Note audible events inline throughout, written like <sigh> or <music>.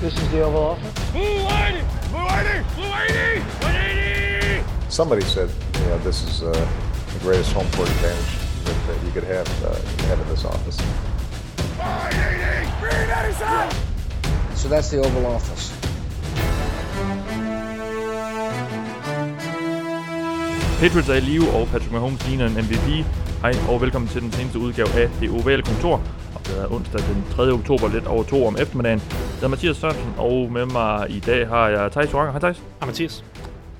This is the Oval Office. Blue 180! Blue 80! Blue 80! 180! Somebody said, you know, this is uh, the greatest home court advantage that, that you could have, uh, have in this office. 180! Green 87! So that's the Oval Office. Patriots er i live, og Patrick Mahomes ligner en MVP. Hej, og velkommen til den seneste udgave af Det Ovale Kontor. Det er onsdag den 3. oktober, lidt over to om eftermiddagen. Jeg er Mathias Sørensen, og med mig i dag har jeg Thijs Joranger. Hej Thijs. Hej Mathias.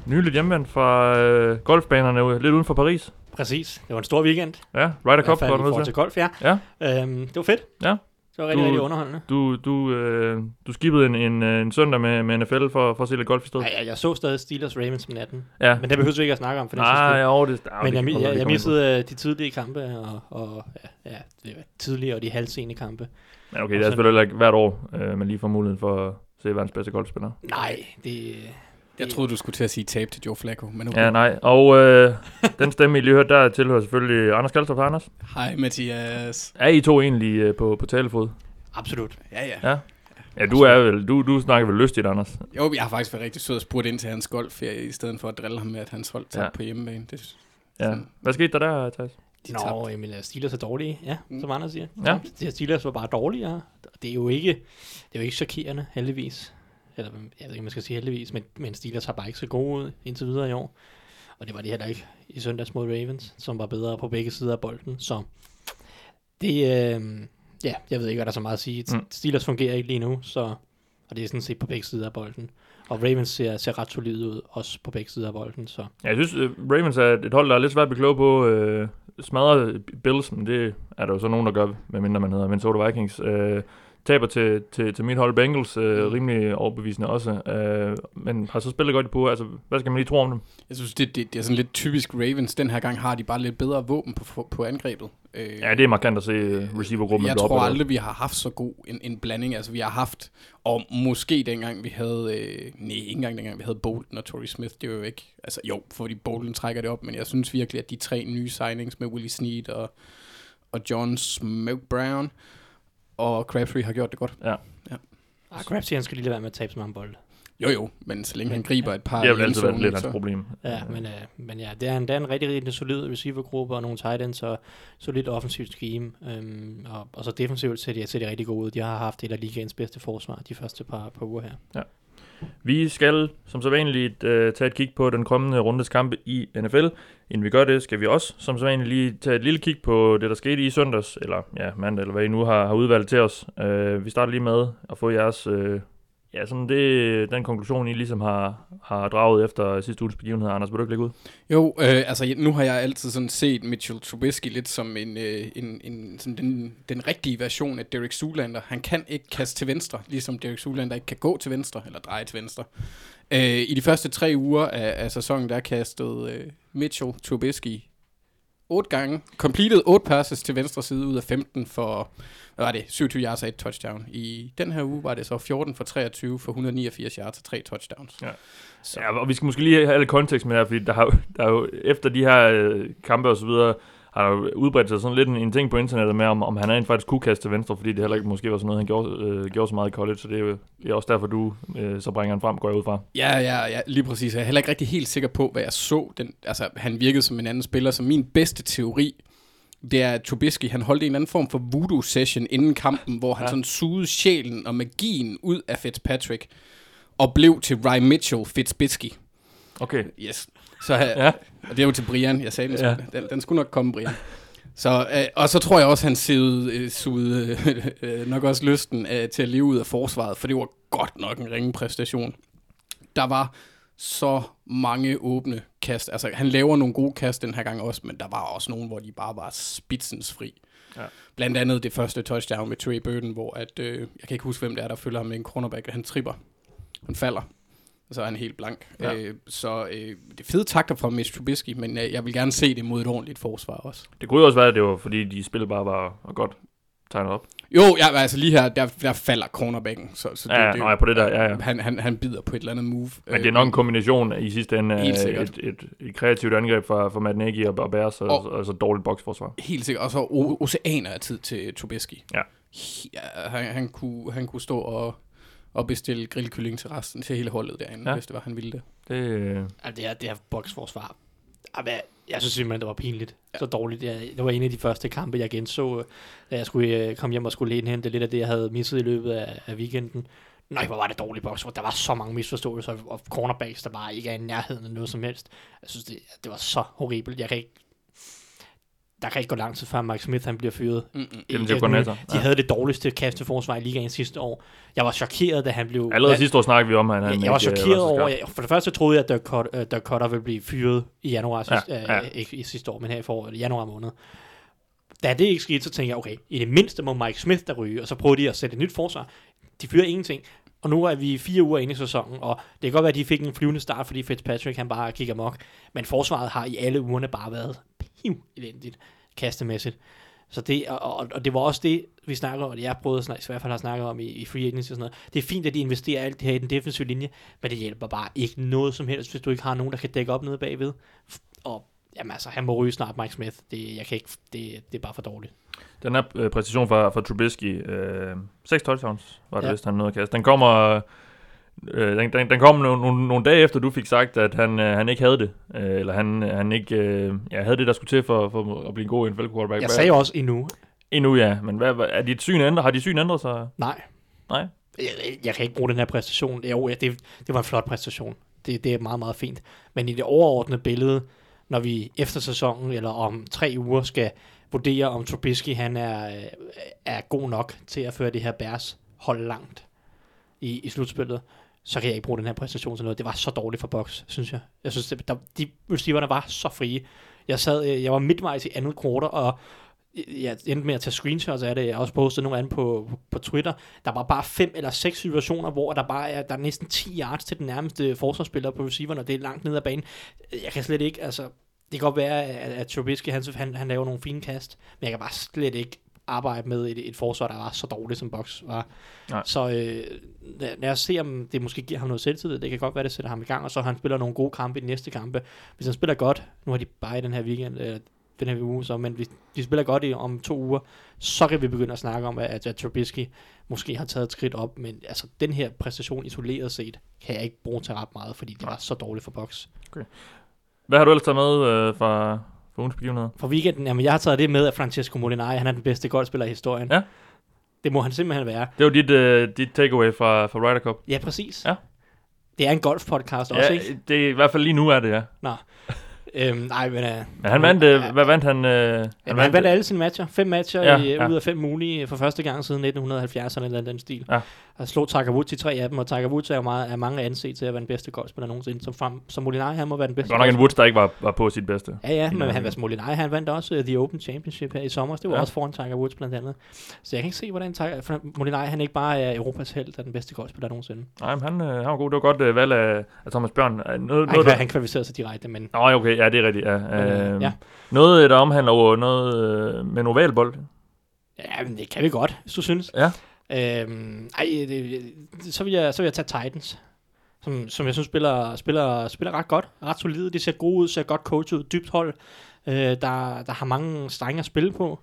Nyligt hjemvendt fra øh, golfbanerne lidt uden for Paris. Præcis. Det var en stor weekend. Ja, Ryder I hvert Cup fald i forhold til. golf, ja. Ja, Øhm, det var fedt. ja. Det var rigtig, Du- rigtig underholdende. Du, du, øh, du skibede en, en, øh, en søndag med, med NFL for, for at se lidt golf i stedet. Ja, jeg, jeg så stadig Steelers Ravens om natten. Ja. Men det behøver vi ikke at snakke om, for Nej, sags jo, det, ja, Men det jeg, jeg, jeg på. missede øh, de tidlige kampe, og, og ja, ja, det var tidlige og de halvsene kampe. Men okay, det er selvfølgelig ikke hvert år, øh, man lige får muligheden for at se verdens bedste golfspiller. Nej, det... Jeg troede, du skulle til at sige tab til Joe Flacco, men okay. Ja, nej. Og øh, den stemme, I lige hørte, der tilhører selvfølgelig Anders. Hej, Anders. Hej Mathias. Er I to egentlig øh, på, på talefod? Absolut. Ja, ja. Ja. Ja, du er vel, du, du snakker vel lystigt, Anders. Jo, jeg har faktisk været rigtig sød og spurgt ind til hans golfferie, i stedet for at drille ham med, at hans hold tabte Ja. på hjemmebane. Det, Ja. Hvad skete der der, Thijs? de Nå, tabte. jamen, Steelers er dårlige, ja, Mm. som andre siger. Ja. De Steelers var bare dårligere. Det er jo ikke, det er jo ikke chokerende, heldigvis. Eller, jeg ved ikke, man skal sige heldigvis, men, men Steelers har bare ikke så gode ud indtil videre i år. Og det var de heller ikke i søndags mod Ravens, som var bedre på begge sider af bolden. Så det, øh, ja, jeg ved ikke, hvad der er så meget at sige. Mm. Mm. Steelers fungerer ikke lige nu, så, og det er sådan set på begge sider af bolden. Og Ravens ser, ser ret solid ud, også på begge sider af bolden. Så Ja, jeg synes, øh, Ravens er et hold, der er lidt svært at blive klog på. Øh, smadrer Bills, men det er der jo så nogen, der gør, medmindre man hedder Minnesota Vikings. Øh, taber til, til, til mit hold Bengals, øh, rimelig overbevisende også. Øh, men har så spillet godt i på. Altså, hvad skal man lige tro om dem? Jeg synes, det, det, det er sådan lidt typisk Ravens. Den her gang har de bare lidt bedre våben på, på angrebet. Øh, Ja, det er markant at se øh, receivergruppen. Jeg tror oprettet. aldrig, vi har haft så god en, en blanding. Altså, vi har haft, og måske dengang vi havde, øh, nej, ikke engang dengang vi havde Bolton og Torrey Smith, det var jo ikke, altså jo, fordi Bolton trækker det op, men jeg synes virkelig, at de tre nye signings med Willie Snead og, og John Smoke Brown og Crabtree har gjort det godt. ah, Crabtree, han skal lige lade være med at tabe så mange bolde. Jo jo, men så længe han griber et par Det har vel altid været lidt hans problem. Ja, men, øh, men ja, det er en, det er en rigtig, rigtig solid receivergruppe og nogle tight ends og solid offensivt scheme. Øhm, og, og så defensivt ser de, ser de rigtig gode ud. De har haft et af ligaens bedste forsvar de første par, par uger her. Vi skal som så vanligt øh, tage et kig på den kommende rundes kampe i NFL. Inden vi gør det, skal vi også som så vanligt lige tage et lille kig på det, der skete i søndags, eller ja, mandag, eller hvad I nu har, har udvalgt til os. Øh, vi starter lige med at få jeres, øh, ja, sådan det, den konklusion, I ligesom har, har draget efter sidste uges begivenhed. Anders, vil du ikke lægge ud? Jo, øh, altså nu har jeg altid sådan set Mitchell Trubisky lidt som en, øh, en, en sådan den, den rigtige version af Derek Zoolander. Han kan ikke kaste til venstre, ligesom Derek Zoolander ikke kan gå til venstre, eller dreje til venstre. Øh, I de første tre uger af, af sæsonen, der kastede øh, Mitchell Trubisky otte gange, completed otte passes til venstre side ud af 15 for, hvad var det, 27 yards og et touchdown. I den her uge var det så 14 for 23 for 189 yards og tre touchdowns. Ja. Så. Ja, og vi skal måske lige have lidt kontekst med det her, fordi der har, der er jo, efter de her øh, kampe og så videre, har der udbredt sig sådan lidt en, en ting på internettet med, om, om han rent faktisk kunne kaste til venstre, fordi det heller ikke måske var sådan noget, han gjorde, øh, gjorde så meget i college, så det er jo det er også derfor, du øh, så bringer han frem, går jeg ud fra. Ja, ja, ja, lige præcis. Jeg er heller ikke rigtig helt sikker på, hvad jeg så. Den, altså, han virkede som en anden spiller. Så min bedste teori, det er, at Trubisky, han holdt en eller anden form for voodoo-session inden kampen, hvor han Ja. sådan sugede sjælen og magien ud af Fitzpatrick, og blev til Ryan Mitchell Fitzbisky. Okay. Yes. Så, ja. Ja. Og det er jo til Brian, jeg sagde den, Ja. ja. den, den skulle nok komme, Brian. Så, øh, og så tror jeg også, han sugede, øh, sugede <laughs> øh, nok også lysten øh, til at leve ud af forsvaret, for det var godt nok en ringe præstation. Der var så mange åbne kast. Altså, han laver nogle gode kast den her gang også, men der var også nogle, hvor de bare var spidsens fri. Ja. Blandt andet det første touchdown med Trey Burton, hvor at, øh, jeg kan ikke huske, hvem det er, der følger ham med en cornerback, han tripper. Han falder. Så er han helt blank. Ja. Øh, så øh, det er fede takter fra Mitch Trubisky, men øh, jeg vil gerne se det mod et ordentligt forsvar også. Det kunne jo også være, at det var, fordi de spillede bare var, var godt tegnet op. Jo, ja, altså lige her, der, der falder cornerbacken. Så, så Ja, nå, ja, på det der, ja, ja. Han, han, han bider på et eller andet move. Men det er nok en kombination af i sidste ende af et, et, et, kreativt angreb fra, fra Matt Nagy og, og Bears, og, Og- og, og så dårligt boksforsvar. Helt sikkert. Og så o- oceaner af tid til Trubisky. Ja. ja han, han, kunne, han kunne stå og, og bestille grillkylling til resten, til hele holdet derinde, Ja. hvis det var, han ville det. Det, øh, Ja, det er, det er boksforsvar. Jamen, jeg, jeg synes simpelthen, det var pinligt. Ja. Så dårligt. Jeg, det var en af de første kampe, jeg genså, da jeg skulle øh, komme hjem og skulle læne hen. Det er lidt af det, jeg havde misset i løbet af, af weekenden. Nej, hvor var det dårligt boksforsvar. Der var så mange misforståelser, og cornerbacks, der bare ikke er i nærheden af noget som helst. Jeg synes, det, det var så horribelt. Jeg kan ikke... Der kan ikke gå lang tid før Mike Smith han bliver fyret. Mm-mm. Gennem koordinator. De Ja. havde det dårligste kasteforsvar i ligaen sidste år. Jeg var chokeret, da han blev... Allerede Ja, sidste år snakkede vi om, at han jeg, jeg var øh, chokeret så over, jeg, for det første troede jeg, at Dirk Cutter, uh, Dirk Cutter ville blive fyret i januar, Ja, sidste, ja. øh, ikke i sidste år, men her i foråret, i januar måned. Da det ikke skete, så tænkte jeg, okay, i det mindste må Mike Smith der ryge, og så prøvede de at sætte et nyt forsvar. De fyrer ingenting, og nu er vi fire uger inde i sæsonen, og det kan godt være, at de fik en flyvende start, fordi Fitzpatrick han bare kigger mok, men forsvaret har i alle ugerne bare været piv elendigt kastemæssigt. Så det, og, og, det var også det, vi snakker om, og jeg prøvede at snakke, i hvert fald har snakket om i, i free agency og sådan noget. Det er fint, at de investerer alt det her i den defensive linje, men det hjælper bare ikke noget som helst, hvis du ikke har nogen, der kan dække op nede bagved. Og jamen altså, han må ryge snart Mike Smith. Det, jeg kan ikke, det, det er bare for dårligt. Den her øh, præstation fra, fra Trubisky, øh, 6 touchdowns var det ja. vist, han nåede at kaste. Den kommer, øh, den, den, den kom nogle, nogle, nogle dage efter, du fik sagt, at han, øh, han ikke havde det. Øh, eller han, han ikke øh, ja, havde det, der skulle til for, for at blive en god NFL quarterback. Jeg sagde også endnu, Endnu ja, men hvad, hvad, er dit syn ændret? Har dit syn ændret sig? nej, Nej? jeg, jeg kan ikke bruge den her præstation. Jo, det, det var en flot præstation. Det, det er meget, meget fint. Men i det overordnede billede, når vi efter sæsonen, eller om tre uger, skal vurdere, om Trubisky han er, øh, er god nok til at føre det her Bears hold langt i, i slutspillet, så kan jeg ikke bruge den her præstation til noget. Det var så dårligt for Box, synes jeg. Jeg synes, det, der, de receiverne var så frie. Jeg sad, øh, jeg var midtvejs i andet kvartal, og øh, jeg endte med at tage screenshots af det. Jeg har også postet nogle andre på, på, på Twitter. Der var bare fem eller seks situationer, hvor der bare er, der er næsten 10 yards til den nærmeste forsvarsspiller på receiveren, og det er langt ned ad banen. Jeg kan slet ikke, altså, det kan godt være, at, at Trubisky, han, han, han laver nogle fine kast, men jeg kan bare slet ikke arbejde med et, et forsvar, der var så dårligt, som Box var. Nej. Så øh, lad, lad os se, om det måske giver ham noget selvtillid. Det kan godt være, det sætter ham i gang, og så han spiller nogle gode kampe i de næste kampe. Hvis han spiller godt, nu har de bare i den her weekend, øh, den her uge, så, men hvis de spiller godt i om to uger, så kan vi begynde at snakke om, at, at Trubisky måske har taget et skridt op, men altså den her præstation isoleret set, kan jeg ikke bruge til ret meget, fordi det var så dårligt for Box. Hvad har du ellers taget med øh, fra, fra ugens begivenheder? For weekenden, jamen jeg har taget det med, at Francesco Molinari, han er den bedste golfspiller i historien. Ja. Det må han simpelthen være. Det var dit, øh, dit takeaway fra, fra Ryder Cup. Ja, præcis. Ja. Det er en golfpodcast også, Ja, ikke? det er, i hvert fald lige nu er det, ja. Øhm, nej, men... Uh, Men han vandt, øh, hvad vandt han? Øh, han, Jamen, han vandt alle sine matcher. Fem matcher Ja, i, ja. ud af fem mulige for første gang siden 1970 eller den stil. Ja. Og slog Tiger Woods i tre af dem, og Tiger Woods er jo meget, er mange anset til at være den bedste golfspiller nogensinde. Som, frem, som Molinari, han må være den bedste Godt nok en. Woods, der ikke var, var på sit bedste. Ja, ja, men han, altså, Molinari, han vandt også uh, The Open Championship her i sommer. Det var Ja. også foran Tiger Woods blandt andet. Så jeg kan ikke se, hvordan Tiger, Molinari, han ikke bare er Europas held, der er den bedste golfspiller nogensinde. Nej, men han, øh, han var god. Det var godt øh, valg af, af Thomas Bjørn. Øh, Noget, Han, noget, han, han kvalificerede sig direkte, men Nå, okay, ja, det er rigtigt, ja. Men, øh, Øh, ja. Noget, der omhandler noget øh, med en ovalbold. Ja, men det kan vi godt, hvis du synes. Ja. Øhm, ej, øh, det, så, vil jeg, så vil jeg tage Titans, som, som jeg synes spiller, spiller, spiller ret godt, ret solide. De ser gode ud, ser godt coachet ud, dybt hold, øh, der, der har mange strenge at spille på.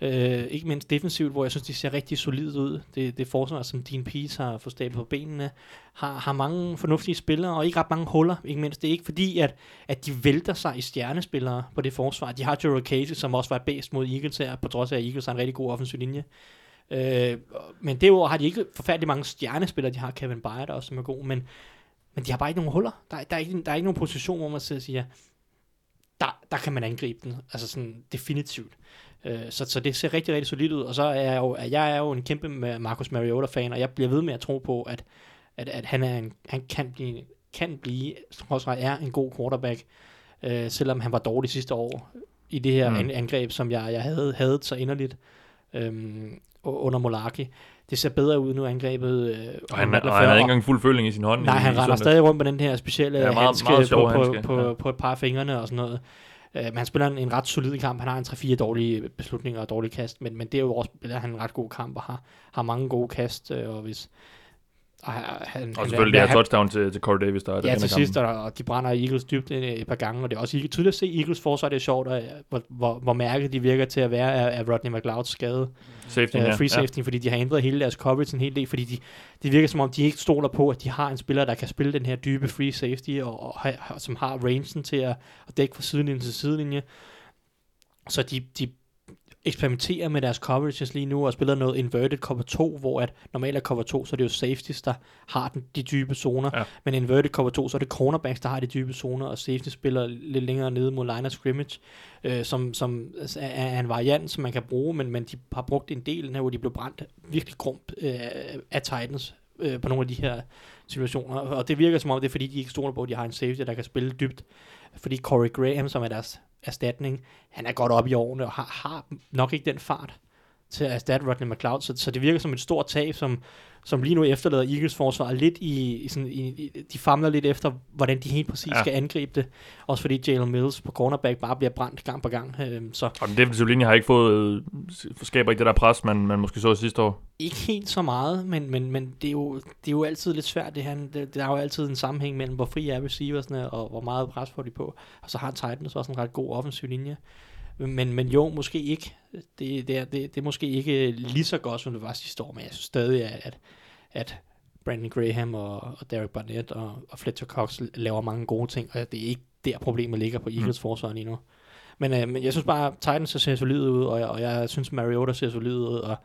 Øh, ikke mindst defensivt, hvor jeg synes, de ser rigtig solide ud. Det, det forsvar, som Dean Pease har fået stablet på benene, har, har mange fornuftige spillere, og ikke ret mange huller. Ikke mindst, det er ikke fordi, at, at de vælter sig i stjernespillere på det forsvar. De har Jero Casey, som også var bedst mod Eagles her, på trods af, at Eagles har en rigtig god offensiv linje. Øh, men derudover har de ikke forfærdelig mange stjernespillere. De har Kevin Byard også, som er god, men, men de har bare ikke nogen huller. Der, er- der, er, ikke, der er ikke nogen position, hvor man sidder og siger, der, der kan man angribe den. Altså sådan definitivt. Øh, så, så det ser rigtig, rigtig solidt ud. Og så er jeg jo, jeg er jo en kæmpe Marcus Mariota-fan, og jeg bliver ved med at tro på, at, at, at han, er en, han kan blive, kan blive, trods alt er en god quarterback, øh, selvom han var dårlig sidste år i det her mm. angreb, som jeg, jeg havde, havde så inderligt øhm, under Molarki. Det ser bedre ud nu, angrebet. Øh, Og han, og han havde ikke engang fuld føling i sin hånd. Nej, i, han render stadig rundt med den her specielle Ja, meget- handske, meget sjov på, handske, på, på, ja. på et par af fingrene og sådan noget. Uh, men han spiller en, en ret solid kamp. Han har en 3-4 dårlige beslutninger og dårlige kast, men, men det er jo også spiller han en ret god kamp og har, har mange gode kast. Uh, og hvis, Og han, Og selvfølgelig det her touchdown til, til Corey Davis, der, der Ja, til sidst, og, og de brænder Eagles dybt ind et par gange, og det er også tydeligt at se Eagles forsvar, det er sjovt, og, hvor, hvor, hvor mærket de virker til at være af, af Rodney McLeods skade, Safety, ja. free safety, fordi de har ændret hele deres coverage en hel del, fordi de, det virker som om, de ikke stoler på, at de har en spiller, der kan spille den her dybe free safety, og, og, har- som har rangen til at, at dække fra sidelinje til sidelinje. Så de, de eksperimenterer med deres coverages lige nu og spiller noget inverted cover 2, hvor at normalt er cover 2, så er det jo safeties, der har den, de dybe zoner. Ja. Men inverted cover 2, så er det cornerbacks, der har de dybe zoner, og safety spiller lidt længere nede mod line of scrimmage, øh, som, som er, er en variant, som man kan bruge, men, men de har brugt en del her, hvor de blev brændt virkelig grump øh, af Titans øh, på nogle af de her situationer. Og det virker som om, det er fordi, de ikke stoler på, at de har en safety, der kan spille dybt. Fordi Corey Graham, som er deres erstatning, han er godt op i årene og har, har nok ikke den fart til at erstatte Rodney McLeod, så, så det virker som et stort tab, som, som lige nu efterlader Eagles forsvar lidt i, i, sådan, i, i de famler lidt efter, hvordan de helt præcis Ja. skal angribe det. Også fordi Jalen Mills på cornerback bare bliver brændt gang på gang. Øhm, så Og den defensive linje har ikke fået, øh, skaber ikke det der pres, man, man måske så sidste år. ikke helt så meget, men, men, men det, er jo, det er jo altid lidt svært. Det her. Det, der er jo altid en sammenhæng mellem, hvor fri er receiversne, og hvor meget pres får de på. Og så har Titans også en ret god offensiv linje. Men, men jo, måske ikke. Det, det, er, det, det er måske ikke lige så godt, som det var sidste år, men jeg synes stadig, at, at, Brandon Graham og, og Derek Barnett og, og Fletcher Cox laver mange gode ting, og det er ikke der problemet ligger på Eagles mm. forsvar lige nu. Men, øh, men jeg synes bare, Titans ser solid ud, og jeg, og jeg synes, Mariota ser solid ud, og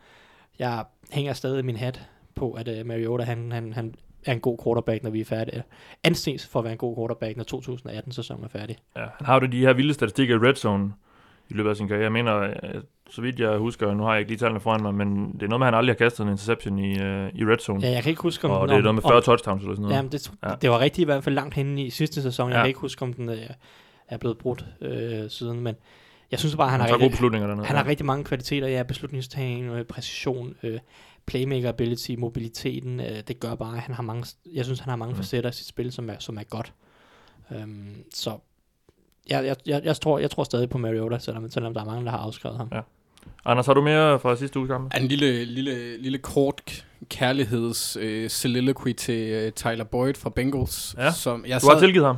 jeg hænger stadig min hat på, at uh, Mariota, han, han, han er en god quarterback, når vi er færdige. Anses for at være en god quarterback, når 2018-sæsonen er færdig. Ja, han har jo de her vilde statistikker i red zone i løbet af sin karriere. Jeg mener, øh, så vidt jeg husker, nu har jeg ikke lige tallene foran mig, men det er noget med, at han aldrig har kastet en interception i, uh, i red zone. Ja, jeg kan ikke huske, om og den, det er noget med om, 40 touchdowns eller sådan noget. Jamen, det, Ja. ja. det var rigtigt i hvert fald langt henne i sidste sæson. Jeg Ja. kan ikke huske, om den øh, er blevet brudt øh, siden, men jeg synes bare, han, han har rigtig, beslutninger dernede. han har rigtig mange kvaliteter. Ja, beslutningstagen, øh, præcision, øh, playmaker ability, mobiliteten. Øh, det gør bare, at han har mange, jeg synes, han har mange Mm. facetter i sit spil, som er, som er godt. Um, så jeg, jeg, jeg, jeg, tror, jeg tror stadig på Mariota, selvom, selvom der er mange, der har afskrevet ham. Ja. Anders, har du mere fra sidste uge kamp? Er en lille, lille, lille kort kærligheds øh, soliloquy til øh, Tyler Boyd fra Bengals. Ja. Som jeg Du har sad- tilgivet ham,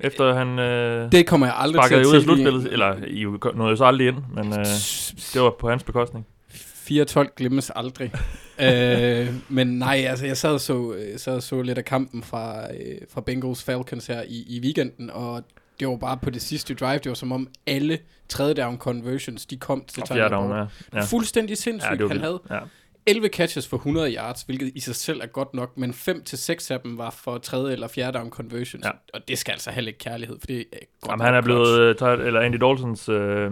efter han øh, Det kommer jeg aldrig til at ud af slutspillet. Eller, I nåede jo så aldrig ind, men øh, det var på hans bekostning. 4-12 glemmes aldrig. <laughs> øh, men nej, altså jeg sad og så, øh, sad og så lidt af kampen fra, øh, fra Bengals Falcons her i, i weekenden, og det var bare på det sidste drive, det var som om alle tredje down conversions, de kom til Tyler down, ja. ja. Fuldstændig sindssygt. Ja, han havde Ja. 11 catches for 100 yards, hvilket i sig selv er godt nok, men 5-6 af dem var for tredje eller fjerde down conversions. Ja. Og det skal altså heller ikke kærlighed, for det er godt Jamen, han er blevet, øh, taget- eller Andy Daltons øh,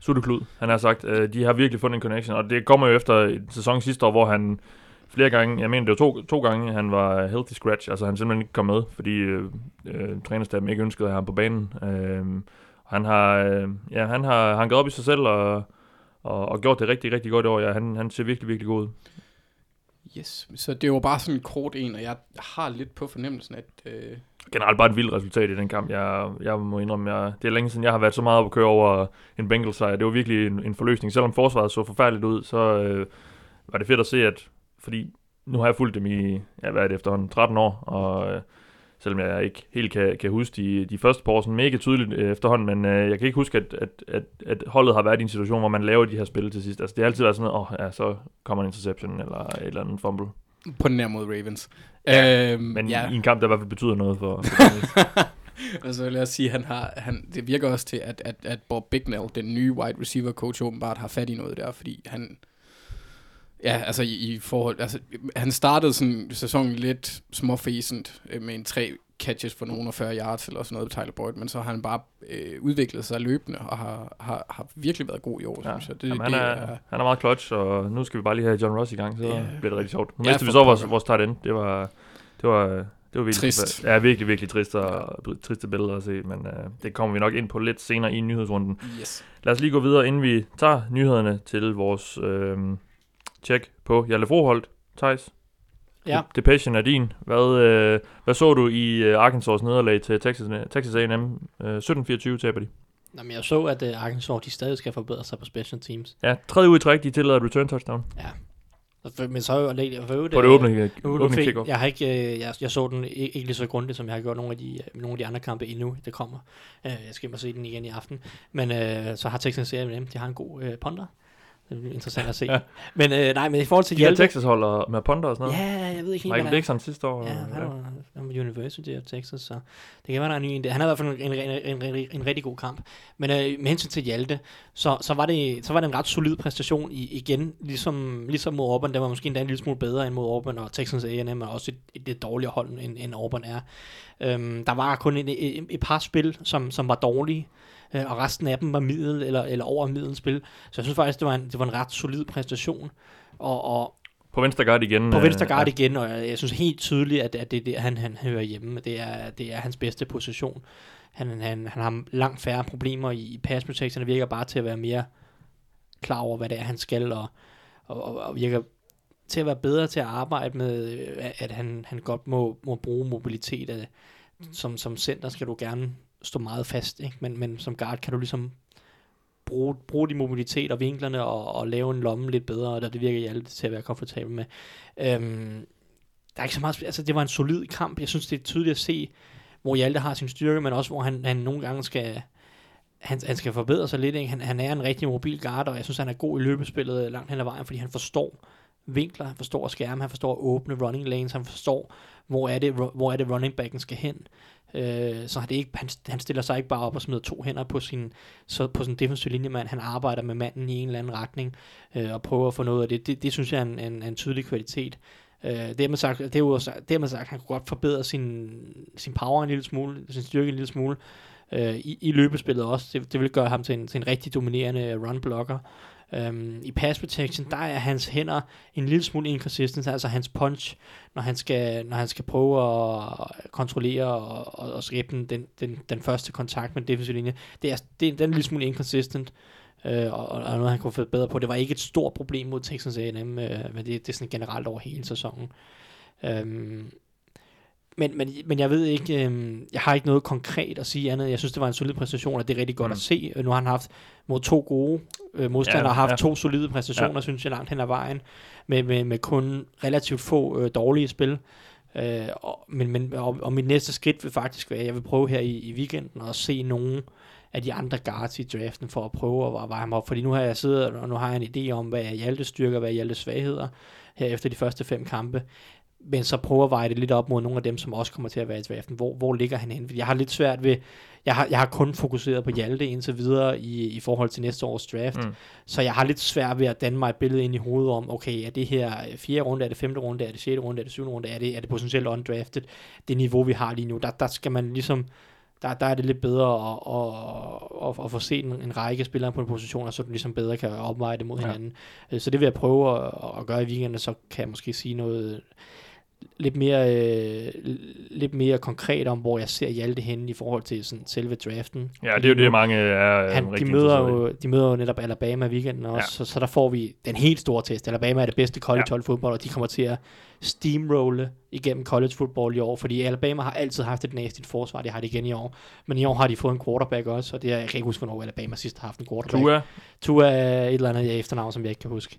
sutteklud, han har sagt. Øh, de har virkelig fundet en connection, og det kommer jo efter en sæson sidste år, hvor han flere gange, jeg mener det var to, to gange, han var healthy scratch, altså han simpelthen ikke kom med, fordi øh, øh, trænerstaben ikke ønskede at have ham på banen. Øh, han har, øh, ja, han har, han gået op i sig selv og, og, og gjort det rigtig, rigtig godt år. Ja, han, han ser virkelig, virkelig god ud. Yes, så det var bare sådan en kort en, og jeg har lidt på fornemmelsen, at... Øh, generelt bare et vildt resultat i den kamp. Jeg, jeg må indrømme, jeg, det er længe siden, jeg har været så meget op at køre over en Bengals sejr. Det var virkelig en, en forløsning. Selvom forsvaret så forfærdeligt ud, så øh, var det fedt at se, at fordi nu har jeg fulgt dem i, ja, hvad er det efterhånden, 13 år, og øh, selvom jeg ikke helt kan, kan huske de, de første par år sådan mega tydeligt øh, efterhånden, men øh, jeg kan ikke huske, at, at, at, at holdet har været i en situation, hvor man laver de her spil til sidst. Altså det har altid været sådan noget, åh, oh, ja, så kommer en interception eller et eller andet fumble. på den her mod Ravens. Ja, øhm, Men ja. i en kamp, der i hvert fald betyder noget for, for <laughs> og så vil jeg sige, han har, han, det virker også til, at, at, at Bob Bignell, den nye wide receiver coach, åbenbart har fat i noget der, fordi han, ja, altså i, i forhold, altså han startede sådan sæsonen lidt småfæsent øh, med en tre catches for nogen og 40 yards eller sådan noget, Tyler Boyd, men så har han bare øh, udviklet sig løbende og har, har, har virkelig været god i år, Ja. synes jeg. Det, Jamen, han, det er, han er meget clutch, og nu skal vi bare lige have John Ross i gang, så Ja. bliver det rigtig sjovt. Nu Ja, mistede vi så vores, vores tight end. Det var, det var, det var virkelig, Trist. Ja, virkelig, virkelig trist og triste billeder at se, men uh, det kommer vi nok ind på lidt senere i nyhedsrunden. Yes. Lad os lige gå videre, inden vi tager nyhederne til vores øh, check på Jalle Froholt. Thijs, Ja. det passion er din. Hvad, øh, hvad så du i øh, Arkansas nederlag til Texas, Texas A&M? Øh, 17-24 taber de. Jamen, jeg så, at uh, Arkansas de stadig skal forbedre sig på special teams. Ja, tredje ud i træk, de tillader et return touchdown. For- Men så er jo for øvrigt, På det øh, åbne, nu åbne kickoff. jeg har ikke, øh, jeg, jeg så den ikke, ikke lige så grundigt, som jeg har gjort nogle af de, øh, nogle af de andre kampe endnu, det kommer. Øh, jeg skal og se den igen i aften. Men øh, så har Texans dem, de har en god øh, ponder. Det bliver interessant at se. Ja. ja. Men øh, nej, men i forhold til De Hjalte... Texas holder med ponder og sådan noget. Ja, jeg ved ikke helt, Michael. Dixon sidste år. Ja, han var, han var University of Texas, så det kan være, der er en ny en. Han har i hvert fald en, en, en, en, en rigtig god kamp. Men øh, med hensyn til Hjalte, så, så, var det, så var det en ret solid præstation i, igen, ligesom, ligesom mod Auburn. Den var måske endda en lille smule bedre end mod Auburn, og Texans A&M er også et, et lidt dårligere hold, end, end Auburn er. Øhm, der var kun en, et, et par spil, som, som var dårlige, øh, og resten af dem var middel eller, eller over middel spil. Så jeg synes faktisk, det var en, det var en ret solid præstation. Og, og, På venstre guard igen. på øh, venstre guard ja. igen, og jeg, jeg synes helt tydeligt, at, at det er der, han, han hører hjemme. Det er, det er hans bedste position. Han, han, han har langt færre problemer i, i pass protection, og virker bare til at være mere klar over, hvad det er, han skal, og, og, og, og virker til at være bedre til at arbejde med, øh, at han, han godt må, må bruge mobilitet. Som, som center skal du gerne stå meget fast, ikke? Men, men som guard kan du ligesom bruge, bruge de mobilitet og vinklerne og, og lave en lomme lidt bedre, og det virker i alle til at være komfortabel med. Øhm, der er ikke så meget, altså det var en solid kamp. Jeg synes, det er tydeligt at se, hvor Hjalte har sin styrke, men også hvor han, han nogle gange skal, han, han skal forbedre sig lidt. Ikke? Han, han er en rigtig mobil guard, og jeg synes, han er god i løbespillet langt hen ad vejen, fordi han forstår vinkler, han forstår skærme, han forstår åbne running lanes, han forstår, hvor er det, hvor er det running backen skal hen. Øh, så det ikke, han, han stiller sig ikke bare op og smider to hænder på sin, så på sin defensive linjemand. Han arbejder med manden i en eller anden retning øh, og prøver at få noget af det. Det, det synes jeg er en, en, en tydelig kvalitet. Øh, det har man sagt, det er også, det har man sagt, at han kunne godt forbedre sin, sin power en lille smule, sin styrke en lille smule, øh, i, i løbespillet også. Det, det vil gøre ham til en, til en rigtig dominerende run-blocker. Um, I pass protection, der er hans hænder en lille smule inconsistent, altså hans punch, når han skal, når han skal prøve at kontrollere og, og, og skabe den, den, den, den første kontakt med den defensive linje. Det er, det, er- den er en lille smule inconsistent, øh, og, og noget, han kunne få bedre på. Det var ikke et stort problem mod Texans A&M, øh, men det, det er sådan generelt over hele sæsonen. Um, men, men, men jeg ved ikke, øhm, jeg har ikke noget konkret at sige andet. Jeg synes, det var en solid præstation, og det er rigtig godt Mm. at se. Øh, Nu har han haft mod to gode øh, modstandere, Ja, ja, haft ja. to solide præstationer, ja. synes jeg, langt hen ad vejen, med, med, med kun relativt få øh, dårlige spil. Øh, og, men, men, og, og mit næste skridt vil faktisk være, at jeg vil prøve her i, i weekenden at se nogle af de andre guards i draften, for at prøve at veje ham op. Fordi nu har jeg siddet, og nu har jeg en idé om, hvad er Hjaltes styrker, hvad er Hjaltes svagheder, her efter de første fem kampe men så prøve at veje det lidt op mod nogle af dem, som også kommer til at være i draften. Hvor, hvor ligger han? Fordi jeg har lidt svært ved, jeg har, jeg har kun fokuseret på Hjalte indtil videre i, i forhold til næste års draft, Mm. mm. så jeg har lidt svært ved at danne mig et billede ind i hovedet om, okay, er det her fjerde runde, er det femte runde, er det sjette runde, er det syvende runde, er det, er det potentielt undrafted, det niveau, vi har lige nu, der, der skal man ligesom, der, der er det lidt bedre at, at, at, at få set en, en række spillere på en position, så du ligesom bedre kan opveje det mod Ja. hinanden. Øh, Så det vil jeg prøve at, at gøre i weekenden, så kan jeg måske sige noget lidt mere, øh, lidt mere konkret om, hvor jeg ser Hjalte henne i forhold til sådan selve draften. Ja, det er jo det, mange er Han, de, møder jo, de møder jo netop Alabama i weekenden også, Ja. så, så der får vi den helt store test. Alabama er det bedste college Ja. fodbold, og de kommer til at steamrolle igennem college football i år, fordi Alabama har altid haft et næstigt forsvar, det har de igen i år. Men i år har de fået en quarterback også, og det er, jeg kan ikke huske, hvornår Alabama sidst har haft en quarterback. Tua, Tua er et eller andet efternavn, som jeg ikke kan huske.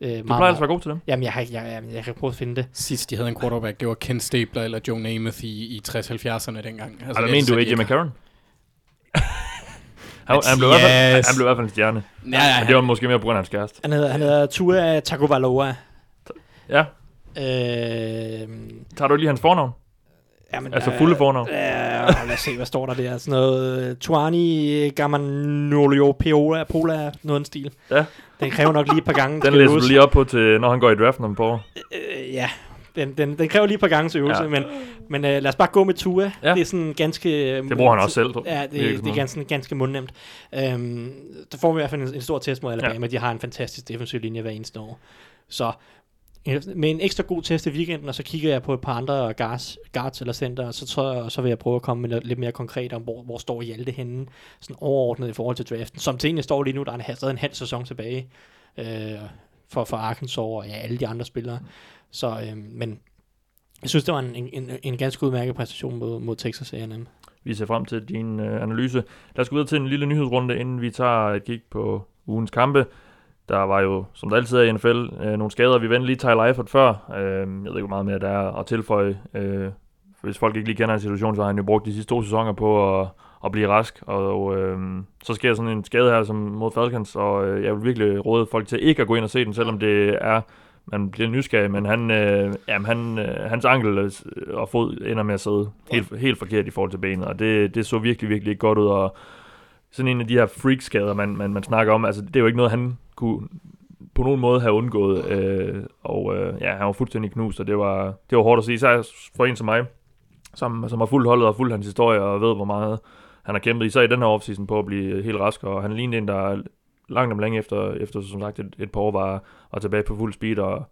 Øh, du plejer altså at være god til dem. Jamen, jeg, har, ikke- jeg, jeg, jeg kan prøve at finde det. Sidst de havde en quarterback, det var Ken Stabler eller Joe Namath i, i 60-70'erne dengang. Altså, Altså, mener du er AJ så- McCarron? <laughs> han, han, blev hvert fald, han blev i hvert fald en stjerne. Ja, ja, Men det var måske mere på grund af hans kæreste. Han hedder, han hedder Tua Tagovailoa. Ja, Øh, tager du lige hans fornavn? Jamen, Altså fulde fornavn? Øh, lad os se, hvad står der der. Sådan noget, øh, Tuani Gamanolio Pola, Pola, noget en stil. Ja. Den kræver nok lige et par gange. Den læser du lige op på, til, når han går i draften om et par år. Øh, ja, den, den, den kræver lige et par gange øvelse, Ja. men, men øh, lad os bare gå med Tua. Ja. Det er sådan ganske... Det bruger han også selv. Ja, det, som det er ganske, ganske mundnemt. Øhm, der får vi i hvert fald en, en stor test mod Alabama. Ja. De har en fantastisk defensiv linje hver eneste år. Så øh, med en ekstra god test i weekenden, og så kigger jeg på et par andre guards, guards eller center, og så, tror jeg, så vil jeg prøve at komme med noget, lidt mere konkret om, hvor, hvor står Hjalte henne, sådan overordnet i forhold til draften. Som tingene står lige nu, der er en, stadig en halv sæson tilbage øh, for, for Arkansas og ja, alle de andre spillere. Så, øh, men jeg synes, det var en, en, en, en ganske udmærket præstation mod, mod Texas A&M. Vi ser frem til din øh, analyse. Lad os gå videre til en lille nyhedsrunde, inden vi tager et kig på ugens kampe der var jo, som der altid er i NFL, øh, nogle skader. Vi vendte lige Tyler Eifert før. Øh, jeg ved ikke, hvor meget mere der er at tilføje. Øh, hvis folk ikke lige kender hans situation, så har han jo brugt de sidste to sæsoner på at, at blive rask. Og øh, så sker sådan en skade her som mod Falcons, og øh, jeg vil virkelig råde folk til ikke at gå ind og se den, selvom det er man bliver nysgerrig, men han, øh, jamen han, øh, hans ankel øh, og fod ender med at sidde helt, helt forkert i forhold til benet, og det, det så virkelig, virkelig ikke godt ud, og sådan en af de her freak-skader, man, man, man snakker om, altså det er jo ikke noget, han kunne på nogen måde have undgået, øh, og øh, ja, han var fuldstændig knust, og det var, det var hårdt at se, især for en som mig, som, som har fuldt holdet og fuldt hans historie, og ved, hvor meget han har kæmpet, især i den her offseason på at blive øh, helt rask, og han lignede en, der langt om længe efter, efter som sagt et, et par år var, var tilbage på fuld speed, og,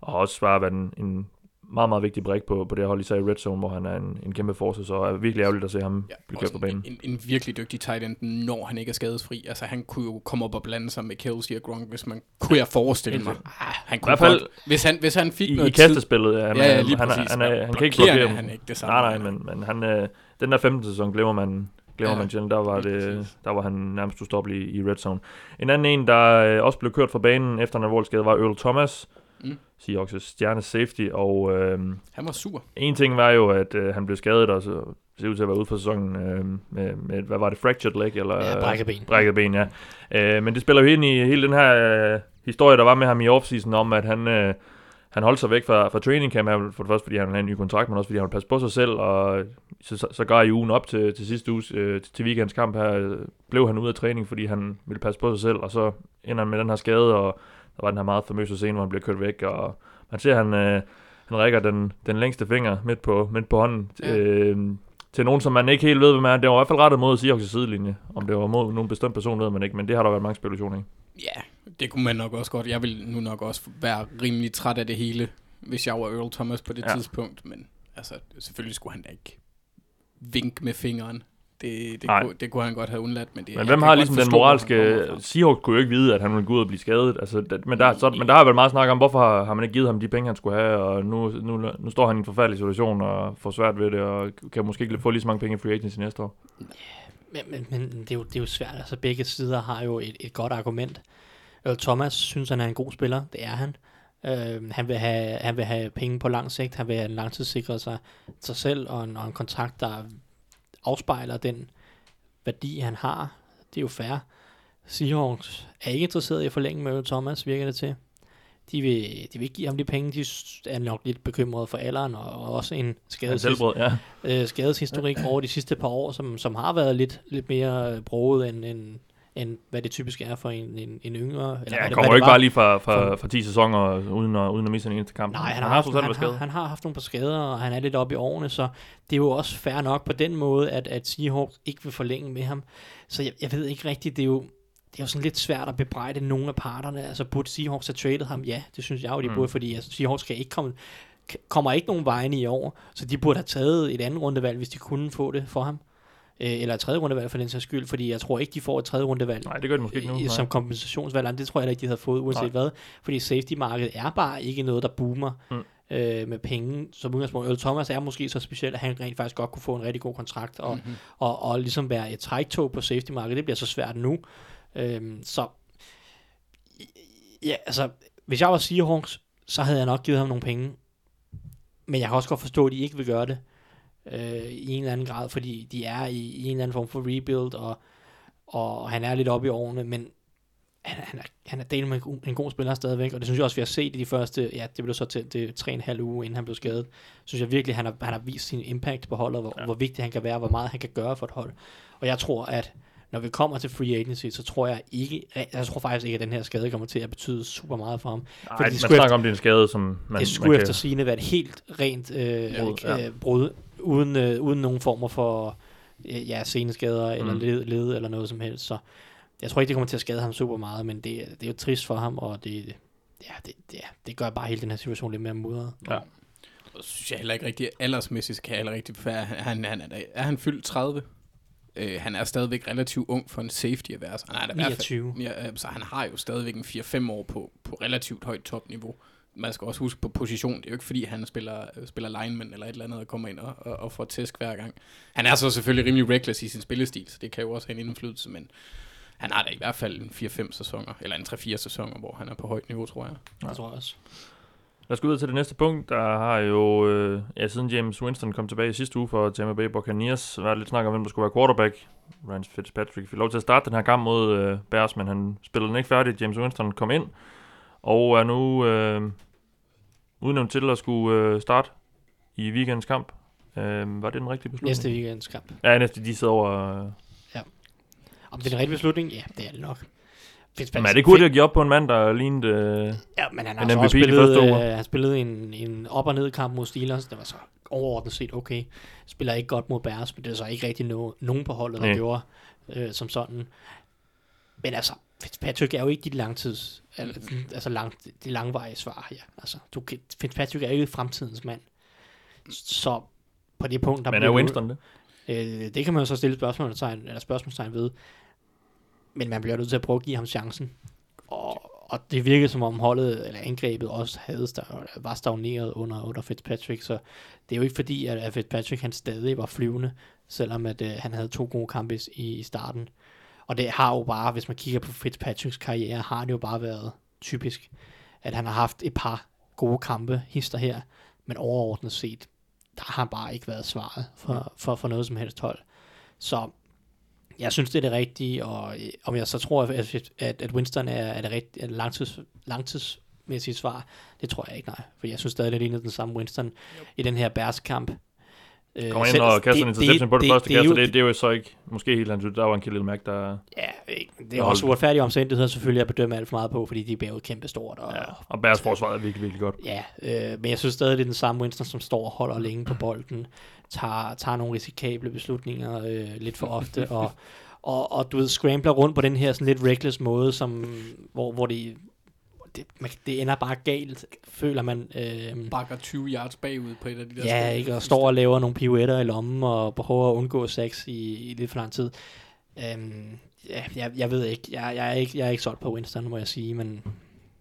og også var været en, en meget, meget vigtig brik på, på det hold, især i Red Zone, hvor han er en, en kæmpe force, så er virkelig ærgerligt at se ham ja, blive kørt på banen. En, en, en, virkelig dygtig tight end, når han ikke er skadesfri. Altså, han kunne jo komme op og blande sig med Kelsey og Gronk, hvis man kunne jeg forestille mig. Ah, han kunne I hvert fald, godt, hvis, han, hvis han fik i, noget i kastespillet, ja, han, ja, ja, lige han, præcis, han, han, han, han kan ikke blokere han ikke det samme. Nej, nej, men, men han, øh, den der 15. sæson glemmer man, glemmer ja, man sjældent. Der var, det, der var han nærmest ustoppelig i, i red zone. En anden en, der øh, også blev kørt fra banen efter en alvorlig skade, var Earl Thomas. Mm. Seahawks' stjerne safety, og øh, han var sur. En ting var jo, at øh, han blev skadet, og så ser ud til at være ude for sæsonen øh, med, med, hvad var det, fractured leg? Eller, ja, brækket ben. Brækket ben, ja. Øh, men det spiller jo ind i hele den her øh, historie, der var med ham i offseason, om at han... Øh, han holdt sig væk fra, fra training camp, for det første fordi han have en ny kontrakt, men også fordi han ville passe på sig selv, og så, så, så gav i ugen op til, til sidste uge, øh, til weekends kamp her, øh, blev han ude af træning, fordi han ville passe på sig selv, og så ender han med den her skade, og der var den her meget famøse scene, hvor han bliver kørt væk, og man ser, han, øh, han rækker den, den længste finger midt på, midt på hånden, ja. øh, til nogen, som man ikke helt ved, hvem er. Det var i hvert fald rettet mod Seahawks' sidelinje. Om det var mod nogen bestemt person, ved man ikke, men det har der været mange spekulationer i. Ja, det kunne man nok også godt. Jeg vil nu nok også være rimelig træt af det hele, hvis jeg var Earl Thomas på det ja. tidspunkt, men altså, selvfølgelig skulle han da ikke vink med fingeren. Det, det, kunne, det kunne han godt have undladt. Men, det, men hvem har ligesom den moralske... Seahawks kunne jo ikke vide, at han ville gå ud og blive skadet. Altså, det, men, der, så, men der har været meget snak om, hvorfor har, har man ikke givet ham de penge, han skulle have, og nu, nu, nu står han i en forfærdelig situation og får svært ved det, og kan måske ikke få lige så mange penge i free agency næste år. Men, men, men det, er jo, det er jo svært. Altså, begge sider har jo et, et godt argument. Thomas synes, han er en god spiller. Det er han. Uh, han, vil have, han vil have penge på lang sigt. Han vil have langtidssikret sig, sig selv og en, og en kontrakt, der afspejler den værdi, han har. Det er jo fair. Seahawks er ikke interesseret i at forlænge med Thomas, virker det til. De vil, de vil ikke give ham de penge. De er nok lidt bekymrede for alderen, og også en skades, ja. øh, skadeshistorik over de sidste par år, som, som har været lidt, lidt mere broet end, end, end hvad det typisk er for en, en, en yngre. Eller ja, han kommer jo ikke bare lige fra, fra, fra 10 sæsoner uden at, uden at misse en eneste kamp. Nej, han, han, har, haft, han, han, har, han har haft nogle par skader, og han er lidt oppe i årene, så det er jo også fair nok på den måde, at, at Seahawks ikke vil forlænge med ham. Så jeg, jeg ved ikke rigtigt, det er jo, det er jo sådan lidt svært at bebrejde nogle af parterne. Altså, burde Seahawks have traded ham? Ja, det synes jeg jo, de mm. burde, fordi altså, Seahawks skal ikke komme, kommer ikke nogen vejen i år, så de burde have taget et andet rundevalg, hvis de kunne få det for ham eller et tredje rundevalg for den sags skyld, fordi jeg tror ikke, de får et tredje rundevalg. Nej, det gør de måske ikke nu. Som kompensationsvalg, det tror jeg ikke, de havde fået, uanset nej. hvad. Fordi safety-markedet er bare ikke noget, der boomer mm. øh, med penge. Som udgangspunkt, Earl Thomas er måske så speciel, at han rent faktisk godt kunne få en rigtig god kontrakt, og, mm-hmm. og, og, og ligesom være et træktog på safety-markedet. Det bliver så svært nu. Øh, så, ja, altså, hvis jeg var Seahawks, så havde jeg nok givet ham nogle penge. Men jeg kan også godt forstå, at de ikke vil gøre det øh, i en eller anden grad, fordi de er i, i en eller anden form for rebuild, og, og han er lidt oppe i årene, men han, han, er, han er del med en, en god spiller stadigvæk, og det synes jeg også, vi har set i de første, ja, det blev så til, til tre en halv uge, inden han blev skadet. Synes jeg virkelig, han har, han har vist sin impact på holdet, hvor, ja. hvor vigtig han kan være, hvor meget han kan gøre for et hold. Og jeg tror, at når vi kommer til free agency, så tror jeg ikke, jeg tror faktisk ikke, at den her skade kommer til at betyde super meget for ham. Nej, Fordi man snakker efter, om, det er en skade, som man, Det skulle man efter sigende være et helt rent øh, brud, ja. øh, brud uden, øh, uden nogen former for øh, ja, seneskader mm. eller led, led eller noget som helst. Så jeg tror ikke, det kommer til at skade ham super meget, men det, det er jo trist for ham, og det, ja, det, det, det gør bare hele den her situation lidt mere mudret. Ja. Og synes jeg heller ikke rigtig, aldersmæssigt kan jeg heller rigtig befærde. Han, han, er, er han fyldt 30? Øh, han er stadigvæk relativt ung for en safety at være. Så han er 29. ja, så han har jo stadigvæk en 4-5 år på, på relativt højt topniveau man skal også huske på position. Det er jo ikke fordi, han spiller, spiller lineman eller et eller andet, og kommer ind og, og, og får tæsk hver gang. Han er så selvfølgelig rimelig reckless i sin spillestil, så det kan jo også have en indflydelse, men han har da i hvert fald en 4-5 sæsoner, eller en 3-4 sæsoner, hvor han er på højt niveau, tror jeg. Jeg tror jeg også. Lad os gå ud til det næste punkt. Der har jo, øh, ja, siden James Winston kom tilbage i sidste uge for Tampa Bay Buccaneers, været lidt snak om, hvem der skulle være quarterback. Ryan Fitzpatrick fik lov til at starte den her kamp mod øh, Bears, men han spillede den ikke færdig. James Winston kom ind, og er nu øh, udnævnt til at skulle øh, starte i weekendens kamp. Øh, var det den rigtige beslutning? Næste weekends kamp. Ja, næste de sidder over... Øh. Om det er den rigtige beslutning? Ja, det er det nok. Men er det hurtigt at give op på en mand, der lignede... Øh, Ja, men han har En også MVP de spillet, første øh, han spillede en, en op- og ned kamp mod Steelers. Det var så overordnet set okay. Spiller ikke godt mod Bears, men det er så ikke rigtig no, nogen på holdet, der Nej. gjorde øh, som sådan. Men altså, Fitzpatrick er jo ikke de langtids, altså, altså lang, de langvarige svar her. Altså, du, Fitzpatrick er jo ikke fremtidens mand. Så på det punkt, der men er Winston det? Øh, det kan man jo så stille spørgsmålstegn, eller spørgsmålstegn ved. Men man bliver nødt til at prøve at give ham chancen. Og, og det virkede som om holdet, eller angrebet også havde stav, var stagneret under, under Fitzpatrick, så det er jo ikke fordi, at, at Fitzpatrick han stadig var flyvende, selvom at, øh, han havde to gode kampe i, i starten. Og det har jo bare, hvis man kigger på Fitzpatricks karriere, har det jo bare været typisk, at han har haft et par gode kampe, hister her, men overordnet set, der har han bare ikke været svaret for, for, for noget som helst hold. Så jeg synes, det er det rigtige, og øh, om jeg så tror, at, at, at Winston er, er det rigtige, er det langtids, langtidsmæssige svar, det tror jeg ikke, nej. For jeg synes stadig, det ligner den samme Winston i den her Bears-kamp. Øh, Kommer ind og kaster en interception på det, første kast, er og jo- det, det er jo så ikke, måske helt hans Der var en Khalil Mack, der... Ja, ikke- det er også det. uretfærdige omstændigheder selvfølgelig at bedømme alt for meget på, fordi de er bagud kæmpe stort. Og, Ja, og Bears forsvar er virkelig, virkelig godt. Ja, øh, men jeg synes stadig, det er den samme Winston, som står og holder længe på bolden, tager, tager nogle risikable beslutninger øh, lidt for <laughs> ofte, og, og, og du ved, scrambler rundt på den her sådan lidt reckless måde, som, hvor, hvor det, det, man, det ender bare galt, føler man. Øh, Bakker 20 yards bagud på et af de der ja, ikke, og står og laver nogle pirouetter i lommen, og prøver at undgå sex i, i lidt for lang tid. Øhm, ja, jeg, jeg ved ikke, jeg, jeg, er ikke, jeg er ikke solgt på Winston, må jeg sige, men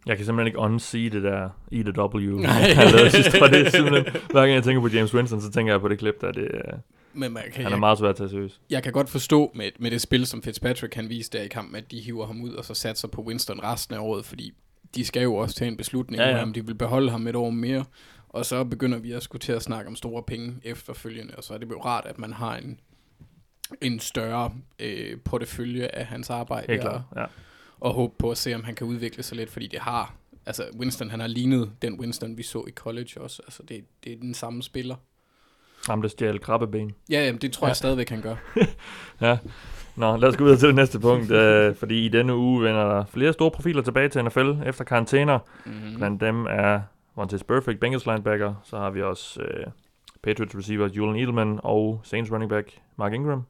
Jeg kan simpelthen ikke unsee det der i the W, han lavede sidst. For det er simpelthen, hver gang jeg tænker på James Winston, så tænker jeg på det klip der. Det, er- Men man kan, han er jeg, meget svært at tage seriøst. jeg kan godt forstå med, med det spil, som Fitzpatrick han viste der i kampen, at de hiver ham ud og så satser på Winston resten af året, fordi de skal jo også tage en beslutning Ja, ja, om de vil beholde ham et år mere. Og så begynder vi at skulle til at snakke om store penge efterfølgende, og så er det jo rart, at man har en, en større øh, portefølje af hans arbejde. Helt og, klart, ja. Og håbe på at se, om han kan udvikle sig lidt, fordi det har, altså Winston, han har lignet den Winston, vi så i college også. Altså det, det er den samme spiller. Ham, der stjal krabbeben. Ja, jamen, det tror Ja. jeg stadigvæk, han gør. <laughs> Ja. Nå, lad os gå videre til det næste punkt, øh, fordi i denne uge vender der flere store profiler tilbage til NFL efter karantæner. Mm-hmm. Blandt dem er Montez Perfect, Bengals linebacker. Så har vi også øh, Patriots receiver Julian Edelman og Saints running back Mark Ingram.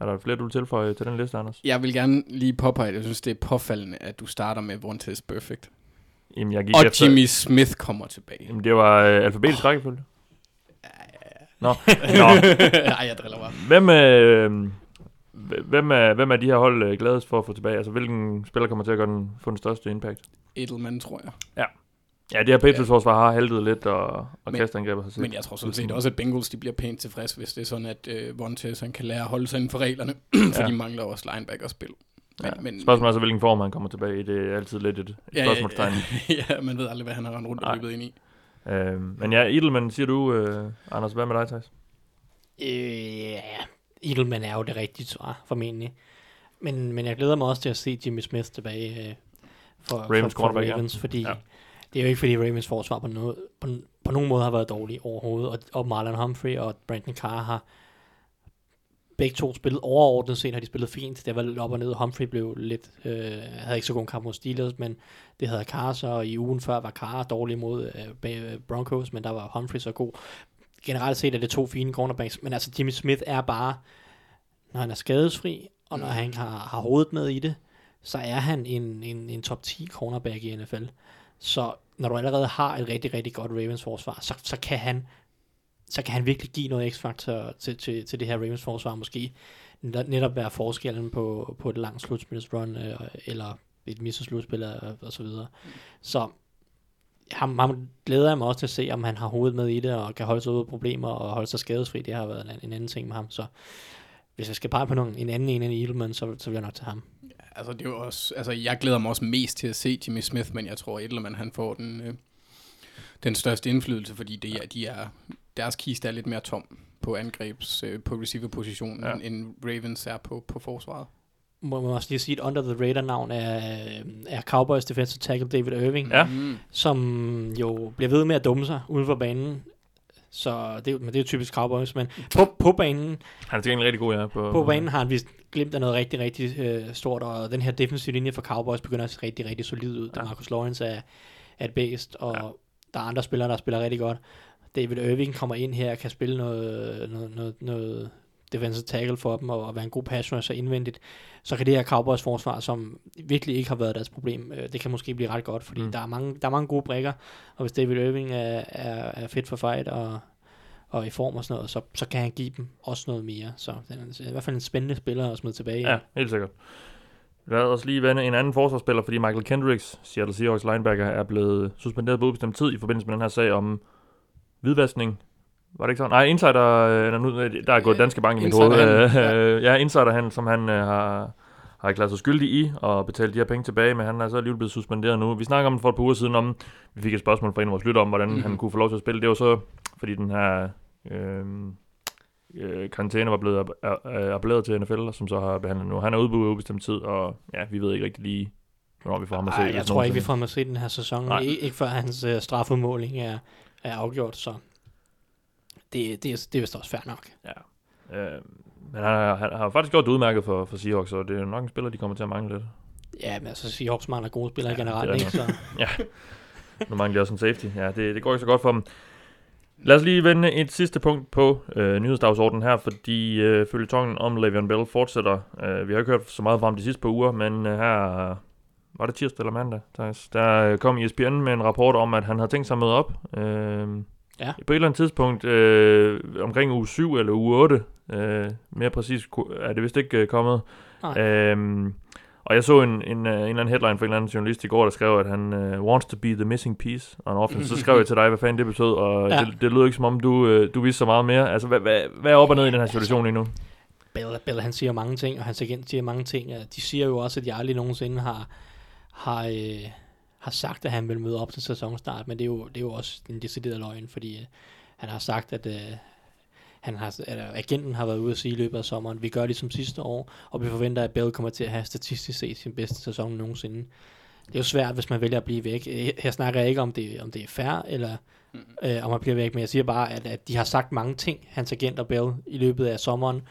Er der flere, du vil tilføje til den liste, Anders? Jeg vil gerne lige påpege, at jeg synes, det er påfaldende, at du starter med Vontaze Perfect. Jamen, jeg gik Og efter... Jimmy Smith kommer tilbage. Jamen, det var øh, alfabetisk rækkefølge. Nå, <laughs> Nå. Nej, jeg driller bare. Hvem, øh, hvem, er, hvem er de her hold øh, gladest for at få tilbage? Altså, hvilken spiller kommer til at gøre den, få den største impact? Edelman, tror jeg. Ja, det her Patriots-forsvar har haltet lidt, og, og Men- kastangrebet har set. Men jeg tror sådan set også, at Bengals de bliver pænt tilfreds, hvis det er sådan, at øh, Vontaze han kan lære at holde sig inden for reglerne. <clears throat> for Ja. de mangler også linebacker-spil. Ja. Men, men, Spørgsmålet er så, hvilken form han kommer tilbage i. Det er altid lidt et, et ja, spørgsmålstegn. <laughs> ja, ja, man ved aldrig, hvad han har rendt rundt og løbet ind i. Øh, men ja, Edelman, siger du, øh, Anders, hvad med dig, Thijs? Øh, ja, Edelman er jo det rigtige svar, formentlig. Men, men jeg glæder mig også til at se Jimmy Smith tilbage øh, for, Ravens for, for ja. Ravens, fordi Ja. Det er jo ikke, fordi Ravens forsvar på, noget, på, på nogen måde har været dårlig overhovedet, og, og Marlon Humphrey og Brandon Carr har begge to spillet overordnet set, har de spillet fint. Det var lidt op og ned. Humphrey blev lidt, øh, havde ikke så god en kamp mod Steelers, men det havde Carr så, og i ugen før var Carr dårlig mod øh, øh, Broncos, men der var Humphrey så god. Generelt set er det to fine cornerbacks, men altså Jimmy Smith er bare, når han er skadesfri, og når han har, har hovedet med i det, så er han en, en, en top 10 cornerback i NFL. Så når du allerede har et rigtig, rigtig godt Ravens forsvar, så, så kan han så kan han virkelig give noget x-faktor til, til, til det her Ravens forsvar måske netop være forskellen på, på et langt slutspilsrun øh, eller et misset slutspil og, øh, og så videre. Så ham, ham glæder jeg mig også til at se, om han har hovedet med i det og kan holde sig ud af problemer og holde sig skadesfri. Det har været en, en anden ting med ham. Så hvis jeg skal pege på nogen, en anden en end Edelman, så, så vil jeg nok til ham. Altså det er jo også, altså jeg glæder mig også mest til at se Jimmy Smith, men jeg tror Edelman han får den, øh, den største indflydelse, fordi det er, de er, deres kiste er lidt mere tom på angrebs, øh, på receiver-positionen, Ja. end Ravens er på, på forsvaret. Må man også lige sige, et under the radar navn er, er Cowboys defensive tackle David Irving, Ja. Mm. som jo bliver ved med at dumme sig uden for banen. Så det, er jo- men det er jo typisk Cowboys, men på, på banen, Han er til gengæld rigtig god, ja. På, på banen har han vist glemt af noget rigtig, rigtig øh, stort, og den her defensive linje for Cowboys begynder at se rigtig, rigtig solid ud. Ja. Marcus Lawrence er, er et bedst, og Ja. der er andre spillere, der spiller rigtig godt. David Irving kommer ind her og kan spille noget, noget, noget, noget defensive tackle for dem, og, og være en god pass rusher indvendigt. Så kan det her Cowboys forsvar, som virkelig ikke har været deres problem, øh, det kan måske blive ret godt, fordi Mm. der, er mange, der er mange gode brækker, og hvis David Irving er, er, er fit for fight, og og i form og sådan noget, så, så kan han give dem også noget mere. Så det er i hvert fald en spændende spiller at smide tilbage. Ja, helt sikkert. Lad os lige vende en anden forsvarsspiller, fordi Michael Kendricks, Seattle Seahawks linebacker, er blevet suspenderet på ubestemt tid i forbindelse med den her sag om hvidvaskning. Var det ikke sådan? Nej, insider, øh, der er gået Danske Bank i mit hoved. <laughs> Ja, insiderhandel, som han øh, har, har erklæret sig skyldig i og betalt de her penge tilbage, men han er så alligevel blevet suspenderet nu. Vi snakker om det for et par uger siden om, vi fik et spørgsmål fra en af vores lytter om, hvordan mm-hmm. han kunne få lov til at spille. Det var så, fordi den her øh, øh, karantæne var blevet appelleret til NFL, som så har behandlet nu. Han er ude på ubestemt tid, og ja, vi ved ikke rigtig lige, hvornår vi får ham at se. Ej, jeg tror ikke, vi får ham at se den her sæson. Nej. Ik- ikke før hans uh, strafudmåling er, er afgjort, så det, det, er, det er vist også fair nok. Øh, men han, har- han har faktisk gjort det udmærket for, for Seahawks, og det er nok en spiller, de kommer til at mangle lidt. Ja, men altså Seahawks mangler gode spillere Ja, ja, er generelt, ikke? Så, Nu mangler de også en safety. Ja, det, det går ikke så godt for dem. Lad os lige vende et sidste punkt på øh, nyhedsdagsordenen her, fordi øh, følgetongen om Le'Veon Bell fortsætter. Øh, vi har ikke hørt så meget fra ham de sidste par uger, men øh, her var det tirsdag eller mandag, Thijs? Der øh, kom ESPN med en rapport om, at han havde tænkt sig at møde op. Øh, Ja. På et eller andet tidspunkt, øh, omkring uge 7 eller uge 8, øh, mere præcis er det vist ikke øh, kommet. Nej. Øhm, og jeg så en, en, øh, en eller anden headline fra en eller anden journalist i går, der skrev, at han uh, wants to be the missing piece on offense. Så skrev jeg til dig, hvad fanden det betød, og Ja. det, det lød ikke som om, du, øh, du vidste så meget mere. Altså, hvad, hvad, hvad er op og ned i den her situation lige nu? Bell, Bell, han siger mange ting, og hans agent siger mange ting. De siger jo også, at de aldrig nogensinde har, har, øh, har sagt, at han vil møde op til sæsonstart, men det er jo, det er jo også en decideret løgn, fordi øh, han har sagt, at, øh, han har, at agenten har været ude at sige i løbet af sommeren, vi gør det som sidste år, og vi forventer, at Bell kommer til at have statistisk set sin bedste sæson nogensinde. Det er jo svært, hvis man vælger at blive væk. Øh, Her snakker jeg ikke om, det, om det er fair, eller øh, om man bliver væk, men jeg siger bare, at, at de har sagt mange ting, hans agent og Bell, i løbet af sommeren,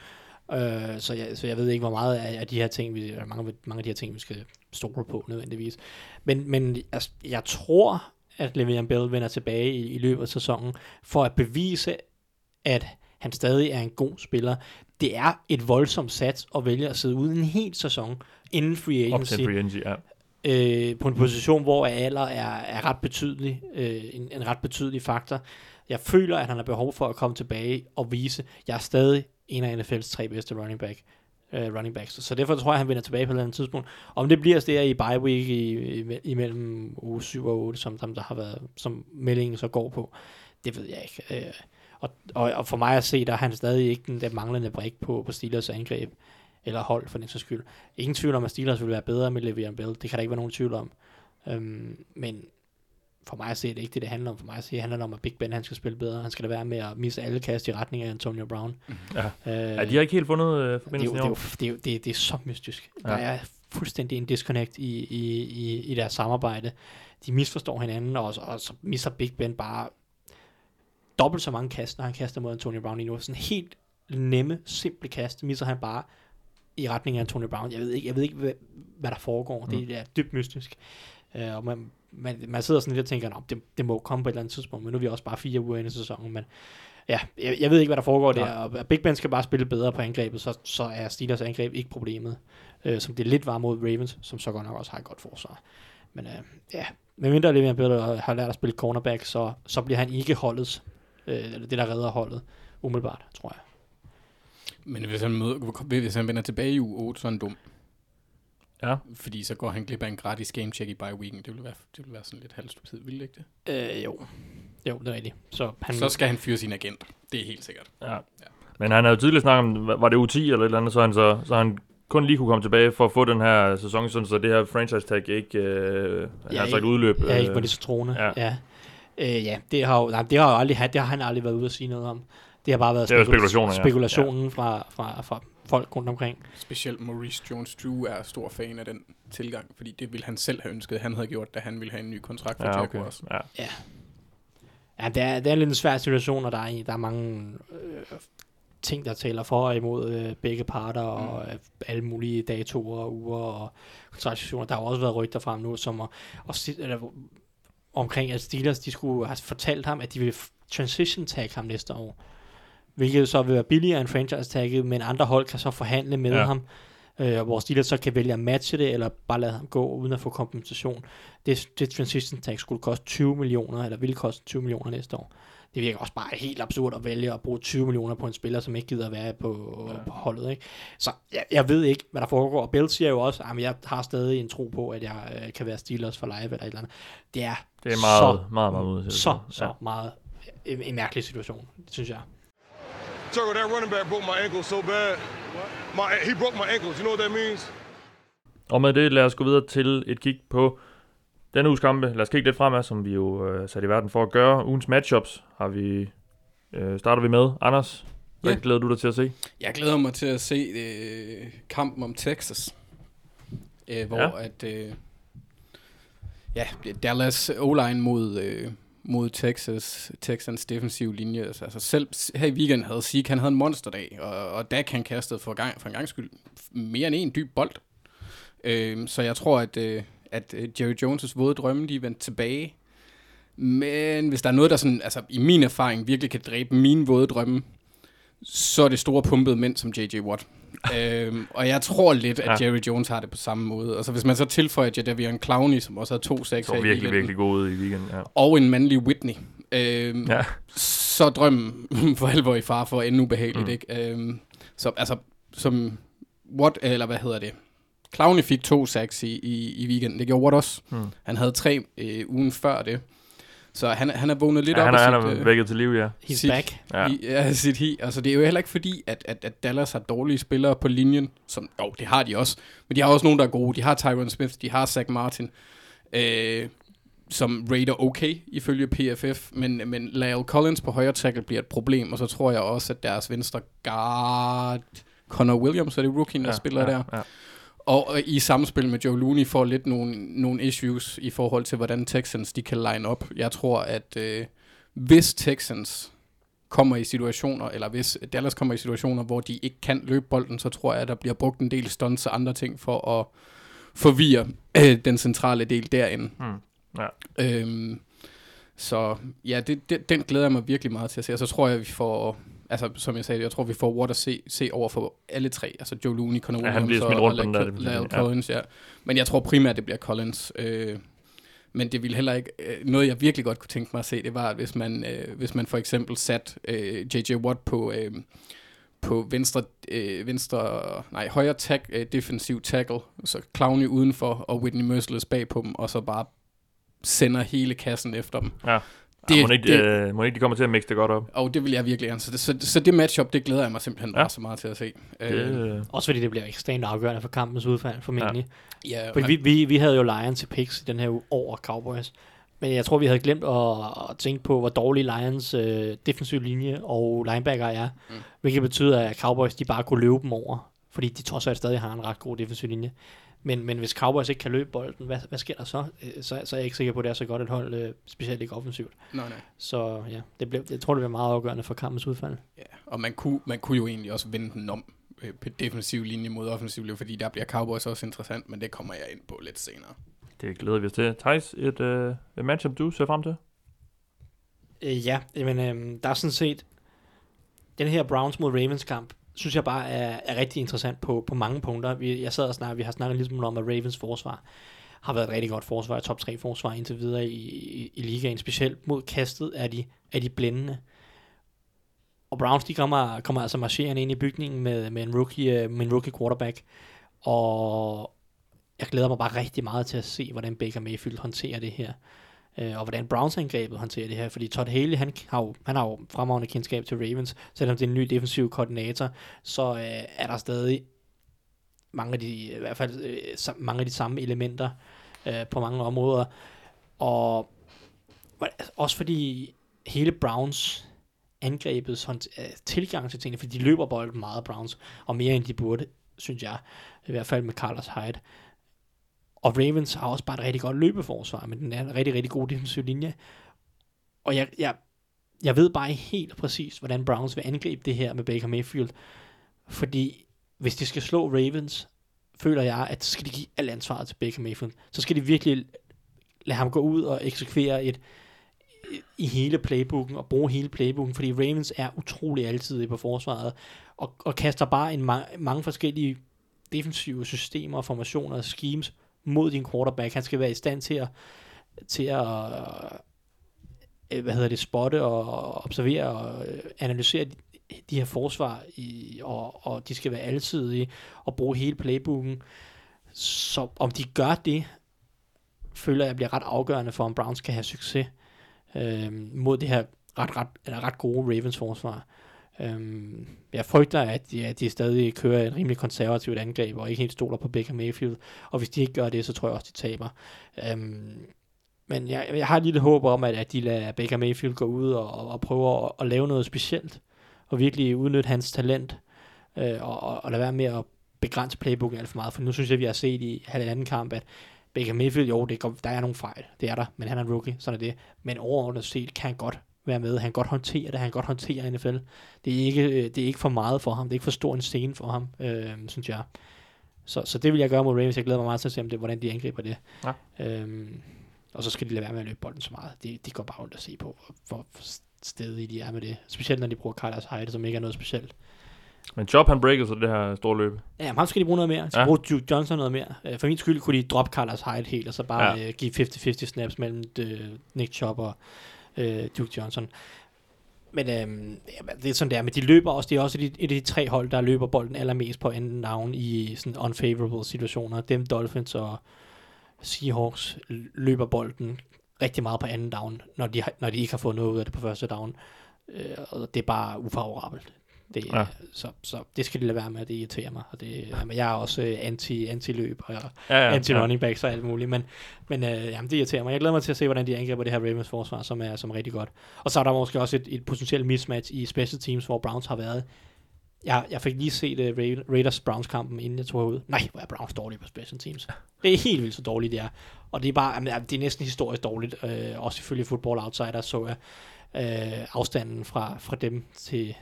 Øh, så, jeg, så jeg ved ikke, hvor meget af, af de her ting, vi, eller mange, mange af de her ting, vi skal stole på nødvendigvis. Men, men altså, jeg tror, at Le'Veon Bell vender tilbage i, i løbet af sæsonen, for at bevise, at han stadig er en god spiller. Det er et voldsomt sats at vælge at sidde ude en hel sæson inden free agency free agency, ja. øh, på en position, hvor alder er, er ret betydelig, øh, en, en ret betydelig faktor. Jeg føler, at han har behov for at komme tilbage og vise, at jeg er stadig en af NFL's tre bedste running, back, øh, running backs. Så derfor tror jeg, at han vender tilbage på et eller andet tidspunkt. Om det bliver der i bye week i, i, imellem uge 7 og 8, som, som der har været, som meldingen så går på, det ved jeg ikke. Øh, og, og, og for mig at se, der er han stadig ikke den der manglende brik på, på Steelers angreb, eller hold for den sags skyld. Ingen tvivl om, at Steelers vil være bedre med Le'Veon Bell. Det kan der ikke være nogen tvivl om. Øhm, men for mig at se, det er ikke det, det handler om. For mig at se, det handler om, at Big Ben han skal spille bedre. Han skal da være med at misse alle kast i retning af Antonio Brown. Ja. Øh, ja, de har ikke helt fundet øh, det, forbindelsen det, er jo, det, er jo, det, er, det er så mystisk. Ja. Der er fuldstændig en disconnect i, i, i, i deres samarbejde. De misforstår hinanden, og, og så misser Big Ben bare dobbelt så mange kast, når han kaster mod Antonio Brown lige nu. Sådan helt nemme, simple kast, misser han bare i retning af Antonio Brown. Jeg ved ikke, jeg ved ikke hvad, hvad der foregår. Mm. Det er dybt mystisk. Uh, og man, man, man sidder sådan lidt og tænker, "Nå, det, det må komme på et eller andet tidspunkt, men nu er vi også bare fire uger inde i sæsonen. Men ja, jeg, jeg ved ikke, hvad der foregår Nej. der. Og Big Ben skal bare spille bedre på angrebet, så, så er Steelers angreb ikke problemet. Uh, som det lidt var mod Ravens, som så godt nok også har et godt forsvar. Men uh, ja, medmindre Le'Veon Bell har lært at spille cornerback, så, så bliver han ikke holdets, eller det der redder holdet, umiddelbart, tror jeg. Men hvis han, møder, hvis han vender tilbage i uge 8, så er han dum. Ja. Fordi så går han glip af en gratis game check i bye weekend. Det vil være, det vil være sådan lidt halvstupid, vil det ikke det? Øh, jo. Jo, det er rigtigt. Så han, Så skal han fyre sin agent. Det er helt sikkert. Ja. Men han havde jo tidligere snakket om, var det U10 eller et eller andet, så han, så, så han kun lige kunne komme tilbage for at få den her sæson, sådan så det her franchise tag ikke øh, Ja, har sagt ikke- udløb. Ja, ikke øh, på det så troende. ja. Ja. Ja. Øh, ja, det har, jo, nej, det har jo aldrig, det har han aldrig været ude at sige noget om. Det har bare været Det jo spekula- spekulationer, ja. spekulationen ja. Fra, fra, fra folk rundt omkring. Specielt Maurice Jones-Drew er stor fan af den tilgang, fordi det ville han selv have ønsket, han havde gjort, da han ville have en ny kontrakt for ja, okay. Jaguars. Ja. Ja, det er, det er lidt en svær situation, og der er, der er mange øh, ting, der taler for og imod øh, begge parter, og øh, alle mulige datoer og uger og kontraktioner. Der har også været rygter frem nu, som at, og, si- eller, omkring, at Steelers de skulle have fortalt ham, at de ville transition tag ham næste år. Hvilket så vil være billigere end franchise tagget, men andre hold kan så forhandle med Ja. ham, øh, hvor Steelers så kan vælge at matche det, eller bare lade ham gå uden at få kompensation. Det, det transition tag skulle koste 20 millioner, eller ville koste 20 millioner næste år. Det virker også bare helt absurd at vælge at bruge 20 millioner på en spiller, som ikke gider at være på, ja. på holdet. Ikke? Så jeg, jeg ved ikke, hvad der foregår. Og Bill siger jo også, at jeg har stadig en tro på, at jeg øh, kan være Steelers for live eller et eller andet. Det er, Det er meget, så, meget, meget ude. så, så meget en, en mærkelig situation, det synes jeg. Turtle, that running back broke my ankle so bad. My he broke my ankles. You know what that means? Og med det, lad os gå videre til et kig på denne uges kampe. Lad os kigge lidt fremad, som vi jo øh, sat i verden for at gøre. Ugens matchups har vi, øh, starter vi med. Anders, hvad Ja. glæder du dig til at se? Jeg glæder mig til at se øh, kampen om Texas, øh, hvor Ja. ja. at øh, ja, Dallas O-line mod øh, mod Texas, Texans defensive linje. Altså, altså, selv her i weekenden havde Sieg, han havde en monsterdag, og, og Dak han kastede for, gang, for en gang skyld mere end en dyb bold. Øh, så jeg tror, at, øh, at øh, Jerry Jones' våde drømme, de vendte tilbage. Men hvis der er noget, der sådan, altså, i min erfaring virkelig kan dræbe mine våde drømme, så er det store pumpede mænd som J.J. Watt. <laughs> øhm, og jeg tror lidt, at Ja. Jerry Jones har det på samme måde. Altså hvis man så tilføjer Jadavion Clowney, som også havde to sacks Så i virkelig, weekenden, virkelig god ud i weekenden. Ja. og en mandlig Whitney, øhm, ja. så drømmen <laughs> for alvor i far for at ende ubehageligt. Mm. Ikke? Øhm, så altså, som Watt, eller hvad hedder det, Clowney fik to sacks i, i, i weekenden. Det gjorde Watt også. Mm. Han havde tre øh, ugen før det. Så han, han er vågnet lidt ja, op han, af er, han er øh, vækket til liv, ja. He's Sit- back. Ja. i, ja, sit hi. Altså, det er jo heller ikke fordi, at, at, at Dallas har dårlige spillere på linjen. Som, jo, det har de også. Men de har også nogen, der er gode. De har Tyron Smith, de har Zach Martin, øh, som rater okay, ifølge PFF. Men, men Lyle Collins på højre tackle bliver et problem. Og så tror jeg også, at deres venstre guard, Connor Williams, er det rookien, der ja, spiller ja, der. Ja. Og øh, i samspil med Joe Looney får lidt nogle, nogle issues i forhold til, hvordan Texans de kan line op. Jeg tror, at øh, hvis Texans kommer i situationer, eller hvis Dallas kommer i situationer, hvor de ikke kan løbe bolden, så tror jeg, at der bliver brugt en del stunts og andre ting for at forvirre øh, den centrale del derinde. Mm. Ja. Øhm, så ja, det, det, den glæder jeg mig virkelig meget til at se. Og så tror jeg, at vi får, altså som jeg sagde, jeg tror, vi får Watt at se, se over for alle tre. Altså Joe Looney, Connor Ja, han Williams bliver smidt og, rundt og der Lyle- Lyle linje, ja. Collins, ja. Men jeg tror primært, det bliver Collins. Øh, men det ville heller ikke... Øh, noget, jeg virkelig godt kunne tænke mig at se, det var, at hvis man, øh, hvis man for eksempel sat øh, J.J. Watt på... Øh, på venstre, øh, venstre, nej, højre tag, øh, defensiv tackle, så Clowney udenfor, og Whitney Merciless bag på dem, og så bare sender hele kassen efter dem. Ja. Det- Det, må, ikke, det- øh, må ikke de kommer til at mixe det godt op? Og det vil jeg virkelig gerne. Så det, så, så det matchup, det glæder jeg mig simpelthen Ja. bare så meget til at se. Det, Øh, Også fordi det bliver ekstremt afgørende for kampens udfald, formentlig. ja, Fordi vi, vi, vi havde jo Lions til picks i den her uge over Cowboys. Men jeg tror, vi havde glemt at, at tænke på, hvor dårlig Lions øh, defensiv linje og linebacker er. Mm. Hvilket betyder, at Cowboys de bare kunne løbe dem over. Fordi de trods alt stadig har en ret god defensiv linje. Men, men hvis Cowboys ikke kan løbe bolden, hvad, hvad sker der så? Øh, så? Så er jeg ikke sikker på, at det er så godt et hold, øh, specielt ikke offensivt. nej, nej. Så ja, det blev, jeg tror, det bliver meget afgørende for kampens udfald. Ja. Og man kunne, man kunne jo egentlig også vende den om øh, på defensiv linje mod offensiv linje, fordi der bliver Cowboys også interessant, men det kommer jeg ind på lidt senere. det glæder vi os til. Thijs, et, øh, et matchup, du ser frem til? Øh, ja, men øh, der er sådan set, den her Browns mod Ravens kamp, synes jeg bare er, er rigtig interessant på, på mange punkter. Vi, jeg sad og snakkede, vi har snakket lidt om, at Ravens forsvar har været et rigtig godt forsvar, et top 3 forsvar indtil videre i, i, i ligaen, specielt mod kastet er de, er de blændende. Og Browns, de kommer, kommer altså marcherende ind i bygningen med, med, en rookie, øh, med en rookie quarterback, og jeg glæder mig bare rigtig meget til at se, hvordan Baker Mayfield håndterer det her øh, og hvordan Browns-angrebet håndterer det her, fordi Todd Haley, han har jo, han har jo fremragende kendskab til Ravens, selvom det er en ny defensiv koordinator, så øh, er der stadig mange af de, i hvert fald øh, sam- mange af de samme elementer øh, på mange områder. Og også fordi hele Browns angrebets øh, tilgang til tingene, fordi de løber bolden meget, Browns, og mere end de burde, synes jeg, i hvert fald med Carlos Hyde. Og Ravens har også bare et rigtig godt løbeforsvar, men den er en rigtig, rigtig god defensiv linje. Og jeg, jeg, jeg ved bare ikke helt præcis, hvordan Browns vil angribe det her med Baker Mayfield. Fordi hvis de skal slå Ravens, føler jeg, at skal de give alt ansvaret til Baker Mayfield. Så skal de virkelig lade ham gå ud og eksekvere et, i hele playbooken og bruge hele playbooken, fordi Ravens er utrolig altid på forsvaret og, og kaster bare en ma- mange forskellige defensive systemer, formationer og schemes mod din quarterback. Han skal være i stand til at, til at øh, hvad hedder det, spotte og observere og øh, analysere de, de her forsvar, i, og, og de skal være alsidige og bruge hele playbooken. Så om de gør det, føler jeg bliver ret afgørende for, om Browns kan have succes øh, mod det her ret, ret, eller ret gode Ravens forsvar. Øhm, jeg frygter, at ja, at de stadig kører et rimelig konservativt angreb, og ikke helt stoler på Baker Mayfield. Og hvis de ikke gør det, så tror jeg også, de taber. Øhm, men jeg, jeg har et lille håb om, at, at de lader Baker Mayfield gå ud og, og, og prøve at, at lave noget specielt, og virkelig udnytte hans talent, øh, og, og, og lade være med at begrænse playbooken alt for meget. For nu synes jeg, vi har set i halvanden kamp, at Baker Mayfield, jo, det går, der er nogle fejl, det er der, men han er en rookie, sådan er det. Men overordnet set kan han godt være med. Han kan godt håndtere det, han kan godt håndtere NFL. Det er ikke, øh, det er ikke for meget for ham, det er ikke for stor en scene for ham, øh, synes jeg. Så, så det vil jeg gøre mod Ravens. Jeg glæder mig meget til at se, om det, hvordan de angriber det. Ja. Øhm, og så skal de lade være med at løbe bolden så meget. Det, de går bare ondt at se på, hvor, stedige de er med det. Specielt når de bruger Carlos Hyde, som ikke er noget specielt. Men Job han breaker så det her store løb. Ja, men ham skal de bruge noget mere. De skal Ja. bruge Duke Johnson noget mere. Øh, For min skyld kunne de droppe Carlos Hyde helt, og så bare Ja. øh, give 50-50 snaps mellem Nick Chubb og øh, Duke Johnson. Men øh, det er sådan der, men de løber også, det er også et, et af de tre hold, der løber bolden allermest på anden navn i sådan unfavorable situationer. Dem Dolphins og Seahawks løber bolden rigtig meget på anden down, når de, når de ikke har fået noget ud af det på første down. Øh, og det er bare ufavorabelt. Det, Ja. så, så det skal de lade være med, det irriterer mig. Og det, jamen, jeg er også øh, anti, anti-løb og Ja, ja, anti-running backs og alt muligt, men, men øh, jamen, det irriterer mig. Jeg glæder mig til at se, hvordan de angriber det her Ravens forsvar, som er, som er rigtig godt. Og så er der måske også et, et potentielt mismatch i special teams, hvor Browns har været. Jeg, jeg fik lige set uh, Ra- Raiders-Browns-kampen, inden jeg tog herud. Nej, hvor er Browns dårlige på special teams. Det er helt vildt så dårligt, det er. Og det er bare, jamen, det er næsten historisk dårligt. Øh, også ifølge Football Outsiders så jeg øh, afstanden fra, fra dem til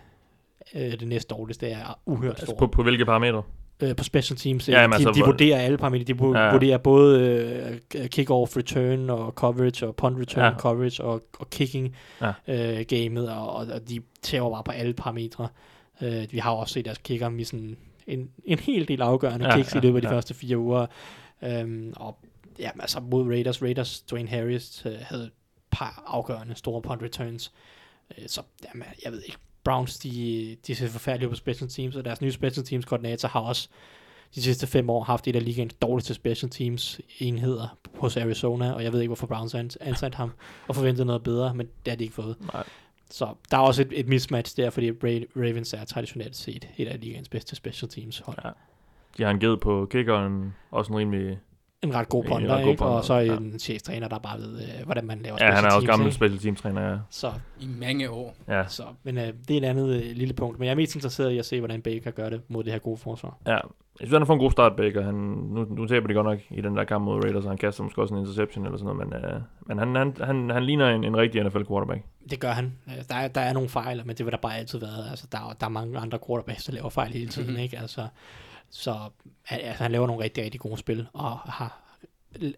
øh, det næste dårligste er uhørt Altså stor på, på hvilke parametre? øh, på special teams. Ja, Ja, jamen, de, altså, de vurderer alle parametre. De Ja. ja. vurderer både øh, kick-off return og coverage og punt return Ja. coverage og, og kicking Ja. øh, gamet, og, og, de tæver bare på alle parametre. Øh, vi har også set deres kicker misse en, en, en hel del afgørende ja, kicks ja, i løbet af de ja. første fire uger. Øhm, og ja, altså mod Raiders, Raiders, Dwayne Harris øh, havde et par afgørende store punt returns. Øh, så jamen, jeg ved ikke, Browns, de, de ser forfærdelige på special teams, og deres nye special teams koordinator har også de sidste fem år haft et af ligaens dårligste special teams enheder hos Arizona, og jeg ved ikke, hvorfor Browns ansat ham og forventet noget bedre, men det har de ikke fået. Nej. Så der er også et, et mismatch der, fordi Ra- Ravens er traditionelt set et af ligaens bedste special teams hold. Ja. De har en ged på kickeren, også en rimelig... En ret god En punter, ret god ikke? punter, og så ja. en cheftræner, der bare ved, øh, hvordan man laver Ja, han er også teams, gammel special team træner, ja. Så, I mange år. ja. så, men øh, det er et andet øh, lille punkt. Men jeg er mest interesseret i at se, hvordan Baker gør det mod det her gode forsvar. Ja, jeg synes, han har fået en god start, Baker. Han, nu, nu taber de godt nok i den der kamp mod Raiders, og han kaster måske også en interception eller sådan noget, men, uh, men han, han, han, han ligner en, en rigtig NFL quarterback. Det gør han. Øh, Der er, der er nogle fejl, men det vil der bare altid være. Altså, der, er- der er mange andre quarterbacks, der laver fejl hele tiden. Mhm. ikke? Altså, så han- altså, han laver nogle rigtig, rigtig gode spil, og har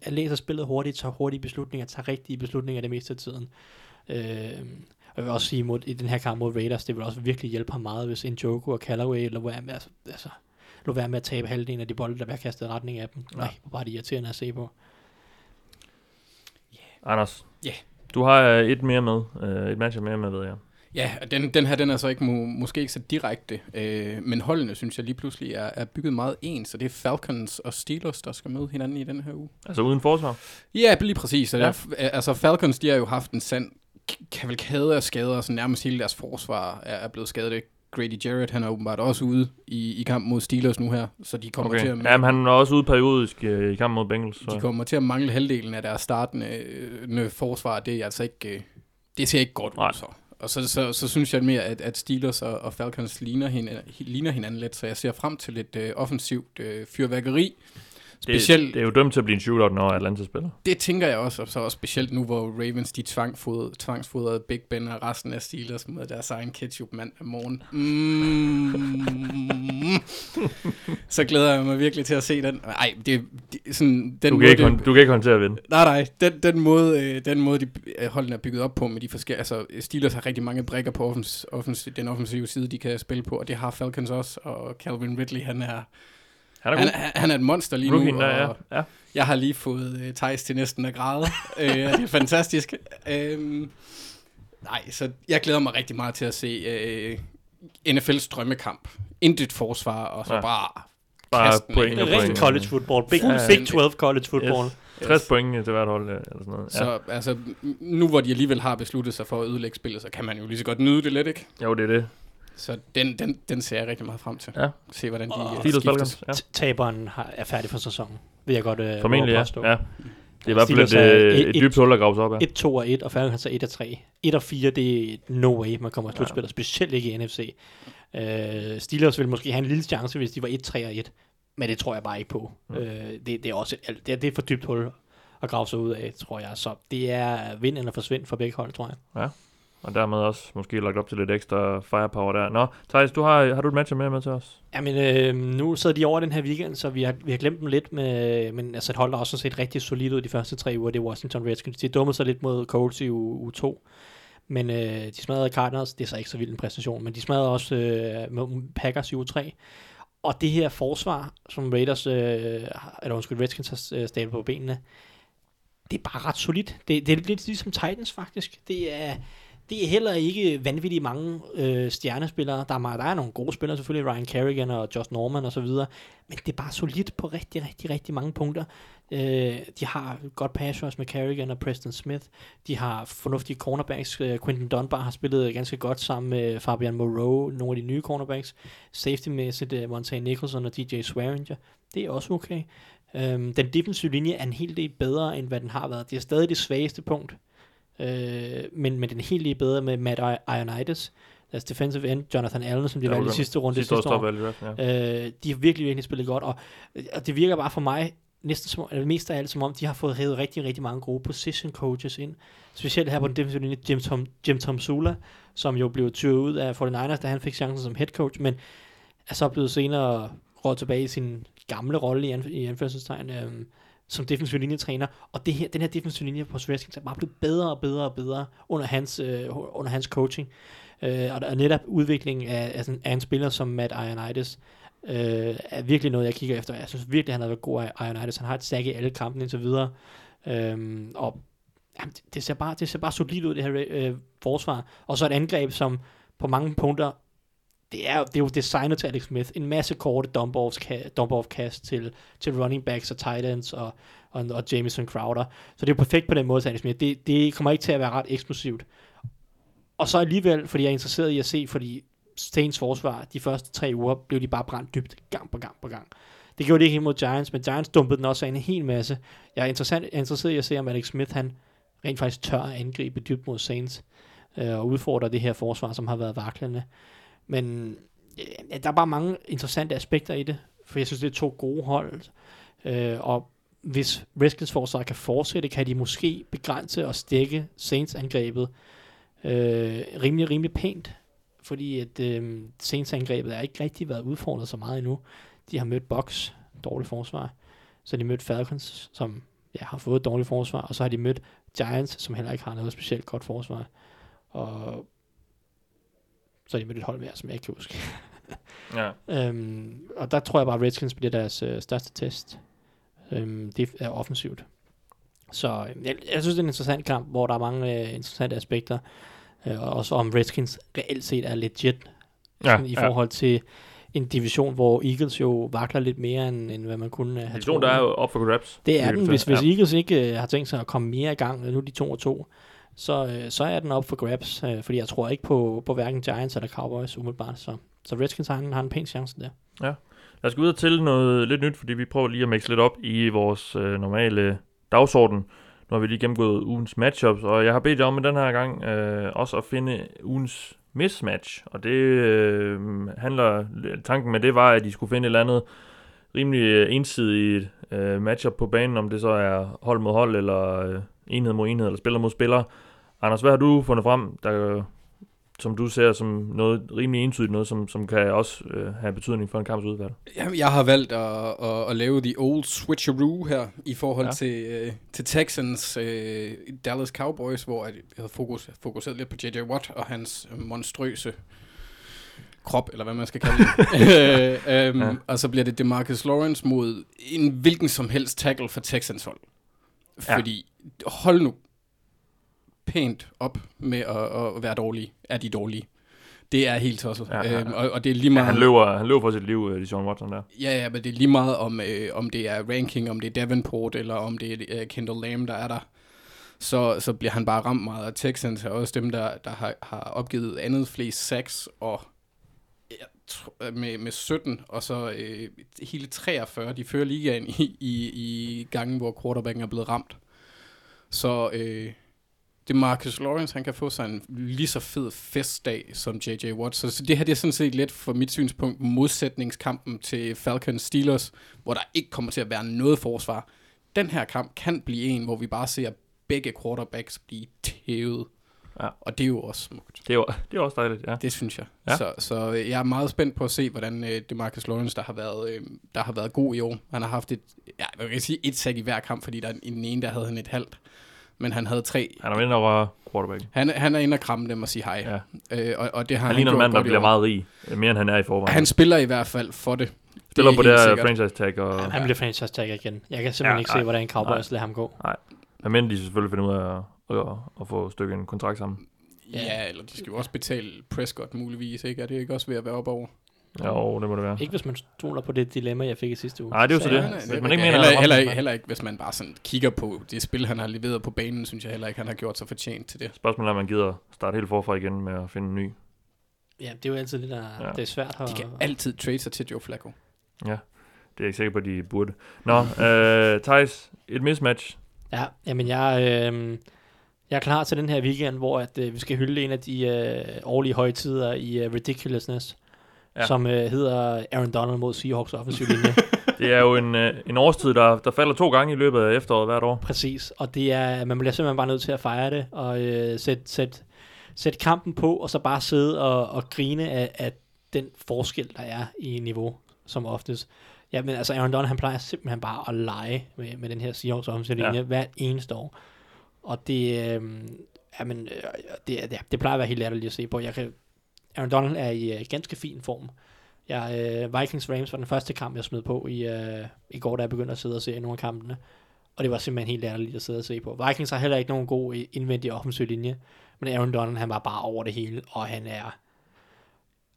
læser spillet hurtigt, tager hurtige beslutninger, tager rigtige beslutninger det meste af tiden. Øh, og jeg vil også sige, mod, i den her kamp mod Raiders, det vil også virkelig hjælpe ham meget, hvis Njoku og Callaway lå være med, altså, altså, lå være med at tabe halvdelen af de bolde, der bliver kastet i retning af dem. Ja. Nej, hvor var det irriterende at se på. Anders, Ja. du har øh, et mere med, øh, et match mere med, ved jeg. Ja, den, den her den er så ikke må, måske ikke så direkte, øh, men holdene synes jeg lige pludselig er, er bygget meget ens, så det er Falcons og Steelers, der skal møde hinanden i den her uge. Altså uden forsvar. Ja, lige præcis. Ja. ja. der, altså Falcons, de har jo haft en sand kavalkade af skader, så nærmest hele deres forsvar er, er blevet skadet. Det Grady Jarrett, han er åbenbart også ude i, i kamp mod Steelers nu her, så de kommer, Okay. til, at, Jamen, han er også ude periodisk øh, i kampen mod Bengals. Så. de kommer til at mangle halvdelen af deres startende øh, forsvar. Det er altså ikke, øh, det ser ikke godt Nej. ud så. Og så, så, så synes jeg mere, at, at Steelers og, og Falcons ligner hinanden, ligner hinanden lidt, så jeg ser frem til lidt øh, offensivt øh, fyrværkeri. Specielt, Det, det er jo dømt til at blive en shootout, når Atlanta spiller. Det tænker jeg også, og så også specielt nu, hvor Ravens de tvangfodrede, tvangsfodrede Big Ben og resten af Steelers med deres egen ketchup mand af morgen. Mm. så glæder jeg mig virkelig til at se den. Nej, det, det sådan, den Du måde, kan, ikke, det, hånd- du kan ikke håndtere at vinde. Nej, nej, den, den måde, øh, den måde de øh, holdene er bygget op på med de forskellige, altså Steelers har rigtig mange brækker på offens, offens, den offensive side, de kan spille på, og det har Falcons også, og Calvin Ridley, han er, Han er han, god. er- han er et monster lige Rookien nu, der, og, ja. ja. jeg har lige fået øh, Thijs til næsten at græde. øh, det er fantastisk. Øhm, nej, så jeg glæder mig rigtig meget til at se øh, NFL's drømmekamp. Intet forsvar, og så Ja. ja. bare Bare Kasten point Ren point. college football. Big, Fuldstændig. Big 12 college football. Yes. 60 point til hvert hold, ja, eller sådan noget. Ja. Så altså, nu hvor de alligevel har besluttet sig for at ødelægge spillet, så kan man jo lige så godt nyde det lidt, ikke? Jo, det er det. Så den, den, den ser jeg rigtig meget frem til. Ja. Se, hvordan de Og- oh, skiftes. Falcons, ja. Taberen har, er færdig for sæsonen, vil jeg godt øh, Formentlig, ja. at ja. Det er i hvert fald et, øh, et- et et- dybt hul at grave sig op af. 1, 2 og 1, og Falcons er 1 og 3. 1 og 4, det er no way, man kommer i slutspillet, ja. specielt ikke i NFC. Uh, Steelers ville måske have en lille chance, hvis de var 1, 3 og 1, men det tror jeg bare ikke på. Mm. Uh, det, det, er også et, det, er, det er for dybt hul at grave sig ud af, tror jeg. Så det er vind eller forsvind for begge hold, tror jeg. Og dermed også måske lagt op til lidt ekstra firepower der. Nå, Thijs, du har, har du et match med med til os? Jamen, øh, nu sidder de over den her weekend, så vi har, vi har glemt dem lidt, med, men altså et hold, der også har set rigtig solidt ud de første tre uger, det er Washington Redskins. De dummede sig lidt mod Colts i u 2, men øh, de smadrede Cardinals, det er så ikke så vild en præstation, men de smadrede også øh, Packers i u 3, Og det her forsvar, som Raiders, øh, eller undskyld, Redskins har øh, stablet på benene, det er bare ret solidt. Det, det er lidt ligesom Titans faktisk. Det er, det er heller ikke vanvittigt mange øh, stjernespillere. Der er, meget, der er nogle gode spillere selvfølgelig, Ryan Kerrigan og Josh Norman og så videre, men det er bare solidt på rigtig, rigtig, rigtig mange punkter. Øh, de har godt pass rush med Kerrigan og Preston Smith. De har fornuftige cornerbacks. Øh, Quentin Dunbar har spillet ganske godt sammen med Fabian Moreau, nogle af de nye cornerbacks. Safety-mæssigt uh, Nicholson og DJ Swearinger. Det er også okay. Øhm, den defensive linje er en hel del bedre, end hvad den har været. Det er stadig det svageste punkt. Øh, men, men den helt del bedre med Matt Ioannidis. Deres defensive end, Jonathan Allen, som de valgte i sidste runde Sidste sidste, år. draften, ja. Øh, de har virkelig, virkelig spillet godt, og, og det virker bare for mig næsten som, eller mest af alt som om, de har fået hævet rigtig, rigtig mange gode position coaches ind. Specielt her på den defensive linje, Jim, Tom, Jim Tom Sula, som jo blev tyret ud af 49ers, da han fik chancen som head coach, men er så blevet senere råd tilbage i sin gamle rolle i, anf- i anførselstegn, øhm, som defensiv linjetræner. Og det her, den her defensiv linje på Redskins er bare blevet bedre og bedre og bedre under hans, øh, under hans coaching. Øh, og, der er netop udviklingen af, af, sådan, af en spiller som Matt Ioannidis, øh, er virkelig noget, jeg kigger efter. Jeg synes virkelig, han har været god af Ioannidis. Han har et stack i alle kampene indtil videre. Øh, og jamen, det, det, ser bare, det ser bare solidt ud, det her øh, forsvar. Og så et angreb, som på mange punkter, det er, det er jo designet til Alex Smith. En masse korte dump-off-kast til, til running backs og tight ends og, og, og Jameson Crowder. Så det er jo perfekt på den måde til Alex Smith. Det, det kommer ikke til at være ret eksplosivt. Og så alligevel, fordi jeg er interesseret i at se, fordi Saints forsvar, de første tre uger, blev de bare brændt dybt gang på gang på gang. Det gjorde de ikke mod Giants, men Giants dumpede den også af en hel masse. Jeg er interessant, jeg er interesseret i at se, om Alex Smith, han rent faktisk tør at angribe dybt mod Saints, øh, og udfordre det her forsvar, som har været vaklende. Men øh, ja, der er bare mange interessante aspekter i det, for jeg synes, det er to gode hold, øh, og hvis Redskins forsvar kan fortsætte, kan de måske begrænse og stække Saints-angrebet øh, rimelig, rimelig pænt, fordi at øh, Saints-angrebet er ikke rigtig været udfordret så meget endnu. De har mødt Box, dårligt forsvar, så har de mødt Falcons, som ja, har fået et dårligt forsvar, og så har de mødt Giants, som heller ikke har noget specielt godt forsvar. Og så de mødt et hold mere, som jeg ikke kan huske. <laughs> ja. Øhm, og der tror jeg bare, at Redskins bliver deres øh, største test. Øhm, det er offensivt. Så øh, jeg, jeg synes, det er en interessant kamp, hvor der er mange øh, interessante aspekter. Øh, og også om Redskins reelt set er legit Ja, sådan, i ja. forhold til en division, hvor Eagles jo vakler lidt mere, end, end hvad man kunne øh, have Division, der er jo op for grabs. det er den, hvis, hvis ja. Eagles ikke øh, har tænkt sig at komme mere i gang, nu er de 2 og 2, så, øh, så er den op for grabs, øh, fordi jeg tror ikke på, på hverken Giants eller Cowboys umiddelbart, så, så Redskins har en, har en pæn chance der. Lad os gå videre til noget lidt nyt, fordi vi prøver lige at mixe lidt op i vores øh, normale dagsorden. Nu har vi lige gennemgået ugens matchups, og jeg har bedt jer om i den her gang øh, også at finde ugens mismatch. Og det øh, handler, tanken med det var, at de skulle finde et eller andet rimelig ensidigt øh, matchup på banen, om det så er hold mod hold, eller øh, enhed mod enhed, eller spiller mod spiller. Anders, hvad har du fundet frem, der, som du ser som noget rimelig entydigt, noget som, som kan også øh, have betydning for en kamps udvalg? Jamen, jeg har valgt at, at, at lave the old switcheroo her i forhold Ja. til, øh, til Texans øh, Dallas Cowboys, hvor jeg havde fokus, fokuseret lidt på J.J. Watt og hans monstrøse krop, eller hvad man skal kalde det. <laughs> øh, øhm, ja. Og så bliver det Demarcus Lawrence mod en hvilken som helst tackle for Texans hold. Ja. Fordi, hold nu pænt op med at, at være dårlige. Er de dårlige? Det er helt tosset. Ja, ja, ja. Øhm, og, og det er lige Ja, meget... han, løber, han løber for sit liv, øh, Sean Watson der. Ja, ja, men det er lige meget om, øh, om det er ranking, om det er Davenport, eller om det er øh, Kendall Lamb, der er der. Så, så bliver han bare ramt meget. Og Texans er også dem, der, der har, har opgivet andet flest sacks, og Øh, med, med 17, og så øh, hele 43. De fører ligaen i, i, i gangen, hvor quarterbacken er blevet ramt. Så øh, det Marcus Lawrence, han kan få sig en lige så fed festdag som J.J. Watt. Så, så det her det er sådan set lidt for mit synspunkt modsætningskampen til Falcons Steelers, hvor der ikke kommer til at være noget forsvar. Den her kamp kan blive en, hvor vi bare ser begge quarterbacks blive tævet. Ja. Og det er jo også smukt. Det er, jo, det er også dejligt, ja. Det synes jeg. Ja. Ja. Så, så jeg er meget spændt på at se, hvordan øh, Demarcus Lawrence, der har, været, øh, der har været god i år. Han har haft et, ja, jeg kan sige et sack i hver kamp, fordi der er i den ene, der havde han et halvt. Men han havde tre. Han er vinder over quarterback. Han, han er inde og kramme dem og sige hej. Ja. Øh, og, og det har Han han, ligner en mand, der bliver meget rig. Mere end han er i forvejen. Han spiller i hvert fald for det. spiller det på det her sikkert. franchise tag, og Han bliver franchise tagger igen. Jeg kan simpelthen Ja, ikke nej, se, hvordan Cowboys lader ham gå. men de selvfølgelig finder ud af at, at, at få stykket en kontrakt sammen. Ja. ja, eller de skal jo også betale Prescott muligvis, ikke? Er det ikke også ved at være op over? Jo, det må det være. Ikke hvis man stoler på det dilemma, jeg fik i sidste uge. Nej, det er jo så det. Hvis man ikke mener, heller, heller, ikke, sig. heller ikke, hvis man bare sådan kigger på det spil, han har leveret på banen, synes jeg heller ikke, han har gjort sig fortjent til det. Spørgsmålet er, om man gider starte helt forfra igen med at finde en ny. Ja, det er jo altid lidt, der, Ja. ja. det er svært at... De kan altid trade sig til Joe Flacco. Det er jeg ikke sikker på, at de burde. Nå, <laughs> øh, Thijs, et mismatch. Ja, jamen jeg, øh, jeg er klar til den her weekend, hvor at, øh, vi skal hylde en af de øh, årlige højtider i øh, Ridiculousness, Ja. som øh, hedder Aaron Donald mod Seahawks offensiv linje. <laughs> Det er jo en, øh, en årstid, der, der falder to gange i løbet af efteråret hvert år. Præcis, og det er, man bliver simpelthen bare nødt til at fejre det, og øh, sætte sæt, sæt kampen på, og så bare sidde og, og grine af, af den forskel, der er i niveau, som oftest. Ja, men altså Aaron Donald, han plejer simpelthen bare at lege med, med den her Seahawks offensiv linje ja. hvert eneste år. Og det, øh, jamen, øh, det, ja, det plejer at være helt latterligt at se på. Jeg kan, Aaron Donald er i øh, ganske fin form. Jeg, øh, Vikings Rams var den første kamp, jeg smed på i, øh, i går, da jeg begyndte at sidde og se nogle af kampene. Og det var simpelthen helt ærligt at sidde og se på. Vikings har heller ikke nogen god øh, indvendig offensiv linje. Men Aaron Donald, han var bare over det hele, og han er...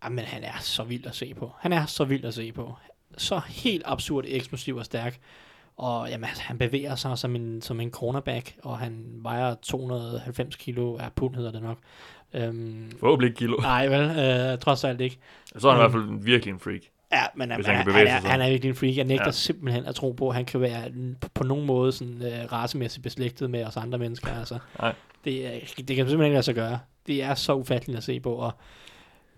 Jamen, han er så vild at se på. Han er så vild at se på. Så helt absurd eksplosiv og stærk. Og jamen, han bevæger sig som en, som en cornerback, og han vejer 290 kilo, ja, pund hedder det nok. Øhm, Forhåbentlig ikke kilo. nej, vel, øh, trods alt ikke. Så er han i Mm. hvert fald virkelig en freak. Ja, men han han, han, er, han er virkelig en freak. Jeg nægter Ja. simpelthen at tro på, at han kan være på, på nogen måde sådan, uh, racemæssigt beslægtet med os andre mennesker. Altså. Nej. Det, er- det kan simpelthen ikke lade sig gøre. Det er så ufatteligt at se på, og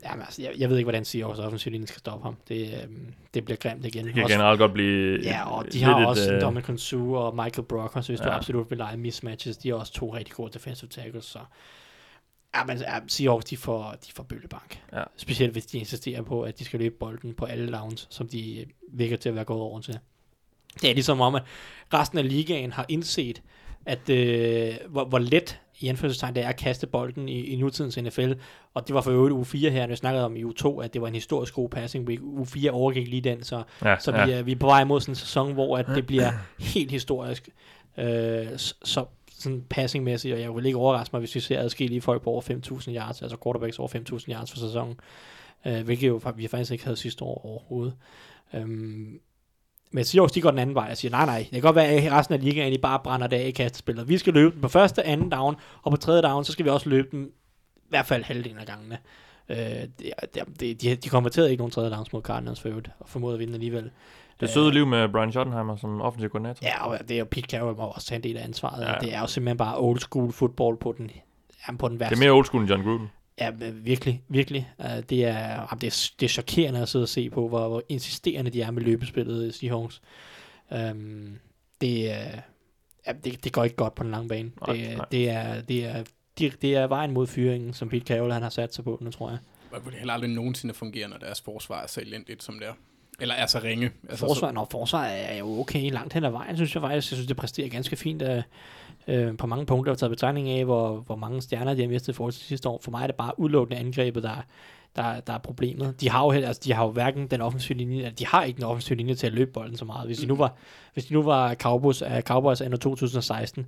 jamen, altså, jeg, jeg ved ikke, hvordan Seahawks offensiv linje skal stoppe ham. Det, øhm, det bliver grimt igen. Det kan Også- generelt godt blive... Ja, og de har lidt også øh, Dominic Su og Michael Brockers, hvis ja. du absolut vil lege mismatches. De er også to rigtig gode defensive tackles, så... Ja, men ja, Seahawks, de får, de får bøllebank. Ja. Specielt hvis de insisterer på, at de skal løbe bolden på alle downs, som de øh, virker til at være gået over til. Det er ligesom om, at resten af ligaen har indset, at øh, hvor, hvor let i anførselstegn det er at kaste bolden i, i nutidens NFL. Og det var for øvrigt uge 4 her, når vi snakkede om i uge 2, at det var en historisk god passing week. Uge 4 overgik lige den, så Ja, så ja. vi, er, vi er på vej mod sådan en sæson, hvor at det bliver helt historisk. Øh, så sådan passingmæssigt, og jeg vil ikke overraske mig, hvis vi ser adskillige folk på over 5.000 yards, altså quarterbacks over 5.000 yards for sæsonen, øh, hvilket jo vi faktisk ikke havde sidste år overhovedet. Øhm, Men Seahawks, de går den anden vej og siger, nej, nej, det kan godt være, at resten af ligaen, de bare brænder det af i kastespillet. Vi skal løbe den på første, anden down, og på tredje down, så skal vi også løbe den i hvert fald halvdelen af gangene. Øh, det, det, det, de, de konverterede ikke nogen tredje downs mod Cardinals for øvrigt, og formåede at vinde alligevel. Det søde liv med Brian Schottenheimer som offensiv koordinator. Ja, og det er jo Pete Carroll må også tage en del af ansvaret. Ja. Det er jo simpelthen bare old school football på den, jamen, på den Det værste. er mere old school end John Gruden. Ja, virkelig, virkelig. Uh, det, er, det, er, det er chokerende at sidde og se på, hvor, hvor insisterende de er med løbespillet i Seahawks. Um, det, er, ja, det, det går ikke godt på den lange bane. Nej, det, nej. det, er, det, er, det, det er vejen mod fyringen, som Pete Carroll han har sat sig på nu, tror jeg. Det vil heller aldrig nogensinde fungere, når deres forsvar er så elendigt, som det er. Eller er så ringe. Altså, Forsvar, når forsvar er jo okay langt hen ad vejen, synes jeg faktisk. Jeg synes, det præsterer ganske fint øh, øh, på mange punkter, taget betegning af, hvor, hvor mange stjerner de har mistet i forhold til sidste år. For mig er det bare udelukkende angrebet, der, der, der er problemet. De har jo, heller- altså, de har jo hverken den offensive linje, altså, de har ikke den offensive linje til at løbe bolden så meget. Hvis de nu var, hvis de nu var Cowboys, uh, Cowboys anno 2016,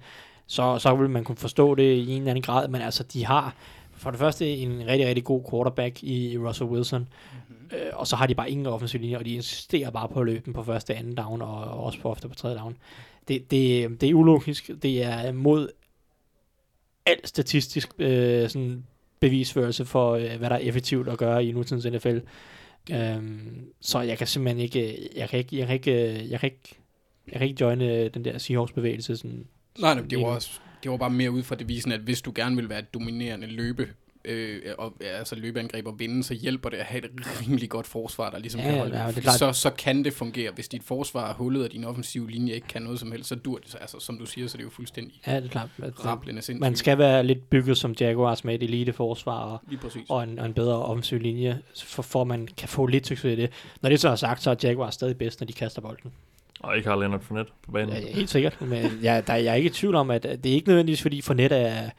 så, så ville man kunne forstå det i en eller anden grad, men altså, de har for det første en rigtig, rigtig god quarterback i, Russell Wilson, mm-hmm. øh, og så har de bare ingen offensiv linje, og de insisterer bare på at løbe den på første anden down, og, og også på ofte på tredje down. Det, det, det er ulogisk, det er mod al statistisk øh, sådan bevisførelse for, øh, hvad der er effektivt at gøre i nutidens NFL. Øhm, så jeg kan simpelthen ikke, jeg kan ikke, jeg kan ikke, jeg kan ikke, jeg kan ikke joine den der Seahawks-bevægelse sådan, Nej, nej, det var, også, det var bare mere ud fra devisen, at hvis du gerne vil være et dominerende løbe, øh, og, altså løbeangreb og vinde, så hjælper det at have et rimelig godt forsvar, der ligesom Ja, kan holde. ja, det er så, så kan det fungere. Hvis dit forsvar er hullet, og din offensive linje ikke kan noget som helst, så dur det. Så, Altså, som du siger, så er det jo fuldstændig Ja, det er klart. At, rablende sindssygt. man skal være lidt bygget som Jaguars med et eliteforsvar og, og, en, og en bedre offensiv linje, for, for man kan få lidt succes i det. Når det så er sagt, så er Jaguars stadig bedst, når de kaster bolden. Og ikke har Leonard Fournette på banen. Ja, helt sikkert. Men jeg, der, jeg er ikke i tvivl om, at det er ikke nødvendigvis, fordi Fournette er,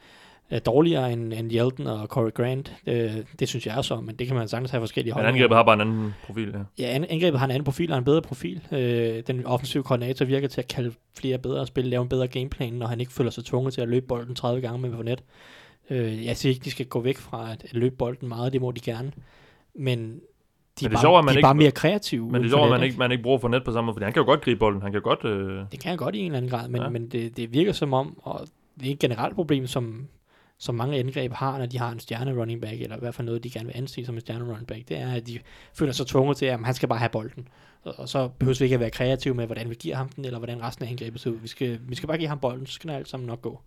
er dårligere end, end Yeldon og Corey Grant. Det, det synes jeg også om, men det kan man sagtens have forskellige Men holdninger angrebet har bare en anden profil, ja. Ja, an- angrebet har en anden profil og en bedre profil. Øh, den offensive koordinator virker til at kalde flere bedre spil, lave en bedre gameplan, når han ikke føler sig tvunget til at løbe bolden 30 gange med Fournette. Øh, jeg siger ikke, de skal gå væk fra at, at løbe bolden meget, det må de gerne. Men de Men er, det er bare, sjovt, at man de er ikke- bare mere kreative. Men det er sjovt, at man ikke, man ikke bruger Fournette på samme måde, fordi han kan jo godt gribe bolden. Han kan godt... Øh, Det kan jeg godt i en eller anden grad, men, Ja. men det, det virker som om, og det er et generelt problem, som, som mange angreb har, når de har en stjerne running back, eller i hvert fald noget, de gerne vil anse som en stjerne running back, det er, at de føler sig tvunget til, at han skal bare have bolden. Og, og så behøver vi ikke at være kreative med, hvordan vi giver ham den, eller hvordan resten af angrebet ser ud. Vi skal, vi skal bare give ham bolden, så skal det alt sammen nok gå.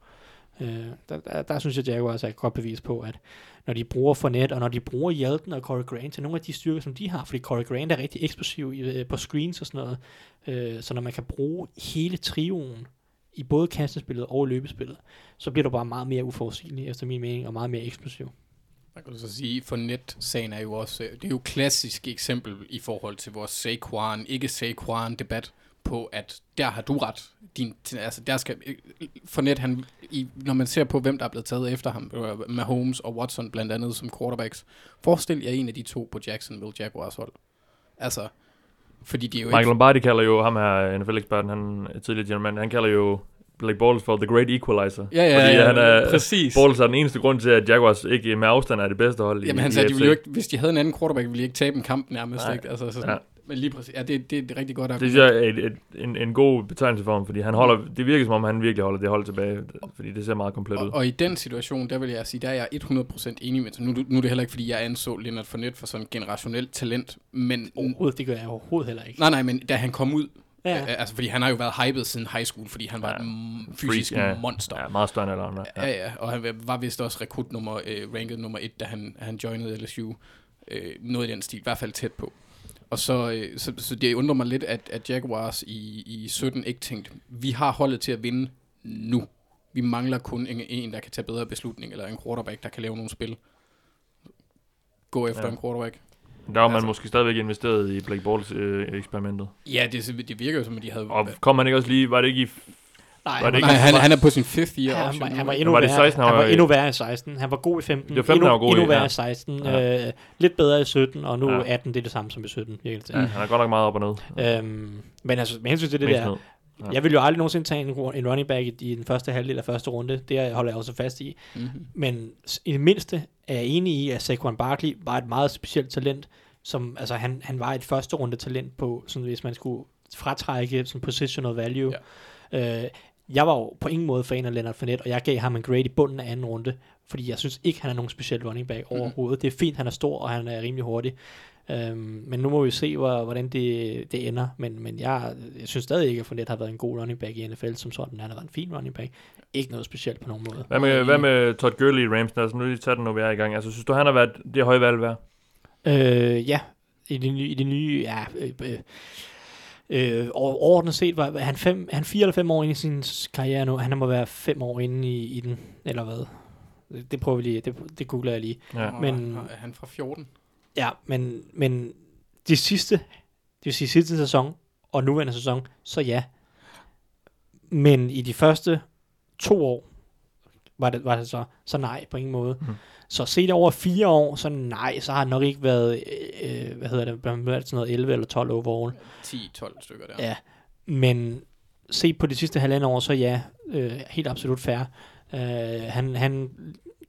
Øh, der, der, der, synes jeg, Jaguars er et godt bevis på, at når de bruger Fournette, og når de bruger Hjelten og Corey Grant til nogle af de styrker, som de har, fordi Corey Grant er rigtig eksplosiv i, øh, på screens og sådan noget, øh, så når man kan bruge hele trioen i både kastespillet og løbespillet, så bliver du bare meget mere uforudsigelig, efter min mening, og meget mere eksplosiv. Man kan så sige, for net-sagen er jo også, øh, det er jo et klassisk eksempel i forhold til vores Saquon, ikke Saquon-debat, på at der har du ret. Din, altså der skal, for net, han, i, når man ser på, hvem der er blevet taget efter ham, øh, Mahomes og Watson blandt andet som quarterbacks, forestil jer en af de to på Jacksonville Jaguars hold. Altså, fordi de er jo Michael ikke... Lombardi kalder jo ham her, NFL-eksperten, han er tidligere gentleman, han kalder jo Blake Bortles for the great equalizer. Ja, ja, fordi ja, han er, præcis. Bortles er den eneste grund til, at Jaguars ikke med afstand er det bedste hold i Jamen han i sagde, de AFC. ville jo ikke, hvis de havde en anden quarterback, ville de ikke tabe en kamp nærmest. Nej. Ikke? Altså, så, Ja. Men lige præcis, ja, det, det er et rigtig godt Det argument. synes jeg er et, et, en, en god betegnelse for ham, fordi han holder, det virker som om, han virkelig holder det hold tilbage, fordi det ser meget komplet ud. Og, og i den situation, der vil jeg sige, der er jeg 100% enig med. Så nu, nu er det heller ikke, fordi jeg anså Leonard Fournette for sådan en generationelt talent, men... Overhovedet, det gør jeg overhovedet heller ikke. Nej, nej, men da han kom ud, Ja. ja. øh, altså fordi han har jo været hyped siden high school, fordi han var Ja. et fysisk Freak, ja. monster. Ja, meget større end alle andre. Ja, ja, og han var vist også rekrut nummer, øh, ranket nummer et, da han, han joinede LSU. Øh, noget i den stil, i hvert fald tæt på. Og så, øh, så, så det undrer mig lidt, at, at Jaguars i, i 17 ikke tænkte, vi har holdet til at vinde nu. Vi mangler kun en, en, der kan tage bedre beslutning, eller en quarterback, der kan lave nogle spil. Gå efter Ja. ja. en quarterback. Der var man Altså- måske stadigvæk investeret i Blake Bortles øh, eksperimentet. Ja, det, det virker jo som, at de havde... Og kom man ikke også lige, var det ikke i... Nej, Var det han, ikke- Nej, han, han er på sin fifth year Ja, han, option var, han var endnu Var det værre, 16, han han var endnu værre i 16. Han var god i 15. Det var 15, endnu, god i, endnu værre ja. i 16. Ja. Øh, lidt bedre i 17, og nu Ja. ja. 18, det er det samme som i 17. Virkelig. Ja, han er godt nok meget op og ned. Øhm, men altså, med hensyn til det Mest der, ned. Ja. jeg vil jo aldrig nogensinde tage en, en running back i, i den første halvdel af første runde. Det holder jeg også fast i. Mm-hmm. Men i det mindste er jeg enig i, at Saquon Barkley var et meget specielt talent, som, altså han, han var et første runde talent på, sådan hvis man skulle fratrække sådan positional value. Ja. Øh, jeg var jo på ingen måde fan af Leonard Fournette, og jeg gav ham en grade i bunden af anden runde, fordi jeg synes ikke, han er nogen speciel running back Mhm. overhovedet. Mm. Det er fint, han er stor, og han er rimelig hurtig. Øhm, men nu må vi se, hvor, hvordan det, det ender. Men, men jeg, jeg synes stadig ikke, at Fournette har været en god running back i NFL som sådan. Han har været en fin running back. Ikke noget specielt på nogen måde. Hvad med, hvad med Todd Gurley i Rams? Altså, nu lige tage den, når vi er i gang. Altså, synes du, han har været det høje valg værd? Øh, ja, i det nye, i det nye ja, øh, øh, øh, over- overordnet set var han, fem, han fire eller fem år inde i sin karriere nu. Han må være fem år inde i, i den, eller hvad? Det, prøver vi lige, det, det googler jeg lige. Ja. Men- Og er han fra 14? Ja, men, men de sidste, det vil sige sidste sæson og nuværende sæson, så ja. Men i de første to år, var det, var det så, så nej på ingen måde. Mm. Så set over fire år, så nej, så har han nok ikke været, øh, hvad hedder det, sådan noget 11 eller 12 overall. 10-12 stykker der. Ja, men se på de sidste halvandet år, så ja, øh, helt absolut fair. Øh, han, han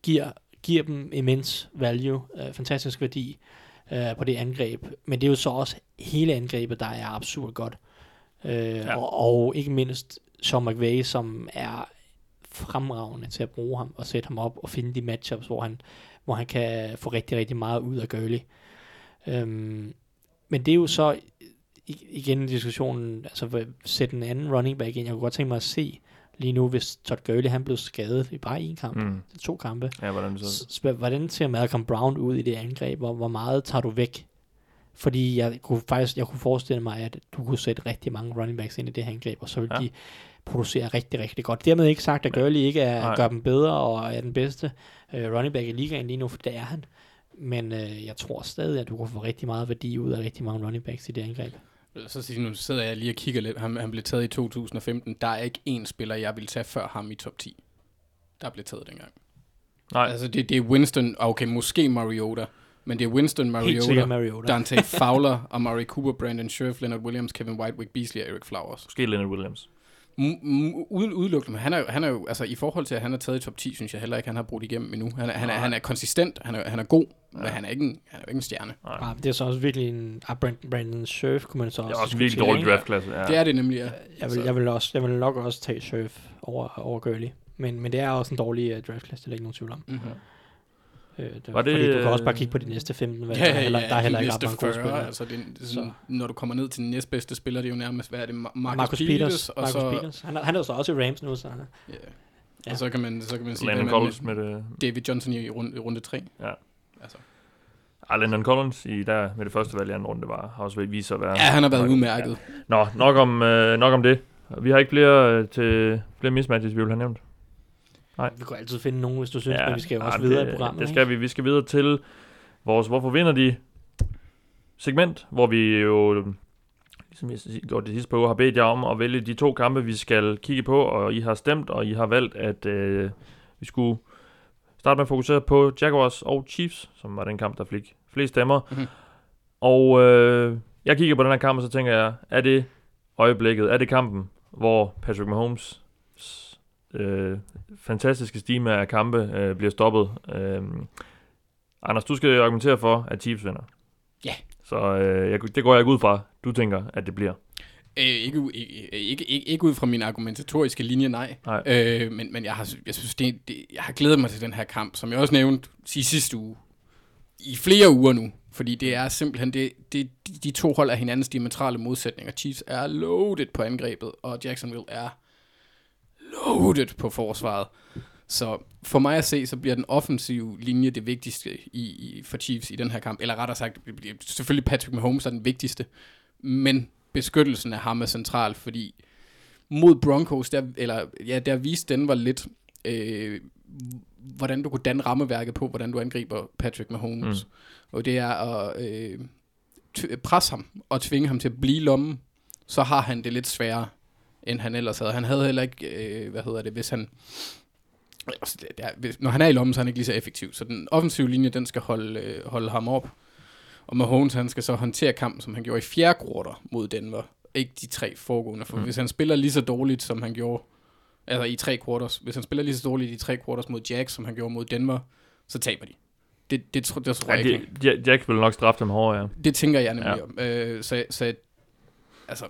giver, giver dem immens value, øh, fantastisk værdi øh, på det angreb, men det er jo så også hele angrebet, der er absurd godt. Øh, ja. og, og ikke mindst Sean McVay, som er fremragende til at bruge ham og sætte ham op og finde de matchups, hvor han, hvor han kan få rigtig, rigtig meget ud af Gurley. Øhm, men det er jo så i- igen diskussionen, altså sætte en anden running back ind. Jeg kunne godt tænke mig at se lige nu, hvis Todd Gurley han blev skadet i bare en kamp, Mm. to kampe. Ja, hvordan så? S- Hvordan ser Malcolm Brown ud i det angreb? Hvor, hvor meget tager du væk? Fordi jeg kunne faktisk jeg kunne forestille mig, at du kunne sætte rigtig mange running backs ind i det her angreb, og så vil Ja. ja. de producere rigtig, rigtig godt. Dermed ikke sagt, at Gurley ikke er, Nej. gør dem bedre og er den bedste uh, running back i ligaen lige nu, for det er han. Men uh, jeg tror stadig, at du kan få rigtig meget værdi ud af rigtig mange running backs i det angreb. Så siger nu sidder jeg lige og kigger lidt. Han, han blev taget i 2015. Der er ikke én spiller, jeg vil tage før ham i top 10. Der blev taget dengang. Nej, Altså, det, det er Winston, okay, måske Mariota, men det er Winston, Mariota, Mariota. Dante Fowler, Amari Cooper, Brandon Scherf, Leonard Williams, Kevin White, Wick Beasley og Eric Flowers. måske Leonard Williams. Uden udelukkende, men han er, jo- han er jo, altså i forhold til, at han er taget i top 10, synes jeg heller ikke, han har brudt igennem endnu. Han er, han er, han er konsistent, han er, han er god, ja. men han er, ikke en, han er jo ikke en stjerne. Ja, det er så også virkelig en... Ah, Brandon, Brandon Scherf kunne man så Det også er også en virkelig dårlig draftklasse. Ja. Det er det nemlig, ja. Jeg vil, jeg vil, også, jeg vil nok også tage Scherf over, over Gurley. Men, men det er også en dårlig uh, draftklasse, det er ikke nogen tvivl om. Mm-hmm. Øh, det, Var det, det, fordi du kan også bare øh, kigge på de næste 15 valg. Ja, der er heller, ja, der er heller de ikke ret mange gode 40, spillere. Altså det, er sådan, når du kommer ned til den næstbedste spiller, det er jo nærmest, hvad er det, Ma- Marcus, Marcus Peters, Peters. og Marcus så, Peters. Han, er, han er jo så også i Rams nu, så... Ja. Ja. Og så kan man, så kan man sige, Landon Collins med med det. David Johnson i runde, i runde 3. Ja. Altså. Ah, Landon Collins i der med det første valg i anden runde var, har også vist sig at være... Ja, han har været nok- udmærket. Nå, nok om, øh, nok om det. Vi har ikke flere, øh, til, flere mismatches, vi vil have nævnt. Vi kan altid finde nogen, hvis du synes, ja, men vi skal jo også ah, videre det, i programmet. Det skal vi. Vi skal videre til vores Hvorfor vinder de segment, hvor vi jo, ligesom jeg gjorde det sidste på har bedt jer om at vælge de to kampe, vi skal kigge på, og I har stemt, og I har valgt, at øh, vi skulle starte med at fokusere på Jaguars og Chiefs, som var den kamp, der fik flest stemmer. Mhm. Og øh, jeg kigger på den her kamp, og så tænker jeg, er det øjeblikket, er det kampen, hvor Patrick Mahomes øh, fantastiske stime af kampe øh, bliver stoppet. Øh, Anders, du skal argumentere for, at Chiefs vinder. Ja. Så øh, jeg, det går jeg ikke ud fra, du tænker, at det bliver. Øh, ikke, ikke, ikke, ikke ud fra min argumentatoriske linje, nej. Nej. Øh, men men jeg, har, jeg synes, det, det, jeg har glædet mig til den her kamp, som jeg også nævnte i sidste uge. I flere uger nu. Fordi det er simpelthen, det, det, de, de to hold er hinandens diametrale modsætninger. Chiefs er loaded på angrebet, og Jacksonville er loaded på forsvaret. Så for mig at se, så bliver den offensive linje det vigtigste i, i, for Chiefs i den her kamp. Eller rettere sagt, selvfølgelig Patrick Mahomes er den vigtigste. Men beskyttelsen af ham er central, fordi mod Broncos, der, eller, ja, der viste Denver lidt, øh, hvordan du kunne danne rammeværket på, hvordan du angriber Patrick Mahomes. Mm. Og det er at øh, presse ham og tvinge ham til at blive lommen, så har han det lidt sværere, end han ellers havde. Han havde heller ikke, øh, hvad hedder det, hvis han... hvis, når han er i lommen, så er han ikke lige så effektiv. Så den offensive linje, den skal holde, øh, holde ham op. Og Mahomes, han skal så håndtere kampen, som han gjorde i fjerde quarter mod Denver. Ikke de tre foregående. For mm. hvis han spiller lige så dårligt, som han gjorde altså i tre quarters, hvis han spiller lige så dårligt i tre quarters mod Jags, som han gjorde mod Denver, så taber de. Det, det, det, det tror Ja, jeg ikke. de, Ja- Jack vil nok straffe dem hårdere, ja. Det tænker jeg nemlig ja. om. Øh, så, så altså,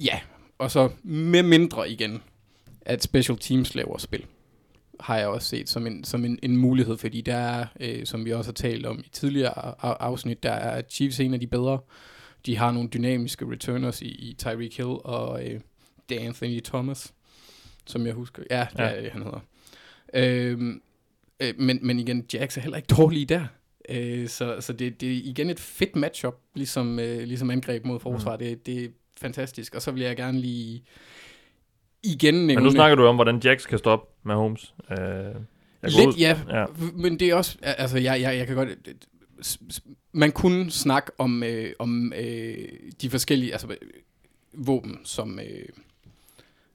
Ja, og så med mindre igen, at special teams laver spil, har jeg også set som en, som en, en mulighed, fordi der er, øh, som vi også har talt om i tidligere afsnit, der er Chiefs en af de bedre. De har nogle dynamiske returners i, i Tyreek Hill og øh, det er Anthony Thomas, som jeg husker. Ja, det Ja. er han hedder. Øhm, øh, men, men igen, Jax er heller ikke dårlig der. Øh, så så det, det er igen et fedt matchup, ligesom, øh, ligesom angreb mod forsvar. Mm. Det, det fantastisk. Og så vil jeg gerne lige igen nævne... Men nu snakker du om, hvordan Jax kan stoppe med Holmes. Øh, Lidt, ud- ja. ja. Men det er også... Altså, jeg, jeg, jeg kan godt... Man kunne snakke om, øh, om øh, de forskellige altså, våben, som øh,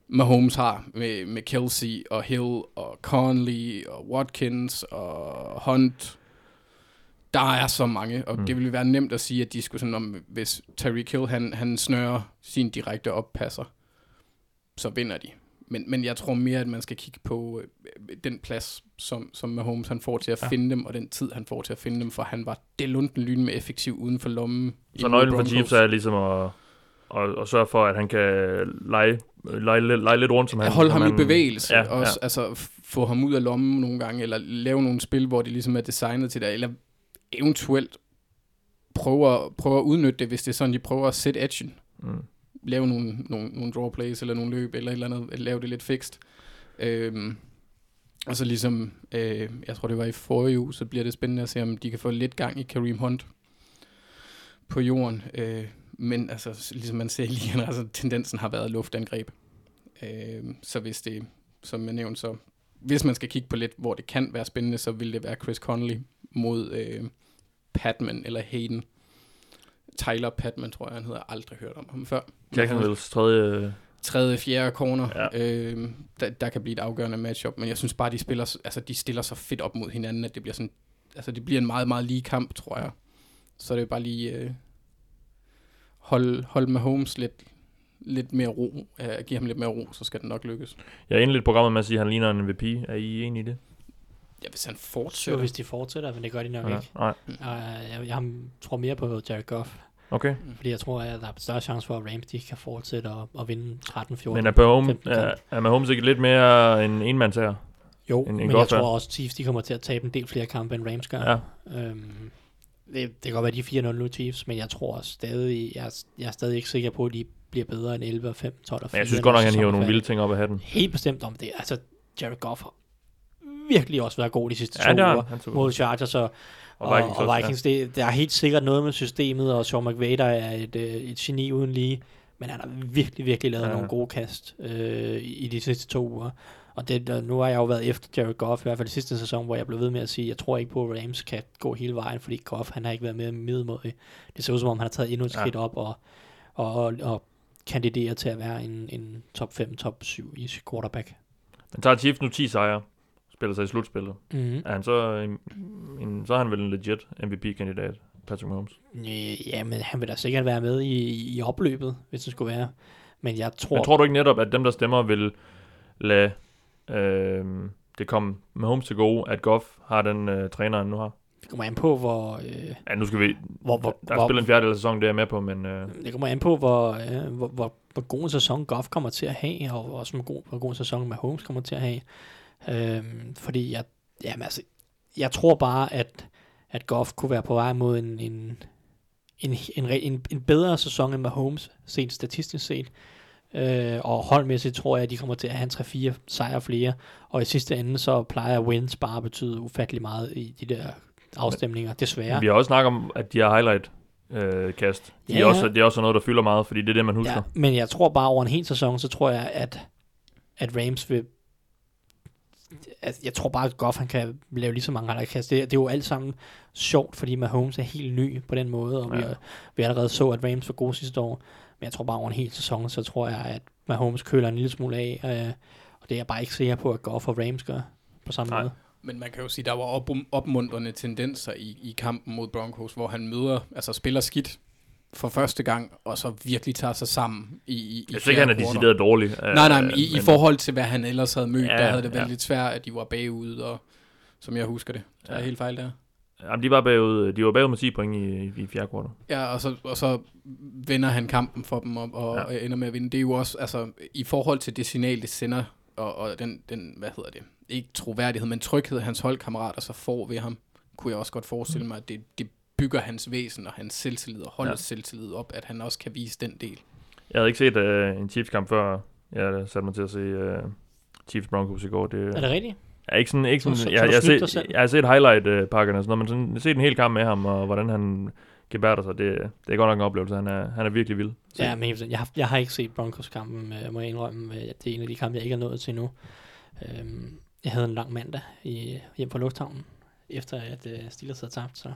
Mahomes har med, med Kelsey og Hill og Conley og Watkins og Hunt. Der er så mange, og Mm. det ville være nemt at sige, at de skulle sådan om, hvis Tyreek Hill han, han snører sin direkte oppasser, så vinder de. Men, men jeg tror mere, at man skal kigge på øh, den plads, som, som Mahomes han får til at Ja. finde dem, og den tid, han får til at finde dem, for han var det lunden lyn med effektiv uden for lommen. Så nøglen for. Chiefs er ligesom at, at, at sørge for, at han kan lege, lege, lege lidt rundt, som han... Hold som ham i han- bevægelse, Ja, også, ja. altså få ham ud af lommen nogle gange, eller lave nogle spil, hvor det ligesom er designet til det, eller eventuelt prøve at, prøve at udnytte det, hvis det er sådan, de prøver at sætte edgen. Mm. Lave nogle, nogle, nogle draw plays, eller nogle løb, eller et eller andet, lave det lidt fikst. Øhm, og så ligesom, øh, jeg tror det var i forrige uge, så bliver det spændende at se, om de kan få lidt gang i Kareem Hunt på jorden. Øh, men altså, ligesom man ser lige, <laughs> altså tendensen har været luftangreb. Øh, så hvis det, som jeg nævnte, så hvis man skal kigge på lidt, hvor det kan være spændende, så vil det være Chris Conley mod øh, Patman eller Hayden. Tyler Patman, tror jeg, han hedder. Aldrig hørt om ham før. Jacksonville's tredje... Tredje, fjerde corner. Ja. Øh, der, der kan blive et afgørende matchup, men jeg synes bare, de spiller, altså, de stiller så fedt op mod hinanden, at det bliver sådan, altså det bliver en meget, meget lige kamp, tror jeg. Så det er bare lige øh, hold, hold med Holmes lidt, lidt mere ro, øh, give ham lidt mere ro, så skal det nok lykkes. Jeg er indledt programmet med at sige, at han ligner en MVP. Er I enige i det? Ja, hvis han Så fortsætter. hvis de fortsætter, men det gør de nok Ja. ikke. Nej. Uh, jeg, jeg har- tror mere på Jared Goff, Okay. fordi jeg tror, at der er større chance for, at Rams de kan fortsætte og, og vinde 13-14. Men er, Mahomes, 15 er, er Mahomes ikke lidt mere en enmandsherre? Jo, en- en men jeg er- tror også, Chiefs de kommer til at tabe en del flere kampe, end Rams gør. Ja. Øhm, det, det kan godt være, de er 4-0 nu Chiefs, men jeg tror stadig, jeg, er- jeg er stadig ikke sikker på, at de bliver bedre end 11 og 5, 12 og 4. Men jeg synes godt nok, han hiver nogle vilde ting op af hatten. Helt bestemt om det. Altså, Jared Goff har virkelig også været god de sidste Ja, to uger mod Chargers og, og, Vikings og Vikings. Det, der er helt sikkert noget med systemet, og Sean McVay, der er et, øh, et geni uden lige, men han har virkelig, virkelig lavet Ja. ja. nogle gode kast øh, i de sidste to uger. Og det, og nu har jeg jo været efter Jared Goff, i hvert fald i sidste sæson, hvor jeg blev ved med at sige, jeg tror ikke på, at Rams kan gå hele vejen, fordi Goff, han har ikke været med middelmåde. Det ser ud som om, han har taget endnu et Ja. skridt op, og, og, og, og kandiderer til at være en, en top 5, top 7 i quarterback. Men tager Chiefs nu 10 sejre, spiller sig i slutspillet. Mm-hmm. Er han så, en, en, så er han vel en legit MVP-kandidat, Patrick Mahomes. Ja, men han vil da sikkert være med i, i opløbet, hvis det skulle være. Men jeg tror, Men tror du ikke netop, at dem, der stemmer, vil lade øh, det komme Mahomes til gode, at Goff har den øh, træner, han nu har? det kommer an på, hvor, øh, Ja, nu skal vi... hvor, hvor, Der er hvor, spillet en fjerdedel af sæsonen, det er jeg med på, men... Øh, det kommer an på, hvor, øh, hvor, hvor, hvor god en sæson Goff kommer til at have, og også hvor god, hvor god en sæson Mahomes kommer til at have. Øhm, fordi jeg, jamen altså, jeg tror bare, at, at Goff kunne være på vej mod en, en, en, en, en, en bedre sæson end Mahomes, set statistisk set. Øh, og holdmæssigt tror jeg, at de kommer til at have en 3-4 sejre flere. Og i sidste ende, så plejer wins bare at betyde ufattelig meget i de der afstemninger, desværre. Vi har også snakket om, at de har highlight øh, kast. Ja, er også, det er også noget, der fylder meget, fordi det er det, man husker. Ja, men jeg tror bare over en hel sæson, så tror jeg, at, at Rams vil... At jeg tror bare, at Goff han kan lave lige så mange highlight-kast. Det, det er jo alt sammen sjovt, fordi Mahomes er helt ny på den måde, og ja. vi, vi allerede så, at Rams var gode sidste år. Men jeg tror bare over en hel sæson, så tror jeg, at Mahomes køler en lille smule af, øh, og det er jeg bare ikke sikker på, at Goff og Rams gør på samme Nej. måde. Men man kan jo sige, der var op, opmuntrende tendenser i, i kampen mod Broncos, hvor han møder, altså spiller skidt for første gang, og så virkelig tager sig sammen i, i, i Jeg synes ikke, han er decideret dårlig. øh, Nej, nej, men i, i men- forhold til, hvad han ellers havde mødt, Ja, der havde det været ja. lidt svært, at de var bagud, og som jeg husker det. Så er Ja. jeg helt fejl der. Jamen, de var bagud, de var bagud med 10 point i, i fjerde kvartal. Ja, og så, og så vinder han kampen for dem og, og Ja. ja. ender med at vinde. Det er jo også, altså, i forhold til det signal, det sender, og, og den, den, hvad hedder det, ikke troværdighed, men tryghed, hans holdkammerater så får ved ham, kunne jeg også godt forestille mig, at det, det bygger hans væsen og hans selvtillid og holdets ja. selvtillid op, at han også kan vise den del. Jeg havde ikke set uh, en Chiefs-kamp før. Jeg satte mig til at se uh, Chiefs Broncos i går. Det, Er det rigtigt? Ja, ikke sådan, ikke sådan, Så- så- jeg, så jeg, har set, selv? jeg har set highlight-pakkerne og sådan noget, men sådan, jeg har set en hel kamp med ham, og hvordan han gebærder sig, det, det er godt nok en oplevelse. Han er, han er virkelig vild. Så, Ja, men bestemt. jeg har, jeg har ikke set Broncos-kampen, øh, må jeg indrømme. Øh, Det er en af de kampe, jeg ikke er nået til nu. Øhm, jeg havde en lang mandag i, hjem på lufthavnen, efter at øh, Steelers havde tabt. Så.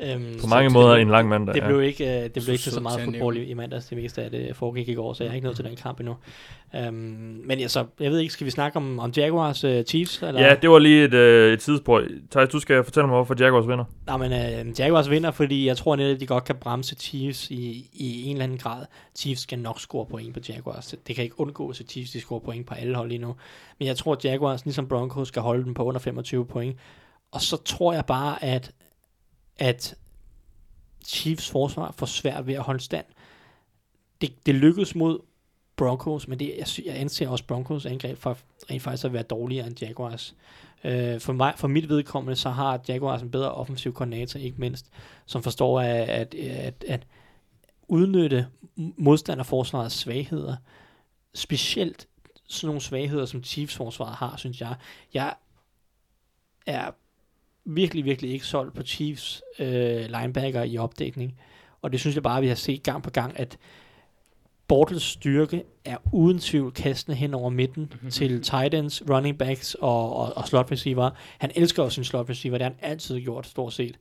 Øhm, på så mange det måder blev- en lang mandag. Det ja. blev ikke, øh, det blev Så ikke så sødt meget fodbold i, i mandags. Det meste af det foregik i går, så jeg har ikke nået til den kamp endnu. Øhm, men altså, jeg ved ikke, skal vi snakke om, om Jaguars uh, Chiefs? Eller? Ja, det var lige et, øh, et sidespor. Thijs, du skal fortælle mig, hvorfor Jaguars vinder. Nej, men øh, Jaguars vinder, fordi jeg tror netop, at de godt kan bremse Chiefs i, i en eller anden grad. Chiefs skal nok score point på Jaguars. Det kan ikke undgås, at Chiefs de scorer point på alle hold lige nu. Men jeg tror, at Jaguars, ligesom Broncos, skal holde dem på under 25 point. Og så tror jeg bare, at, at Chiefs forsvar får svært ved at holde stand. Det, det lykkedes mod Broncos, men det, jeg, jeg anser også Broncos angreb for rent faktisk at være dårligere end Jaguars. Øh, for, mig, for mit vedkommende, så har Jaguars en bedre offensiv koordinator, ikke mindst, som forstår at, at, at, at udnytte modstanderforsvarets svagheder. Specielt sådan nogle svagheder, som Chiefs forsvaret har, synes jeg. Jeg er virkelig, virkelig ikke solgt på Chiefs øh, linebacker i opdækning. Og det synes jeg bare, vi har set gang på gang, at Bortles styrke er uden tvivl kastende hen over midten til tight ends, running backs og, og, og slot receiver. Han elsker også sin slot receiver, det har han altid gjort stort set.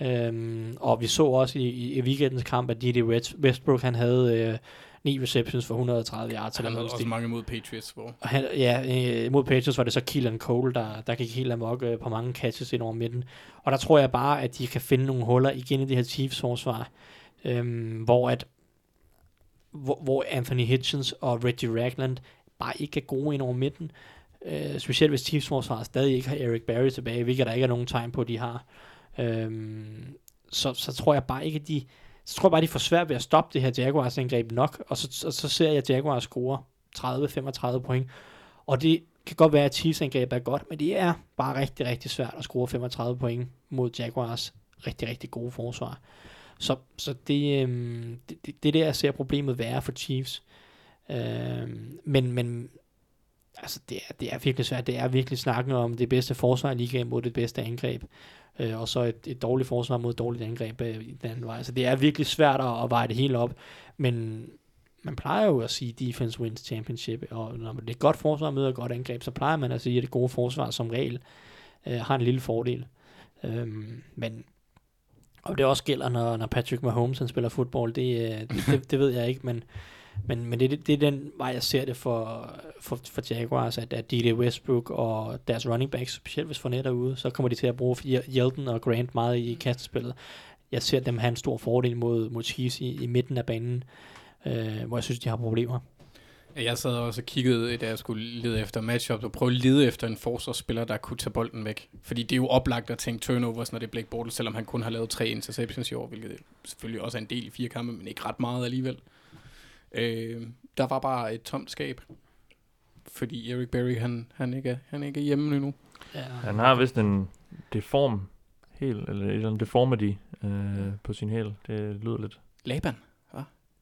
Øhm, og vi så også i, i, i weekendens kamp, at D.D. West- Westbrook han havde øh, 9 receptions for 130 yards. Han havde også stil. mange mod Patriots, hvor Og Han, ja, øh, mod Patriots var det så Keelan Cole, der, der gik helt amok øh, på mange catches ind over midten. Og der tror jeg bare, at de kan finde nogle huller igen i det her Chiefs forsvar, øhm, hvor, at, hvor, hvor Anthony Hitchens og Reggie Ragland bare ikke er gode ind over midten. Øh, specielt hvis Chiefs forsvar stadig ikke har Eric Barry tilbage, hvilket der ikke er nogen tegn på, at de har. Øhm, så, så tror jeg bare ikke, at de så tror jeg bare, de får svært ved at stoppe det her Jaguars angreb nok, og så, så, så ser jeg Jaguars score 30-35 point. Og det kan godt være, at Chiefs angreb er godt, men det er bare rigtig, rigtig svært at score 35 point mod Jaguars rigtig, rigtig gode forsvar. Så, så det, øhm, det, det, det er der, jeg ser problemet være for Chiefs. Øhm, men, men altså, det er, det er virkelig svært. Det er virkelig snakken om det bedste forsvar i ligaen mod det bedste angreb. Øh, og så et, et dårligt forsvar mod et dårligt angreb øh, i den anden vej. Så det er virkelig svært at, at veje det hele op. Men man plejer jo at sige, defense wins championship, og når det er et godt forsvar møder et godt angreb, så plejer man at sige, at det gode forsvar som regel øh, har en lille fordel. Øh, men og det også gælder, når, når Patrick Mahomes han spiller fodbold, det, øh, det, det, det ved jeg ikke, men, men, men det, det, er den vej, jeg ser det for, for, for Jaguars, at, at D.D. Westbrook og deres running backs, specielt hvis Fournette er ude, så kommer de til at bruge Yeldon og Grant meget i kastespillet. Jeg ser dem have en stor fordel mod, mod Chiefs i, i midten af banen, øh, hvor jeg synes, de har problemer. Jeg sad også og kiggede, da jeg skulle lede efter matchups, og prøve at lede efter en forsvarsspiller, der kunne tage bolden væk. Fordi det er jo oplagt at tænke turnovers, når det er Blake Bortles, selvom han kun har lavet tre interceptions i år, hvilket selvfølgelig også er en del i fire kampe, men ikke ret meget alligevel. Øh, der var bare et tomt skab, fordi Eric Berry, han, han, ikke, er, han ikke er hjemme endnu. Ja. Han har vist en deform helt, eller et eller andet deformity øh, på sin hæl. Det lyder lidt Laban.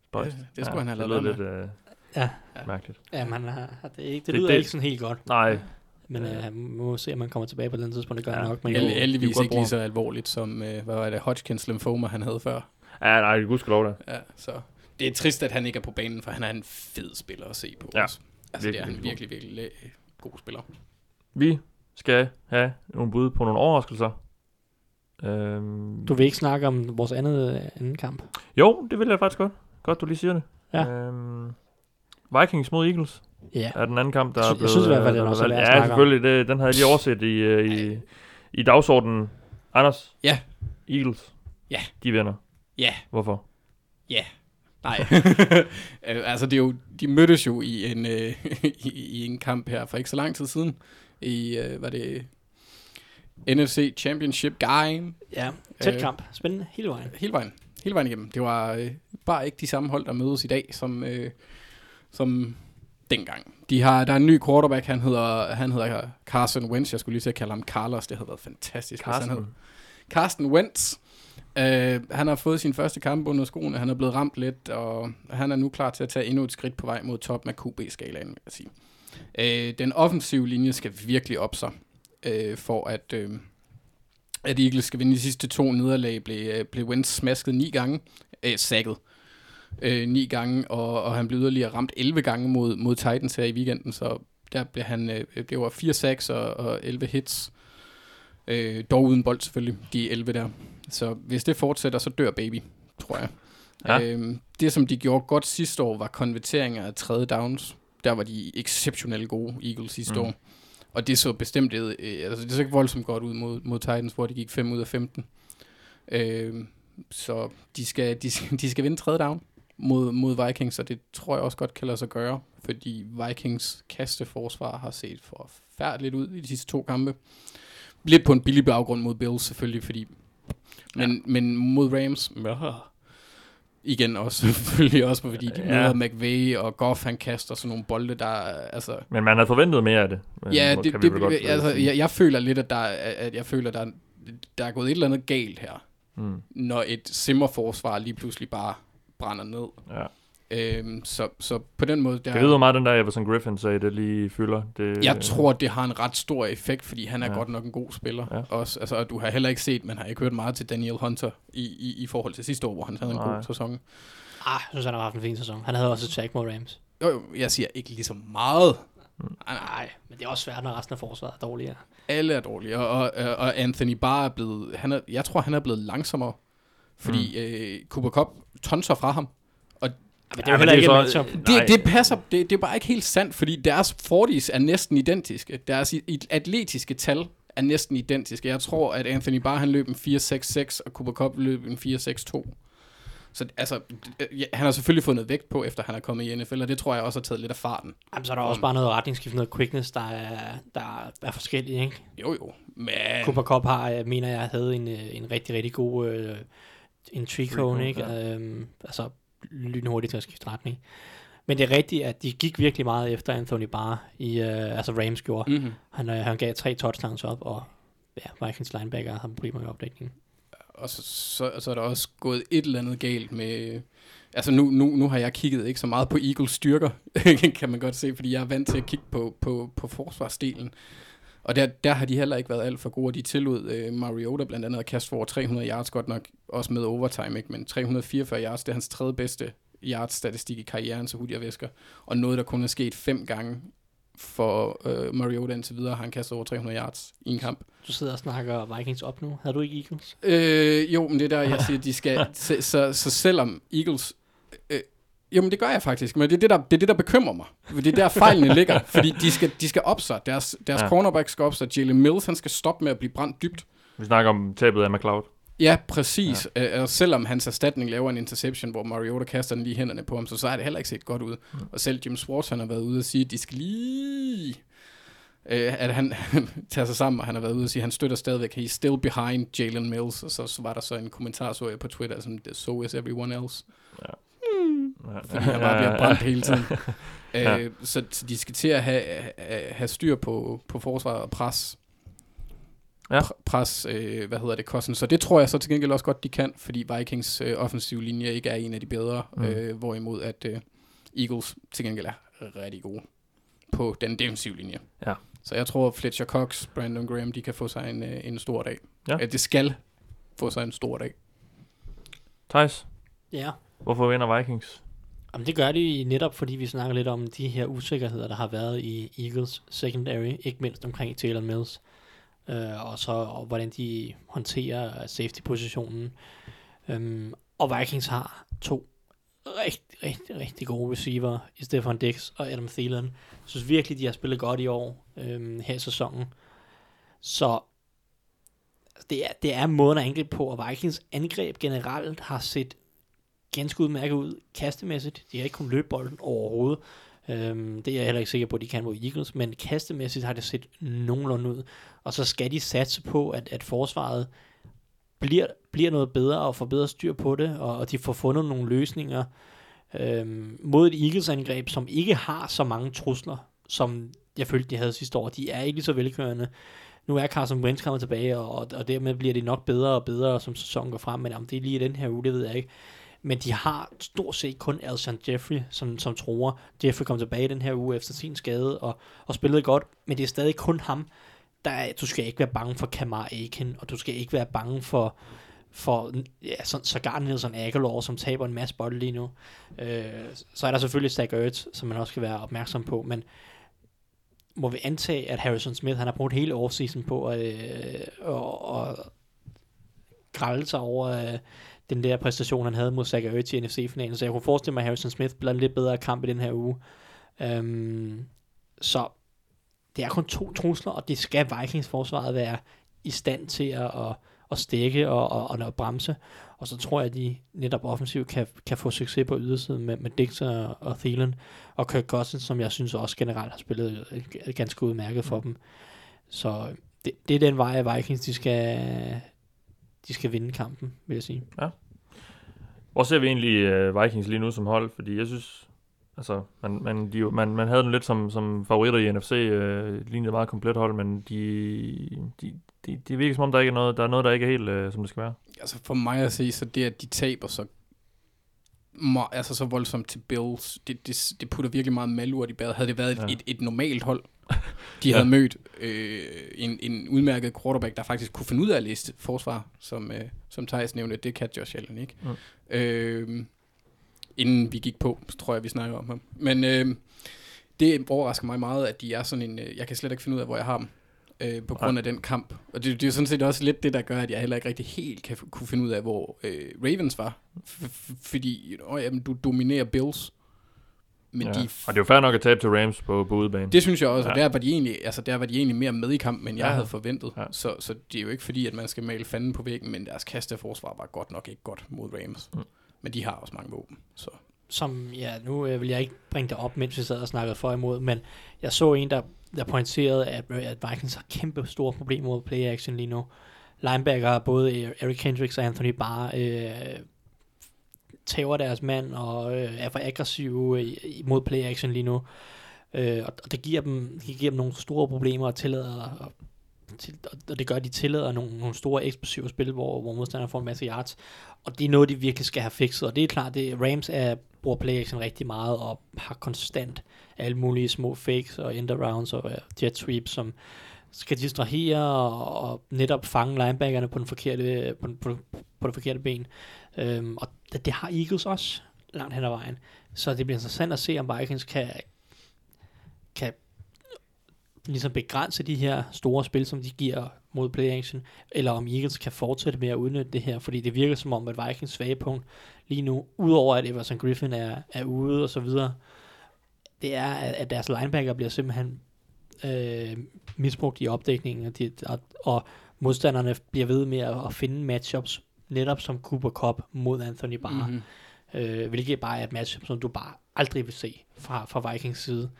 spøjst. Det- det skulle han have det lavet lyder være lidt øh, Ja. mærkeligt. Ja, man har, det, er ikke, det, Det- lyder det- ikke sådan helt godt. Nej, Men øh, man må se, om man kommer tilbage på den tidspunkt. Det gør Ja. ja. nok. Men Jo, Held, heldigvis ikke lige så alvorligt som, øh, hvad var det, Hodgkins lymphoma, han havde før. ja, nej, det gudskelov da. Ja, så det er trist, at han ikke er på banen, for han er en fed spiller at se på. Ja, også. Altså, det er virkelig, han virkelig virkelig, virkelig øh, god spiller. Vi skal have nogle bud på nogle overraskelser. Øhm, Du vil ikke snakke om vores andet, øh, anden kamp? Jo, det vil jeg faktisk godt. Godt, du lige siger det. Ja. Øhm, Vikings mod Eagles Ja. er den anden kamp, der Jeg er sy- jeg blevet... synes i hvert fald, den er også er blevet værd. Ja, selvfølgelig. Det, den havde jeg lige overset i, øh, i, i dagsordenen. Anders? Ja. Eagles? Ja. De vinder. Ja. Hvorfor? Nej, <laughs> Øh, altså det er jo, de mødtes jo i en, øh, <laughs> i, i en kamp her for ikke så lang tid siden. I, øh, var det NFC Championship game Ja, tæt Øh. kamp. Spændende hele vejen. hele vejen. Hele vejen igennem. Det var øh, bare ikke de samme hold, der mødes i dag, som, øh, som dengang. De har, der er en ny quarterback, han hedder, han hedder Carson Wentz. Jeg skulle lige til at kalde ham Carlos. Det havde været fantastisk. hvis Han hed. Carsten. Carsten Wentz. Øh, han har fået sin første kamp under skoene. Han er blevet ramt lidt, og han er nu klar til at tage endnu et skridt på vej mod top med QB-skalaen, vil jeg sige. Øh, den offensive linje skal virkelig op sig, øh, for at, øh, at Eagles skal vinde de sidste to nederlag, blev, øh, blev Wentz smasket ni gange, øh, sækket øh, ni gange, og, og han blev yderligere ramt 11 gange mod, mod Titans her i weekenden, så der blev han, øh, blev var 4 sacks og, og 11 hits, øh, dog uden bold selvfølgelig, de 11 der. Så hvis det fortsætter, så dør baby, tror jeg. Ja. Øhm, det, som de gjorde godt sidste år, var konverteringer af tredje downs. Der var de exceptionelt gode, Eagles sidste Mm. år. Og det så bestemt, øh, altså det så ikke voldsomt godt ud mod, mod Titans, hvor de gik 5 ud af 15. Øhm, så de skal, de, skal, de skal vinde tredje down mod, mod Vikings, og det tror jeg også godt kan lade sig gøre, fordi Vikings kasteforsvar har set forfærdeligt ud i de sidste to kampe. Lidt på en billig baggrund mod Bills selvfølgelig, fordi men, ja. men mod Rams, ja. igen også <laughs> selvfølgelig også, fordi de Ja. møder McVay og Goff, han kaster sådan nogle bolde, der er- altså... Men man havde forventet mere af det. Ja, det, det, det øh, altså, jeg, jeg føler lidt, at der, er- at jeg føler, der, er- der er gået et eller andet galt her, Mm, når et simmerforsvar lige pludselig bare brænder ned. ja. Øhm, så, så på den måde, der, Jeg ved, hvor meget den der Everson Griffin sagde, det lige fylder. Det, jeg tror, det har en ret stor effekt, fordi han er Ja. godt nok en god spiller. Ja. Også, altså, og du har heller ikke set, man har ikke hørt meget til Daniel Hunter i, i, i forhold til sidste år, hvor han havde en Nej. god sæson. Ah, jeg synes, han har haft en fin sæson. Han havde også et sack mod Rams. Jo, jo, jeg siger ikke lige så meget. Nej, nej, Nej, men det er også svært, når resten af forsvaret er dårligere. alle er dårlige, og, og, og Anthony Barr er blevet, han er, jeg tror, han er blevet langsommere, fordi mm. øh, Cooper Cup tonser fra ham. Men det er jo men heller ikke er så-. Det, det passer, det, det er bare ikke helt sandt, fordi deres 40's er næsten identiske. Deres atletiske tal er næsten identiske. Jeg tror, at Anthony Barr han løb en 4.66, og Cooper Cup løb en 4.62. Så altså, han har selvfølgelig fået noget vægt på, efter han er kommet i NFL, og det tror jeg også har taget lidt af farten. Jamen, så er der også bare noget retningsskift, noget quickness, der er, der er forskellige, ikke? Jo jo, men... Cooper Cup har, jeg mener jeg, havde en, øh, en rigtig, rigtig god øh, en tree cone, cone, ikke? ja. Øhm, altså, lynhurtigt til at skifte retning. Men det er rigtigt, at de gik virkelig meget efter Anthony Barr, i, øh, altså Rams gjorde. Mm-hmm. Han, øh, han gav tre touchdowns op, og ja, Vikings linebacker har problemer med opdækningen. Og så, så, så er der også gået et eller andet galt med... Altså nu, nu, nu har jeg kigget ikke så meget på Eagles styrker, <laughs> kan man godt se, fordi jeg er vant til at kigge på, på, på forsvarsdelen. Og der, der har de heller ikke været alt for gode. De tillod øh, Mariota blandt andet at kaste for over 300 yards, godt nok også med overtime, ikke? men 344 yards, det er hans tredje bedste yards-statistik i karrieren, så hurtigt væsker. Og noget, der kun er sket fem gange for øh, Mariota indtil videre, har han kastet over 300 yards i en kamp. Du sidder og snakker Vikings op nu. Havde du ikke Eagles? Øh, jo, men det er der, jeg siger, de skal... <laughs> så, så, så selvom Eagles... Øh, jo, men det gør jeg faktisk, men det er det, der, det er det, der bekymrer mig. For Det er der fejlene ligger, <laughs> fordi de skal, de skal op sig. Deres, deres Ja. cornerback skal op sig. Jalen Mills, han skal stoppe med at blive brændt dybt. Vi snakker om tabet af McLeod. Ja, præcis. Ja. Øh, og selvom hans erstatning laver en interception, hvor Mariota kaster den lige hænderne på ham, så, så har det heller ikke set godt ud. Mm. Og selv Jim Swartz, han har været ude og sige, at de skal lige... Øh, at han <laughs> tager sig sammen, og han har været ude og sige, at han støtter stadigvæk, he's still behind Jalen Mills. Og så, så var der så en kommentar, så jeg på Twitter, som, so is everyone else. Ja. <laughs> Fordi han bare bliver brændt hele tiden. <laughs> Ja. øh, så, så de skal til at have, have, have styr på, på forsvar og pres. Ja. Pr- pres, øh, hvad hedder det, Cousins. Så det tror jeg så til gengæld også godt, de kan, fordi Vikings øh, offensiv linje ikke er en af de bedre, mm. øh, hvorimod at øh, Eagles til gengæld er rigtig gode på den defensive linje. Ja. Så jeg tror, Fletcher Cox, Brandon Graham, de kan få sig en, øh, en stor dag. Ja. Øh, det skal få sig en stor dag. Thijs, Ja hvorfor vinder Vikings? Jamen, det gør de netop, fordi vi snakker lidt om de her usikkerheder, der har været i Eagles secondary, ikke mindst omkring Taylor Mills, øh, og så og hvordan de håndterer safety-positionen. Øhm, og Vikings har to rigtig, rigtig, rigtig gode receiver i Stefan Dix og Adam Thielen. Jeg synes virkelig, de har spillet godt i år øhm, her i sæsonen. Så altså, det er, det er måden at angribe på, og Vikings angreb generelt har set ganske udmærket ud kastemæssigt. De har ikke kunnet løbe bolden overhovedet. Øhm, det er jeg heller ikke sikker på, at de kan mod Eagles, men kastemæssigt har det set nogenlunde ud. Og så skal de satse på, at, at forsvaret bliver, bliver noget bedre og får bedre styr på det, og, og de får fundet nogle løsninger øhm, mod et Eagles-angreb, som ikke har så mange trusler, som jeg følte, de havde sidste år. De er ikke lige så velkørende. Nu er Carson Wentz kommet tilbage, og, og dermed bliver det nok bedre og bedre, som sæsonen går frem, men om det er lige i den her uge, det ved jeg ikke. Men de har stort set kun Alshon Jeffrey, som, som tror. Jeffrey kom tilbage den her uge efter sin skade, og, og spillede godt, men det er stadig kun ham. Der er, du skal ikke være bange for Kamar Aiken, og du skal ikke være bange for, for ja, så, sågar Nelson Aguilar, som taber en masse bolde lige nu. Øh, så er der selvfølgelig Zach Ertz, som man også skal være opmærksom på, men må vi antage, at Harrison Smith, han har brugt hele offseason på at, øh, og, og grælde sig over øh, den der præstation, han havde mod Zach Ertz i NFC-finalen, så jeg kunne forestille mig, at Harrison Smith bliver en lidt bedre kamp i den her uge. Um, så det er kun to trusler, og det skal Vikings forsvaret være i stand til at, at, at stikke og, og, og, og bremse. Og så tror jeg, at de netop offensivt kan, kan få succes på ydersiden med, med Dix og, og Thielen. Og Kirk Cousins, som jeg synes også generelt har spillet ganske udmærket for dem. Så det, det er den vej, Vikings de skal, de skal vinde kampen, vil jeg sige. Ja. Hvor ser vi egentlig uh, Vikings lige nu som hold? Fordi jeg synes, altså, man, man, de, man, man havde dem lidt som, som favoritter i NFC, uh, lignede meget komplet hold, men de, de, de, de virker som om, der ikke er noget, der er noget, der ikke er helt, uh, som det skal være. Altså for mig at se, så det, at de taber så altså så voldsomt til Bills, det, det, det putter virkelig meget malurt i badet. Havde det været et, ja. et, et normalt hold, <laughs> de havde ja. mødt øh, en, en udmærket quarterback, der faktisk kunne finde ud af at læse forsvar, som, øh, som Thijs nævnte, det kan Josh Allen ikke. Mm. Øh, inden vi gik på, så tror jeg, vi snakker om ham. Men øh, det overrasker mig meget, at de er sådan en, øh, jeg kan slet ikke finde ud af, hvor jeg har dem øh, på grund af den kamp. Og det, det er sådan set også lidt det, der gør, at jeg heller ikke rigtig helt kan kunne finde ud af, hvor øh, Ravens var. F- fordi åh, jamen, du dominerer Bills. Men ja. de f- og det er jo fair nok at tabe til Rams på, på udebane. Det synes jeg også, ja. og der var, de egentlig, altså, der var de egentlig mere med i kampen, end jeg ja. havde forventet. Ja. Så, så det er jo ikke fordi, at man skal male fanden på væggen, men deres kasteforsvar var godt nok ikke godt mod Rams. Mm. Men de har også mange våben, så som, ja, nu øh, vil jeg ikke bringe det op, mens vi sad og snakkede for imod, men jeg så en, der, der pointerede, at, at Vikings har kæmpe store problemer med play action lige nu. Linebacker, både Eric Hendricks og Anthony Barr, øh, tæver deres mand og øh, er for aggressive øh, mod play action lige nu. Øh, og det giver, dem, det giver dem nogle store problemer og tillader og, til, og det gør, at de tillader nogle, nogle store eksplosive spil, hvor, hvor modstanderne får en masse yards. Og det er noget, de virkelig skal have fikset. Og det er klart, det Rams er, bruger play action rigtig meget og har konstant alle mulige små fakes og end rounds og jet sweeps, som skal distrahere og, og netop fange linebackerne på den forkerte, på, den, på, på det forkerte ben. Øhm, og det, det har Eagles også langt hen ad vejen. Så det bliver interessant at se, om Vikings kan, kan ligesom begrænse de her store spil, som de giver mod play action, eller om Eagles kan fortsætte med at udnytte det her, fordi det virker som om, at Vikings svage punkt lige nu, udover at Everson Griffin er, er ude og så videre, det er, at deres linebacker bliver simpelthen øh, misbrugt i opdækningen, og, de, og, og modstanderne bliver ved med at, at finde matchups, netop som Cooper Cup mod Anthony Barr, mm-hmm. øh, hvilket bare er et matchup, som du bare aldrig vil se fra, fra Vikings side.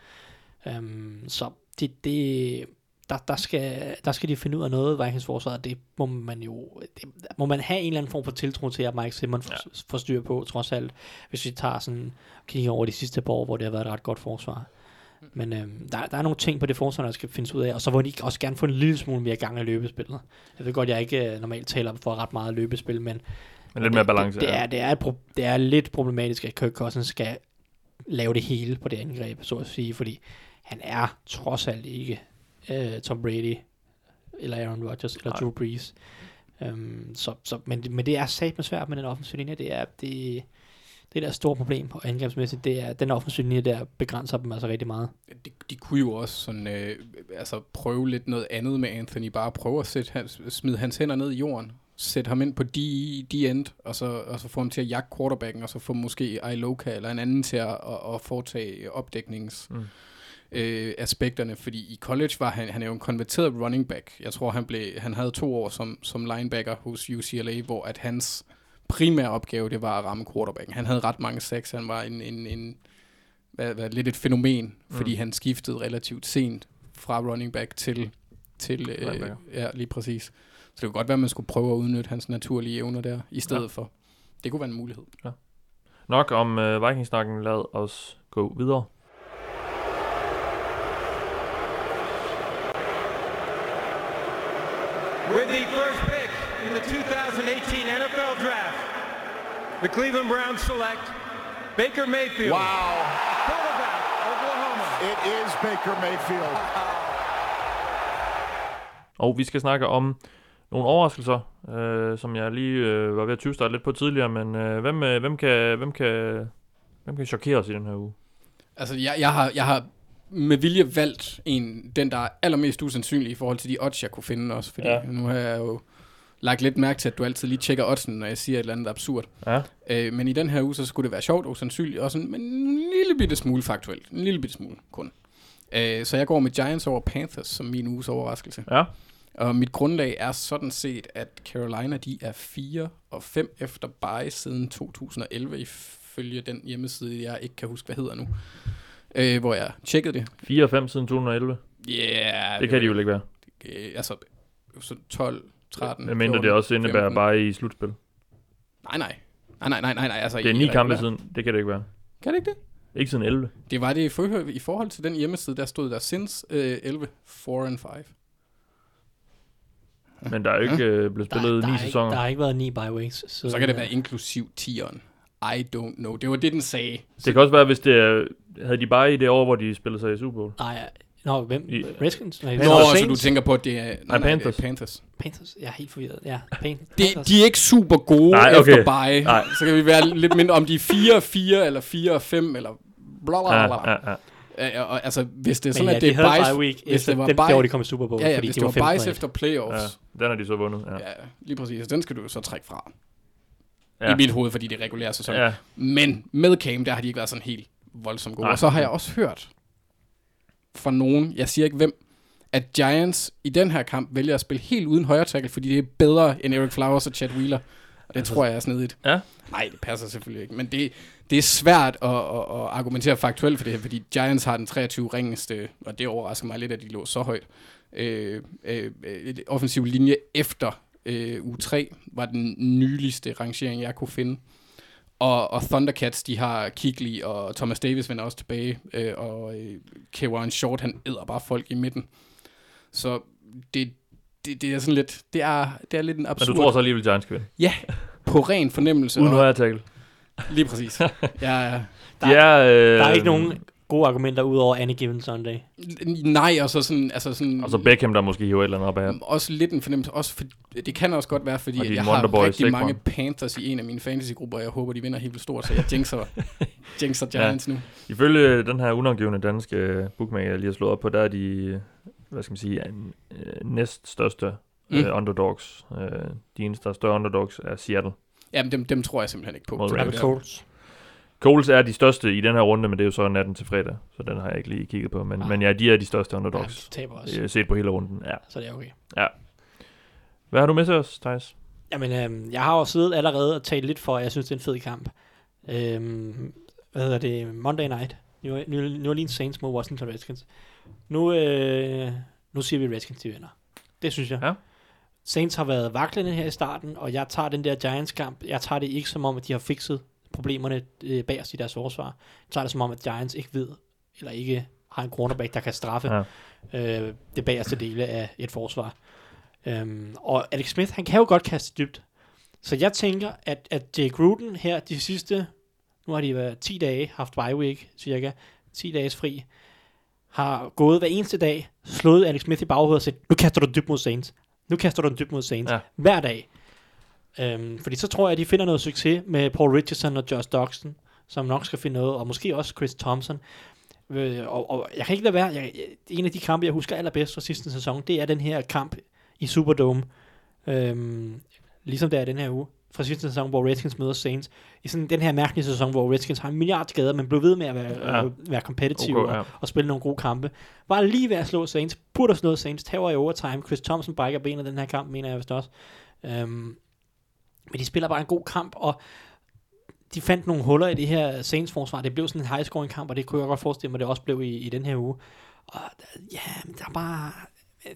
Um, så det, det, der, der, skal, der skal de finde ud af noget, Vikings forsvar, det må man jo, det, må man have en eller anden form for tiltro til, at Mike Simmons ja. får styr på, trods alt, hvis vi tager sådan, kigger over de sidste par år, hvor det har været et ret godt forsvar. Men øhm, der, der er nogle ting på det forsvar, der skal findes ud af, og så vil de også gerne få en lille smule mere gang i løbespillet. Jeg ved godt, jeg ikke øh, normalt taler for ret meget løbespil, men, men lidt mere balance. Det, det, er, det, er pro, det er lidt problematisk, at Kirk Cousins skal lave det hele på det angreb, så at sige, fordi han er trods alt ikke uh, Tom Brady, eller Aaron Rodgers, eller Nej. Drew Brees. Um, så, så, men, men det er sat med svært med den offensive linje. Det er det, det der store problem på angrebsmæssigt, det er, den offensive linje der begrænser dem altså rigtig meget. De, de kunne jo også sådan, øh, altså prøve lidt noget andet med Anthony, bare prøve at sætte hans, smide hans hænder ned i jorden, sætte ham ind på de, de end, og så, og så få ham til at jagte quarterbacken, og så få måske Iloka eller en anden til at, at, at foretage opdæknings... Mm øh, aspekterne, fordi i college var han, han er jo en konverteret running back. Jeg tror, han, blev, han havde to år som, som linebacker hos UCLA, hvor at hans primære opgave, det var at ramme quarterbacken. Han havde ret mange sacks, han var en, en, en været, været lidt et fænomen, Mm. fordi han skiftede relativt sent fra running back til, til øh, ja, lige præcis. Så det kunne godt være, at man skulle prøve at udnytte hans naturlige evner der, i stedet Ja. ja. for. Det kunne være en mulighed. Nok om øh, Vikings-snakken. Lad os gå videre. 2018 NFL Draft, the Cleveland Browns select Baker Mayfield. Wow. Quarterback, Oklahoma. It is Baker Mayfield. <laughs> Og vi skal snakke om nogle overraskelser, øh, som jeg lige øh, var ved at tyvstarte lidt på tidligere, men øh, hvem, øh, hvem, kan, hvem, kan, hvem kan chokere os i den her uge? Altså, jeg, jeg, har, jeg har med vilje valgt en, den, der er allermest usandsynlig i forhold til de odds, jeg kunne finde også. Fordi Ja. ja. nu har jeg jo lagt lidt mærke til, at du altid lige tjekker oddsen, når jeg siger et eller andet absurd. Ja, Øh, men i den her uge, så skulle det være sjovt og usandsynligt, og sådan, men en lille bitte smule faktuelt. En lille bitte smule kun. Øh, så jeg går med Giants over Panthers som min uges overraskelse. ja. Og mit grundlag er sådan set, at Carolina de er 4 og 5 efter bye siden 2011, ifølge den hjemmeside, jeg ikke kan huske, hvad hedder nu. Øh, hvor jeg tjekkede det. 4 og 5 siden 2011. Yeah, Det kan de jo ikke være. Øh, altså, så 12, 13, Men mindre 14, det også indebærer 15. bare i slutspil. Nej, nej. Nej, nej, nej, nej, nej. Altså, Det er ni kampe regulær- siden. Det kan det ikke være. Kan det ikke det? Ikke siden 11. Det var det i forhold, i forhold til den hjemmeside, der stod der since øh, 11, 4 and 5. Men der er jo ikke øh, blevet Der, spillet der, ni er ikke, sæsoner. der har ikke været ni bye weeks. Så, Så kan det være inklusiv 10'eren. I don't know. Det var det, den sagde. Det kan også være, hvis det er, havde de bare i det år, hvor de spillede sig i Super Bowl. Nej, nå, hvem? I- Redskins? Nej, Nå, Panthers. så Saints? du tænker på, at det er... Nej, nej, Panthers. er Panthers. Panthers. Jeg er helt forvirret. Ja, Pan- De, Panthers. de er ikke super gode Nej, okay. efter bye. Nej. Så kan vi være lidt mindre om de er 4 4 eller 4 5 eller bla bla bla. ja, ja. Ja, og, altså, hvis det er sådan, ja, at det de er bye bias, week hvis det var dem, bye- der, de kom i Super Bowl, ja, ja, fordi hvis de det var var 15 bias efter playoffs, ja. Den har de så vundet. Ja. ja. lige præcis, den skal du så trække fra. Ja. Ja. I mit hoved, fordi det er regulær sæson. Ja. Men med Cam, der har de ikke været sådan helt voldsomt gode. Nej. Og så har jeg også hørt fra nogen, jeg siger ikke hvem, at Giants i den her kamp vælger at spille helt uden højre tackle, fordi det er bedre end Eric Flowers og Chad Wheeler. Og det tror jeg er snedigt. Ja. Nej, det passer selvfølgelig ikke. Men det, det er svært at, at, at argumentere faktuelt for det her, fordi Giants har den 23 ringeste, og det overrasker mig lidt, at de lå så højt. Øh, øh, offensiv linje efter øh, u 3 var den nyligste rangering, jeg kunne finde. Og, og Thundercats, de har Kigley og Thomas Davis vender også tilbage, øh, og øh, Kevin Short, han æder bare folk i midten. Så det, det, det er sådan lidt, det er, det er lidt en Men absurd... du tror så alligevel, Giants kan? Ja, på ren fornemmelse. Uden højre tackle. Lige præcis. ja, ja. De er, øh, Der er ikke nogen gode argumenter ud over Any Given Sunday. Nej, og så sådan, altså sådan... Og så Beckham, der måske hiver et eller andet op af. Også lidt en fornemmelse. Også for, det kan også godt være, fordi at jeg har Wonderboy rigtig mange. Panthers i en af mine fantasygrupper, og jeg håber, de vinder helt vildt stort, så jeg jinxer, <laughs> jinxer Giants ja. nu. Ifølge den her unangivende danske bookmaker, jeg lige har slået op på, der er de, hvad skal man sige, en, øh, næst største Mm. øh, underdogs. Øh, de eneste, der er større underdogs, er Seattle. Jamen, dem, dem tror jeg simpelthen ikke på. Mod er Colts. Coles er de største i den her runde, men det er jo så natten til fredag, så den har jeg ikke lige kigget på. Men, Ah. men ja, de er de største Ja, underdogs, de taber også. øh, set på hele runden. Ja. Så det er okay. Hvad har du med til os, Thijs? Jamen, øhm, jeg har jo siddet allerede og talt lidt for, at jeg synes, det er en fed kamp. Øhm, hvad hedder det? Monday Night. New, New Orleans Saints mod Washington Redskins. Nu, øh, nu siger vi, Redskins de vinder. Det synes jeg. Ja. Saints har været vaklende her i starten, og jeg tager den der Giants-kamp. Jeg tager det ikke som om, at de har fikset problemerne øh, bagerst i deres forsvar. Jeg tager det som om, at Giants ikke ved, eller ikke har en cornerback, der kan straffe Ja. øh, det bagerste dele af et forsvar. Øhm, og Alex Smith, han kan jo godt kaste dybt. Så jeg tænker, at, at Jake Gruden her de sidste, nu har de været 10 dage, haft bye week cirka, 10 dages fri, har gået hver eneste dag, slået Alex Smith i baghovedet og sagt, nu kaster du dybt mod Saints. Nu kaster du dybt mod Saints. Ja. Hver dag. Øhm, fordi så tror jeg, at de finder noget succes med Paul Richardson og Josh Doxson, som nok skal finde noget, og måske også Chris Thompson. Øh, og, og jeg kan ikke lade være, jeg, en af de kampe, jeg husker allerbedst fra sidste sæson, det er den her kamp i Superdome, øhm, ligesom der er den her uge, fra sidste sæson, hvor Redskins møder Saints, i sådan den her mærkelige sæson, hvor Redskins har en milliard skader, men blev ved med at være, Ja. ja. være competitive Okay, okay, ja. og, og spille nogle gode kampe. Var lige ved at slå Saints, burde have slået Saints, tager i overtime, Chris Thompson brækker benet den her kamp, mener jeg vist også. Øhm, men de spiller bare en god kamp, og de fandt nogle huller i det her Saints forsvar. Det blev sådan en high scoring kamp, og det kunne jeg godt forestille mig, det også blev i, i den her uge. Og ja, men der er bare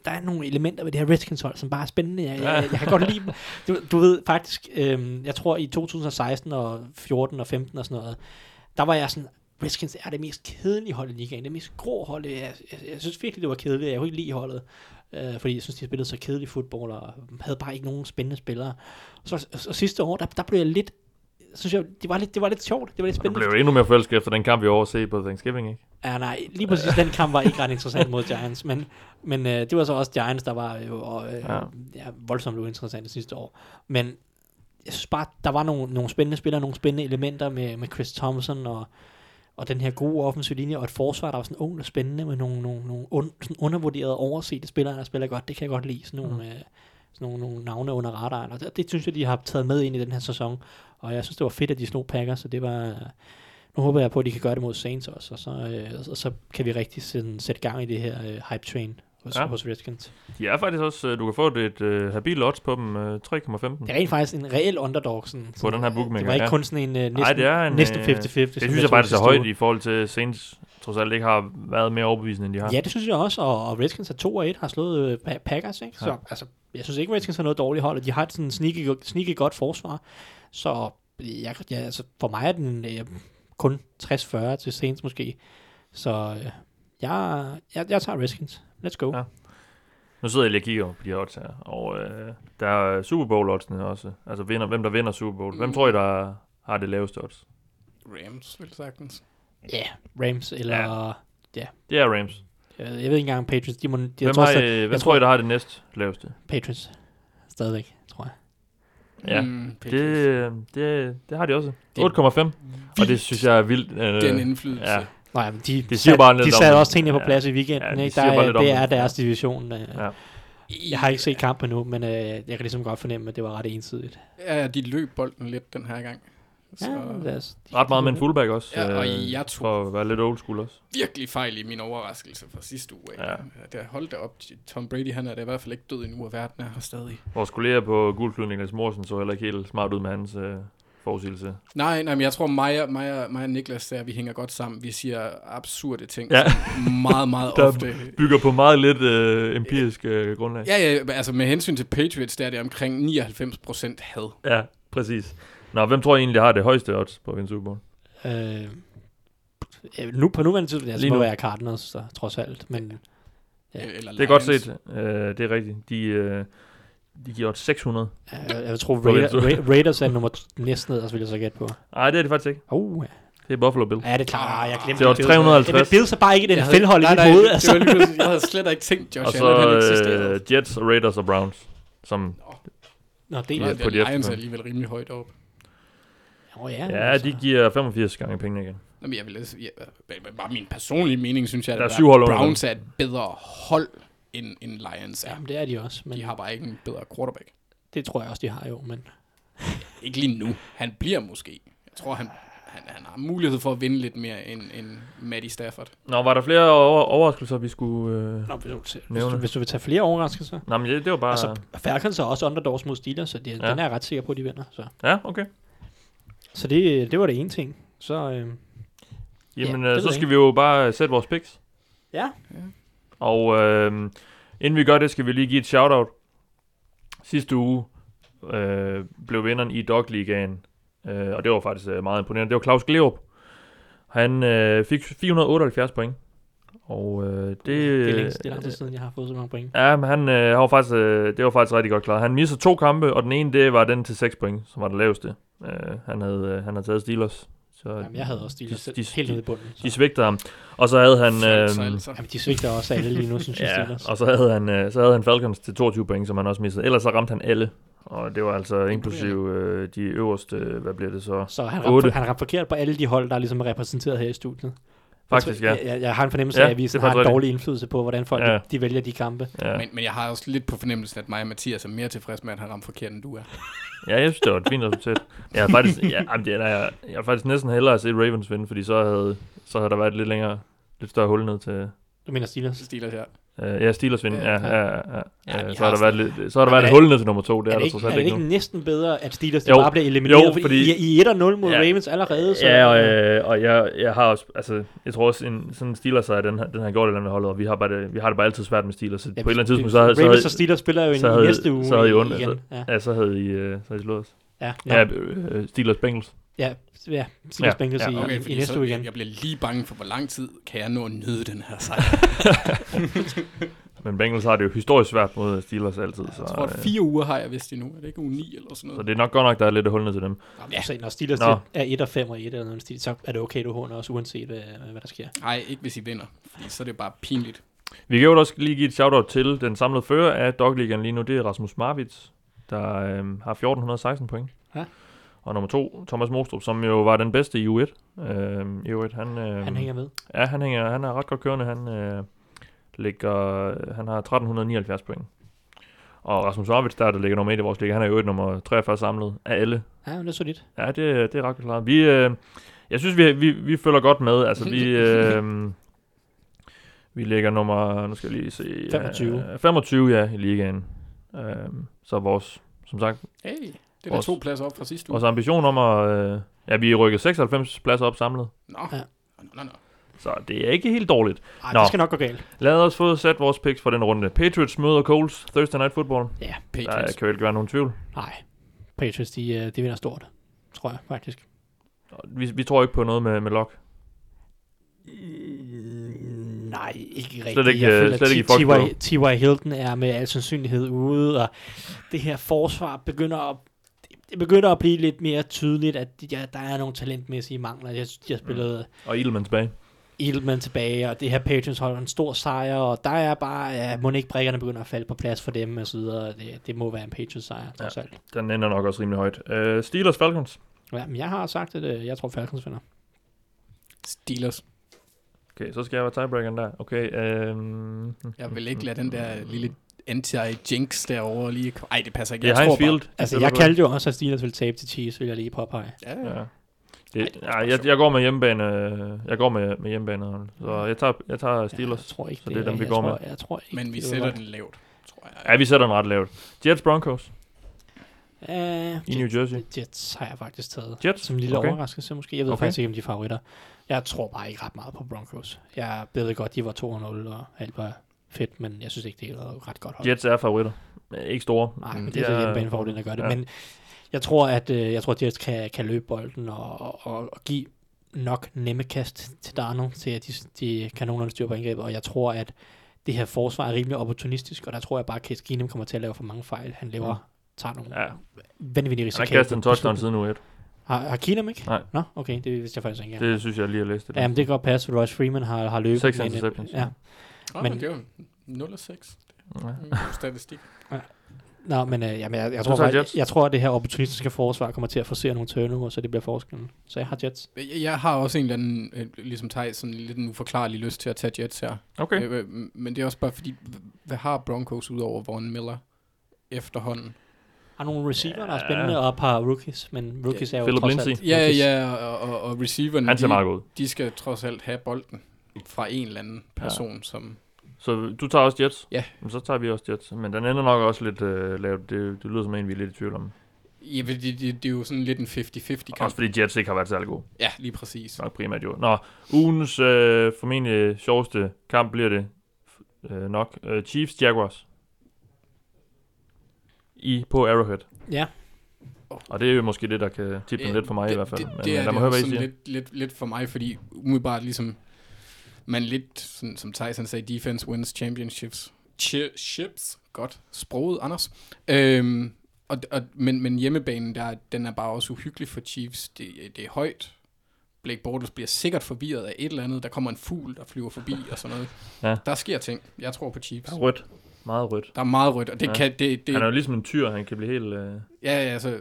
der er nogle elementer ved det her Redskins hold, som bare er spændende. Jeg, jeg, jeg kan godt lide dem. Du, du ved faktisk, øhm, jeg tror i 2016 og 14 og 15 og sådan noget, der var jeg sådan, Redskins er det mest kedelige hold i ligaen, det mest grå hold. Jeg, jeg, jeg synes virkelig, det var kedeligt. Jeg kunne ikke lide holdet, øh, fordi jeg synes, de spillede så kedelig fodbold, og havde bare ikke nogen spændende spillere. Så, og sidste år, der, der blev jeg lidt, synes jeg, det var lidt, det var lidt sjovt, det var lidt Du spændende. blev jo endnu mere forelsket efter den kamp, vi overse på Thanksgiving, ikke? Ja, nej, lige præcis den kamp var ikke ret interessant mod Giants, men, men øh, det var så også Giants, der var jo og, øh, Ja. ja. Voldsomt uinteressante sidste år. Men jeg synes bare, der var nogle, nogle spændende spillere, nogle spændende elementer med, med Chris Thompson og, og den her gode offensive linje, og et forsvar, der var sådan ung og spændende med nogle, nogle, nogle un, sådan undervurderede, oversete spillere, der spiller godt. Det kan jeg godt lide, sådan nogle, mm. øh, sådan nogle, nogle navne under radaren. Og det, det synes jeg, de har taget med ind i den her sæson. Og jeg synes, det var fedt, at de slog Packers, så det var... Nu håber jeg på, at de kan gøre det mod Saints også, og så, øh, og så kan vi rigtig sådan, sætte gang i det her øh, hype train hos, Ja. hos Redskins. De er faktisk også, øh, du kan få et, uh, habil odds på dem, uh, 3,15. Det er rent faktisk en reel underdog. Sådan, sådan, den her øh, bookmaker, Det var ikke ja. kun sådan en øh, næsten, Nej, det er en, næsten øh, 50-50. Det synes jeg bare, det er så højt i forhold til Saints, trods alt ikke har været mere overbevisende, end de har. Ja, det synes jeg også, og, og Redskins er 2 og 1, har slået øh, Pa- Packers, ikke? Så Ja. ja. altså, jeg synes ikke, Redskins har noget dårligt hold, og de har et sådan sneaky, sneaky godt forsvar. Så jeg, ja, altså, for mig er den øh, kun 60-40 til Saints måske. Så øh, jeg, jeg, jeg tager Redskins. Let's go. Ja. Ja. Nu sidder jeg lige og kigger på de her odds her, og øh, der er Super Bowl oddsene også. Altså vinder, hvem der vinder Super Bowl. Hvem tror I, der har det laveste odds? Rams, vil sagtens. Ja, Rams eller... Ja. Det er Rams. Jeg, jeg ved ikke engang Patriots. De må, de, jeg Hvem, tror, har, også, hvem jeg tror I, der har det næst laveste? Patriots. Stadigvæk, tror jeg. Ja, Mm, Det, øh, det, det har de også. Det- 8,5. Og det synes jeg er vildt. Øh, Den indflydelse. ja. Nej, men de, Det siger bare lidt de satte også tingene på Ja. plads i weekenden. Ja, de ikke? Der, bare er, det er deres division. Øh. Ja. Jeg har ikke set kampen nu, men øh, jeg kan ligesom godt fornemme, at det var ret ensidigt. Ja, de løb bolden lidt den her gang. Så Ja, os, Ret meget med en fullback også. Ja, og øh, jeg tror- For at være lidt old school også. virkelig fejl i min overraskelse fra sidste uge. Ja. Ja. Der holdt op. Tom Brady, han er da i hvert fald ikke død endnu, og verden er her stadig. Vores kollega på Gulklud, Niklas Morsen, så heller ikke helt smart ud med hans øh, forudsigelse. Nej, nej, men jeg tror, mig og, mig og, mig og Niklas, der, vi hænger godt sammen. Vi siger absurde ting. Ja. Meget, meget <laughs> Der ofte. bygger på meget lidt øh, empirisk øh, grundlag. Ja, ja, altså med hensyn til Patriots, der er det omkring 99% had. ja, præcis. Nå, hvem tror I egentlig har det højeste odds på at vinde Super Bowl? øh, nu på nuværende tidspunkt, altså, Lige må nu. være Cardinals, så, trods alt. Men Ja. Eller Det er godt set. Øh, det er rigtigt. De, øh, de giver odds 600. øh, jeg, jeg tror, Raider. Ra- Raiders er nummer næsten ned, og så vil jeg så gætte på. Nej, det er det faktisk ikke. Uh, ja. Det er Buffalo Bills. ja, det er klart. Jeg glemte Det var Bills. 350. Jamen, Bills er bare ikke den Jeg fældhold i mit hoved. det- Altså. Det var lige pludselig, jeg havde slet ikke tænkt, Og Josh så Allen, eksisterede. øh, Jets, Raiders og Browns. Som, Nå, det er Ja, på de Lions er alligevel rimelig højt op. oh, ja, ja, de giver 85 gange pengene igen. Nå, men jeg vil altså, ja, bare min personlige mening, synes jeg, Der er at under Browns er et bedre hold, end, end Lions er. Jamen, det er de også. Men De har bare ikke en bedre quarterback. det tror jeg også, de har jo. Men <laughs> Ikke lige nu. Han bliver måske. Jeg tror, han, han, han har mulighed for at vinde lidt mere end, end Matty Stafford. Nå, var der flere over- overraskelser, vi skulle... Øh... Nå, hvis, du, hvis, du, hvis du vil tage flere overraskelser. Nå, men det, det var bare... Altså, Falcons er også underdogs mod Steelers, så det, Ja. ja. den er jeg ret sikker på, at de vinder. Så, Ja, okay. så det, det var det ene ting. Så øh, Jamen, Ja, ja, det så skal jeg vi jo bare sætte vores picks. ja, Og øh, inden vi gør det, skal vi lige give et shout-out. Sidste uge øh, blev vinderen i Dog Ligaen, øh, og det var faktisk øh, meget imponerende. Det var Claus Gleup. Han øh, fik 478 point. Og øh, det... det er, længst, det er lang tid siden, jeg har fået så mange point. Ja, men han, øh, han var faktisk, øh, det var faktisk rigtig godt klaret. Han missede to kampe, og den ene, det var den til 6 point, som var det laveste. Øh, han, havde, øh, han havde taget Steelers. Så Jamen, jeg havde også de, de, de, helt nede i de, bunden. Så. de svigtede ham. Og så havde han... Øh, Så altså. Jamen, de svigter også alle lige nu, synes jeg, Ja, Steelers. og så havde, han, øh, så havde han Falcons til 22 point, som han også missede. Ellers så ramte han alle. Og det var altså inklusive øh, de øverste, øh, hvad bliver det så? Så han ramte, han ramte forkert på alle de hold, der er ligesom er repræsenteret her i studiet. Faktisk, jeg, ja. tror, jeg, jeg har en fornemmelse Ja, af, at vi det sådan har en dårlig indflydelse på, hvordan folk Ja. de, de vælger de kampe. Ja, Men, men jeg har også lidt på fornemmelsen, at mig og Mathias er mere tilfreds med, at han ramte forkert, end du er. ja jeg synes, det var et fint resultat. Jeg har faktisk, ja, det er, jeg, jeg har faktisk næsten hellere set Ravens vinde, fordi så havde, så havde der været et lidt længere, lidt større hul ned til... Du mener Steelers? Steelers her. Uh, ja, Steelers vinder. Ja, ja, ja. ja. Ja, ja vi så har der været lidt, så har der været Er et hul ned til nummer to. Det er, er der det ikke, trods er alt det ikke ikke nu. næsten bedre, at Steelers Jo. bare bliver elimineret? Jo, fordi fordi- I, I er 1-0 mod Ja. Ravens allerede. Så, Ja, og, øh, og jeg, jeg har også, altså, jeg tror også, en, sådan Steelers er den, her- den har gjort et eller andet holdet, og vi har, bare det, vi har det bare altid svært med Steelers. Så Ja, på et eller andet det- tidspunkt, så, havde- så, Ravens og Steelers spiller jo så i næste uge så havde I igen. altså. Ja, ja, så havde I, øh, så havde I slået os. ja, nå. Ja, øh, Steelers Bengals. Ja, ja, Steelers Ja, Bengals ja, i, Okay, i, i næste så, uge jeg, igen. jeg bliver lige bange for, hvor lang tid kan jeg nå at nyde den her sejr. <laughs> Men Bengals har det jo historisk svært mod Steelers altid. Så, Jeg tror, at øh, fire uger har jeg vist endnu. Er det ikke uge 9 eller sådan så noget? det er nok godt nok, der er lidt et hul ned til dem. Ja. Så når Steelers Nå. er 1 og 5 og 1 eller noget, stil, så er det okay, du håner også, uanset hvad, hvad der sker. Nej, ikke hvis I vinder. Fordi så er det bare pinligt. Vi kan jo også lige give et shout-out til den samlede fører af Dogligaen lige nu. Det er Rasmus Marvits, der øh, har 1416 point. Ja. Og nummer to, Thomas Mostrup, som jo var den bedste i U1. Øh, i U1 han, øh, Han hænger med. Ja, han, hænger, han er ret godt kørende. Han, øh, ligger, han har 1379 point. Og Rasmus Marvits, der, der ligger nummer 1 i vores liga, han er jo et nummer 43 samlet af alle. Ja, men det er solidt. Ja, det, det er ret klart. Vi, øh, jeg synes, vi, vi, vi følger godt med. Altså, vi, <laughs> øh, vi ligger nummer, nu skal jeg lige se. 25. Øh, 25, ja, i ligaen. Øh, så vores, som sagt, Hey, det er Vores- to pladser op fra sidste uge. vores ambition om at, øh, ja, vi er rykket 96 pladser op samlet. Nå, Ja. nå, nå, nå. Så det er ikke helt dårligt. Ej, Nå. det skal nok gå galt. Lad os få sat vores picks for den runde. Patriots møder Coles Thursday Night Football. Ja, Der Patriots. kan jo ikke være nogen tvivl. nej. Patriots, de, øh, de vinder stort, tror jeg faktisk. Vi, vi tror ikke på noget med, med Lock. Nej, ikke rigtigt. Slet ikke, jeg øh, føler, slet ikke i T- Foxborough. T.Y. T.Y. Hilton er med al sandsynlighed ude, og det her forsvar begynder at det begynder at blive lidt mere tydeligt, at ja, der er nogle talentmæssige mangler. Jeg, jeg spillede Og Edelman tilbage. Edelman tilbage, og det her Patriots holder en stor sejr, og der er bare, ja, må ikke brækkerne begynder at falde på plads for dem, og så videre. Det, det må være en Patriots sejr, trods alt. Den ender nok også rimelig højt. Uh, Steelers Falcons. Ja, men jeg har sagt, at øh, jeg tror Falcons vinder. Steelers. Okay, så skal jeg være tiebreakeren der. Okay, um, Jeg vil ikke lade den der lille anti-jinx derovre lige... Ej, det passer ikke. Det er Heinz tror Field. Altså, spiller jeg kaldte jo også, at Steelers ville tabe til Chiefs, vil jeg lige påpege. Bare, ja, ja. Ja. Ej, Det, er nej, bare jeg, jeg går med hjemmebane. øh, Jeg går med, med hjemmebane. Så jeg tager, jeg tager Ja, Steelers. jeg tror ikke, så det er dem, vi jeg går tror, med. Jeg tror ikke, Men vi sætter var- den lavt, tror jeg. Ja, vi sætter den ret lavt. Jets Broncos Uh, i New Jersey. Jets har jeg faktisk taget. Jets? Som en lille Okay. overraskelse måske. Jeg ved okay. faktisk ikke, om de er favoritter. Jeg tror bare ikke ret meget på Broncos. Jeg ved godt, de var 2-0, og alt var fedt, men jeg synes ikke, det er et ret godt hold. Jets er favoritter. Øh, Ikke store. Nej, men det er de så hjemmebanefordelen, der gør det. ja. Ja. Men jeg tror, at øh, jeg tror, at Jets kan, kan løbe bolden og, og, og give nok nemme kast til Darnold, til at de, de kan nogenlunde styre på angrebet. Og jeg tror, at det her forsvar er rimelig opportunistisk, og der tror jeg bare, at Case Keenum kommer til at lave for mange fejl. Han laver, Mm. tager nogle Ja, vanvittige han har kastet en touchdown siden u 1. Har, har Keenum ikke? Nej. Nå, okay, det vidste jeg faktisk ikke. Det synes jeg lige har læst det. Ja, men det kan godt passe, for Royce Freeman har, har løbet. Seks men, øh, interceptions. Ja. Oh, men- men det er jo 0 og 6. Ja. God statistik. Nå, men øh, jamen, jeg, jeg, tror, jeg, jeg tror, at det her opportunistiske forsvar kommer til at forsere nogle turnover, så det bliver forskellen. Så jeg har Jets. Jeg, jeg har også en eller anden, øh, ligesom Thijs, sådan lidt en uforklarlig lyst til at tage Jets her. Okay. Øh, men det er også bare fordi, hvad har Broncos ud over Von Miller efterhånden? Har nogle receiver, der er Ja. spændende, og et par rookies, men rookies er jo Philip trods Lindsay. alt Ja, ja, og, og, og receiverne, Han ser de, meget ud. de skal trods alt have bolden fra en eller anden person, ja. som... Så du tager også Jets? Ja. Men så tager vi også Jets. Men den ender nok også lidt øh, lavt. Det, det lyder som en, vi er lidt i tvivl om. Ja, det, det, det er jo sådan lidt en 50-50 Også kamp. fordi Jets ikke har været særlig gode. Ja, lige præcis. Nok primært jo. Nå, ugens øh, formentlig sjoveste kamp bliver det øh, nok. Øh, Chiefs Jaguars. I på Arrowhead. Ja, Og det er jo måske det, der kan tippe den lidt for mig det, i hvert fald. Det, Men det, øh, er lad mig det høre, også hvad I sådan siger. lidt, lidt, lidt for mig, fordi umiddelbart ligesom man lidt, sådan, som Tyson sagde, defense wins championships. Chi- chips. Godt. Sproget, Anders. Øhm, og, og, men, men hjemmebanen, der, den er bare også uhyggelig for Chiefs. Det, det er højt. Blake Bortles bliver sikkert forvirret af et eller andet. Der kommer en fugl, der flyver forbi og sådan noget. <laughs> Ja. Der sker ting. Jeg tror på Chiefs. Der er rødt. Meget rødt. Der er meget rødt, og det Ja. kan... Det, det, Han er jo ligesom en tyr, han kan blive helt... Øh... Ja, ja, så,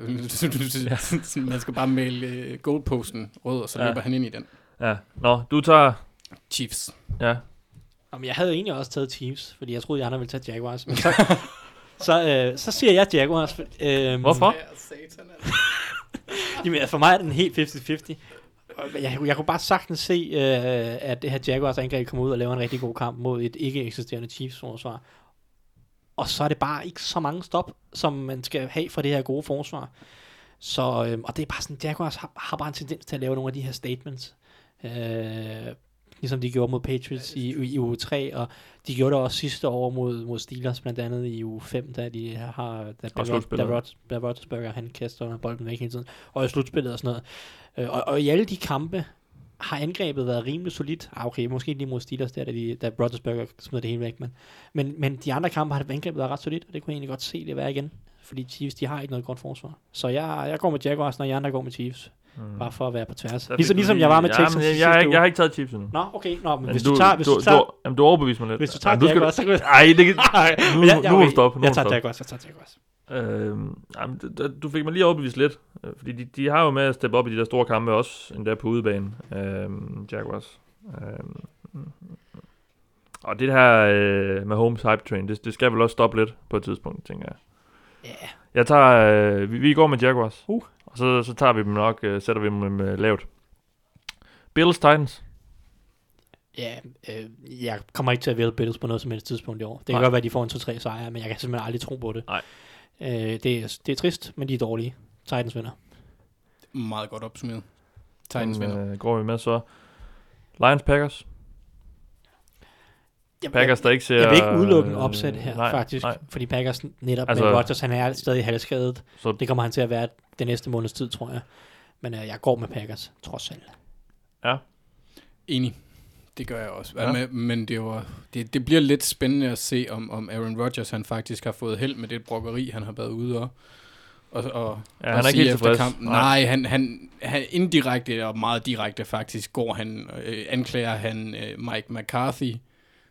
så <laughs> man skal bare male øh, goalposten rød, og så Ja. løber han ind i den. Ja. Nå, du tager... Chiefs. Ja. Jamen, jeg havde egentlig også taget Chiefs, fordi jeg troede, at andre ville tage Jaguars. Men så, <laughs> så, øh, så siger jeg Jaguars. for- Øh, Hvorfor? satan, <laughs> Jamen, for mig er den helt 50-50. og jeg, jeg kunne bare sagtens se, øh, at det her Jaguars angreb kommer ud og laver en rigtig god kamp mod et ikke eksisterende Chiefs forsvar. Og så er det bare ikke så mange stop, som man skal have for det her gode forsvar. Så, øh, og det er bare sådan, Jaguars har, har bare en tendens til at lave nogle af de her statements. Øh, ligesom de gjorde mod Patriots i, i uge 3, og de gjorde det også sidste år mod, mod Steelers, blandt andet i uge 5, da de har, da, da, Roethlisberger, han kaster bolden væk hele tiden, og i slutspillet og sådan noget. Øh, og, og i alle de kampe har angrebet været rimelig solidt. Ah, okay, måske lige mod Steelers, der, da, de, da Roethlisberger smed det hele væk, men, men, men de andre kampe har angrebet været ret solidt, og det kunne jeg egentlig godt se det være igen. Fordi Chiefs, de har ikke noget godt forsvar. Så jeg, jeg går med Jaguars, når I andre går med Chiefs. Mm. Bare for at være på tværs. Der Ligesom, ligesom du jeg var med Jamen, i jeg, jeg, har sidste ikke- jeg har ikke taget Chiefs endnu. Nå, okay. Nå, men Men hvis du, tager, hvis du, du, tager, du, jamen, du overbeviser mig lidt. hvis du tager du Jaguars, så kan Ej, det kan... Nej, nu, jeg, jeg, nu må du stoppe. Jeg du tager stoppe. Jaguars, jeg tager Jaguars. Øhm, jamen, d- d- du fik mig lige overbevist lidt, øh, fordi de, de har jo med at steppe op i de der store kampe også, endda på udebane, øhm, Jaguars. Øhm, og det her øh, med Holmes hype train, det, det skal vel også stoppe lidt på et tidspunkt, tænker jeg. Ja. Yeah. Jeg tager, øh, vi, vi går med Jaguars, Uh. Så, så tager vi dem nok, øh, sætter vi dem øh, lavt. Bills Titans. Ja, øh, jeg kommer ikke til at vælge Bills på noget som helst tidspunkt i år. Det kan Nej. godt være, at de får en 2-3 sejre, men jeg kan simpelthen aldrig tro på det. Nej. Øh, det, er, det er trist, men de er dårlige. Titans vinder. Meget godt opsummeret. Titans vinder. Øh, går vi med så. Lions Packers. Jeg, Packers, der ikke ser... jeg vil ikke udelukke en øh, opsæt her, nej, faktisk. Nej. Fordi Packers netop Altså- med Rodgers, han er stadig halvskadet. Så Det kommer han til at være det næste måneds tid, tror jeg. Men øh, jeg går med Packers, trods alt. Enig. Det gør jeg også. Ja. Ja. Men, men det, var, det, det bliver lidt spændende at se, om, om Aaron Rodgers han faktisk har fået held med det brokkeri, han har været ude og, og, og, Ja, og han er ikke sige helt efter tilfreds. kampen. Nej. Nej, han, han, han indirekte og meget direkte faktisk går han, øh, anklager han øh, Mike McCarthy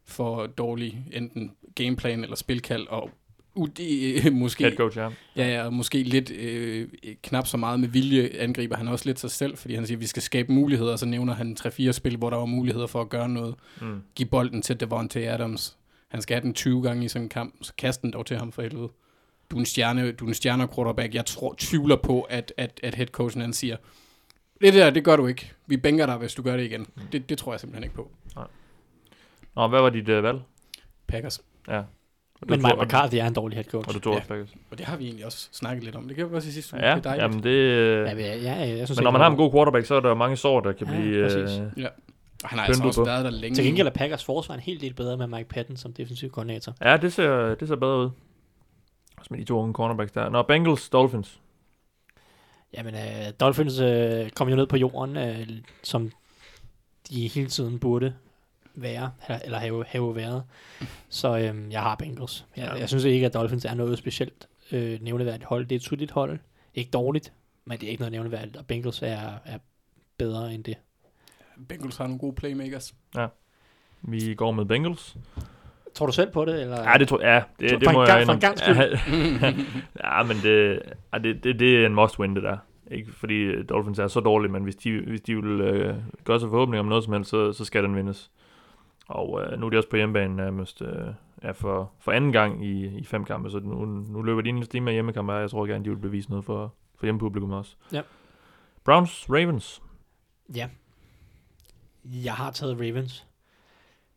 for dårlig enten gameplan eller spilkald, og ud, øh, <laughs> måske Head coach, ja. Ja, ja, og måske lidt øh, knap så meget med vilje angriber han også lidt sig selv, fordi han siger, at vi skal skabe muligheder, og så nævner han 3-4 spil, hvor der var muligheder for at gøre noget. Mm. Giv bolden til Devontae Adams. Han skal have den 20 gange i sådan en kamp, så kast den dog til ham for helvede. Du er en stjerne, du er en stjerne quarterback. Jeg tror, tvivler på, at, at, at headcoachen han siger, det der, det gør du ikke. Vi bænker dig, hvis du gør det igen. Mm. Det, det tror jeg simpelthen ikke på. Nå, hvad var dit uh, valg? Packers. Ja. Og Men Mike McCarthy er en dårlig head coach. Og du tog Ja. også Packers. Og det har vi egentlig også snakket lidt om. Det kan vi også i sidste uge. Ja, det er dejligt. jamen det... øh, Ja, men ja, ja, jeg synes Men når man har en god quarterback, så er der mange sår, der kan Ja, blive... præcis. Øh, Og han har altså også på. været der længe. Til gengæld er Packers forsvar en helt del bedre med Mike Patton som defensiv koordinator. ja, det ser, det ser bedre ud. Også med de to unge cornerbacks der. Nå, Bengals, Dolphins. Jamen, øh, Dolphins øh, kom jo ned på jorden, øh, som de hele tiden burde være, eller- have, have været. Så øh, jeg har Bengals. Jeg, Ja. ja. jeg synes ikke, at Dolphins er noget specielt øh, nævneværdigt hold. Det er et solidt hold. Ikke dårligt, men det er ikke noget nævneværdigt, og Bengals er, er bedre end det. Bengals har nogle gode playmakers. Vi går med Bengals. Tror du selv på det? Eller? Ja, det tror ja, det, For det må gang- jeg for en indrømme. gangs <laughs> ja, men det, ja, det, det, det er en must win, det der. Ikke fordi Dolphins er så dårlige, men hvis de, hvis de vil øh, gøre sig forhåbninger om noget som helst, så, så skal den vindes. Og øh, nu er de også på hjemmebane nærmest øh, ja, for, for anden gang i, i fem kampe, så nu, nu løber de i stime med hjemmekampe, og jeg tror gerne, de vil bevise noget for, for hjemmepublikum også. Ja. Browns, Ravens. Ja. Jeg har taget Ravens.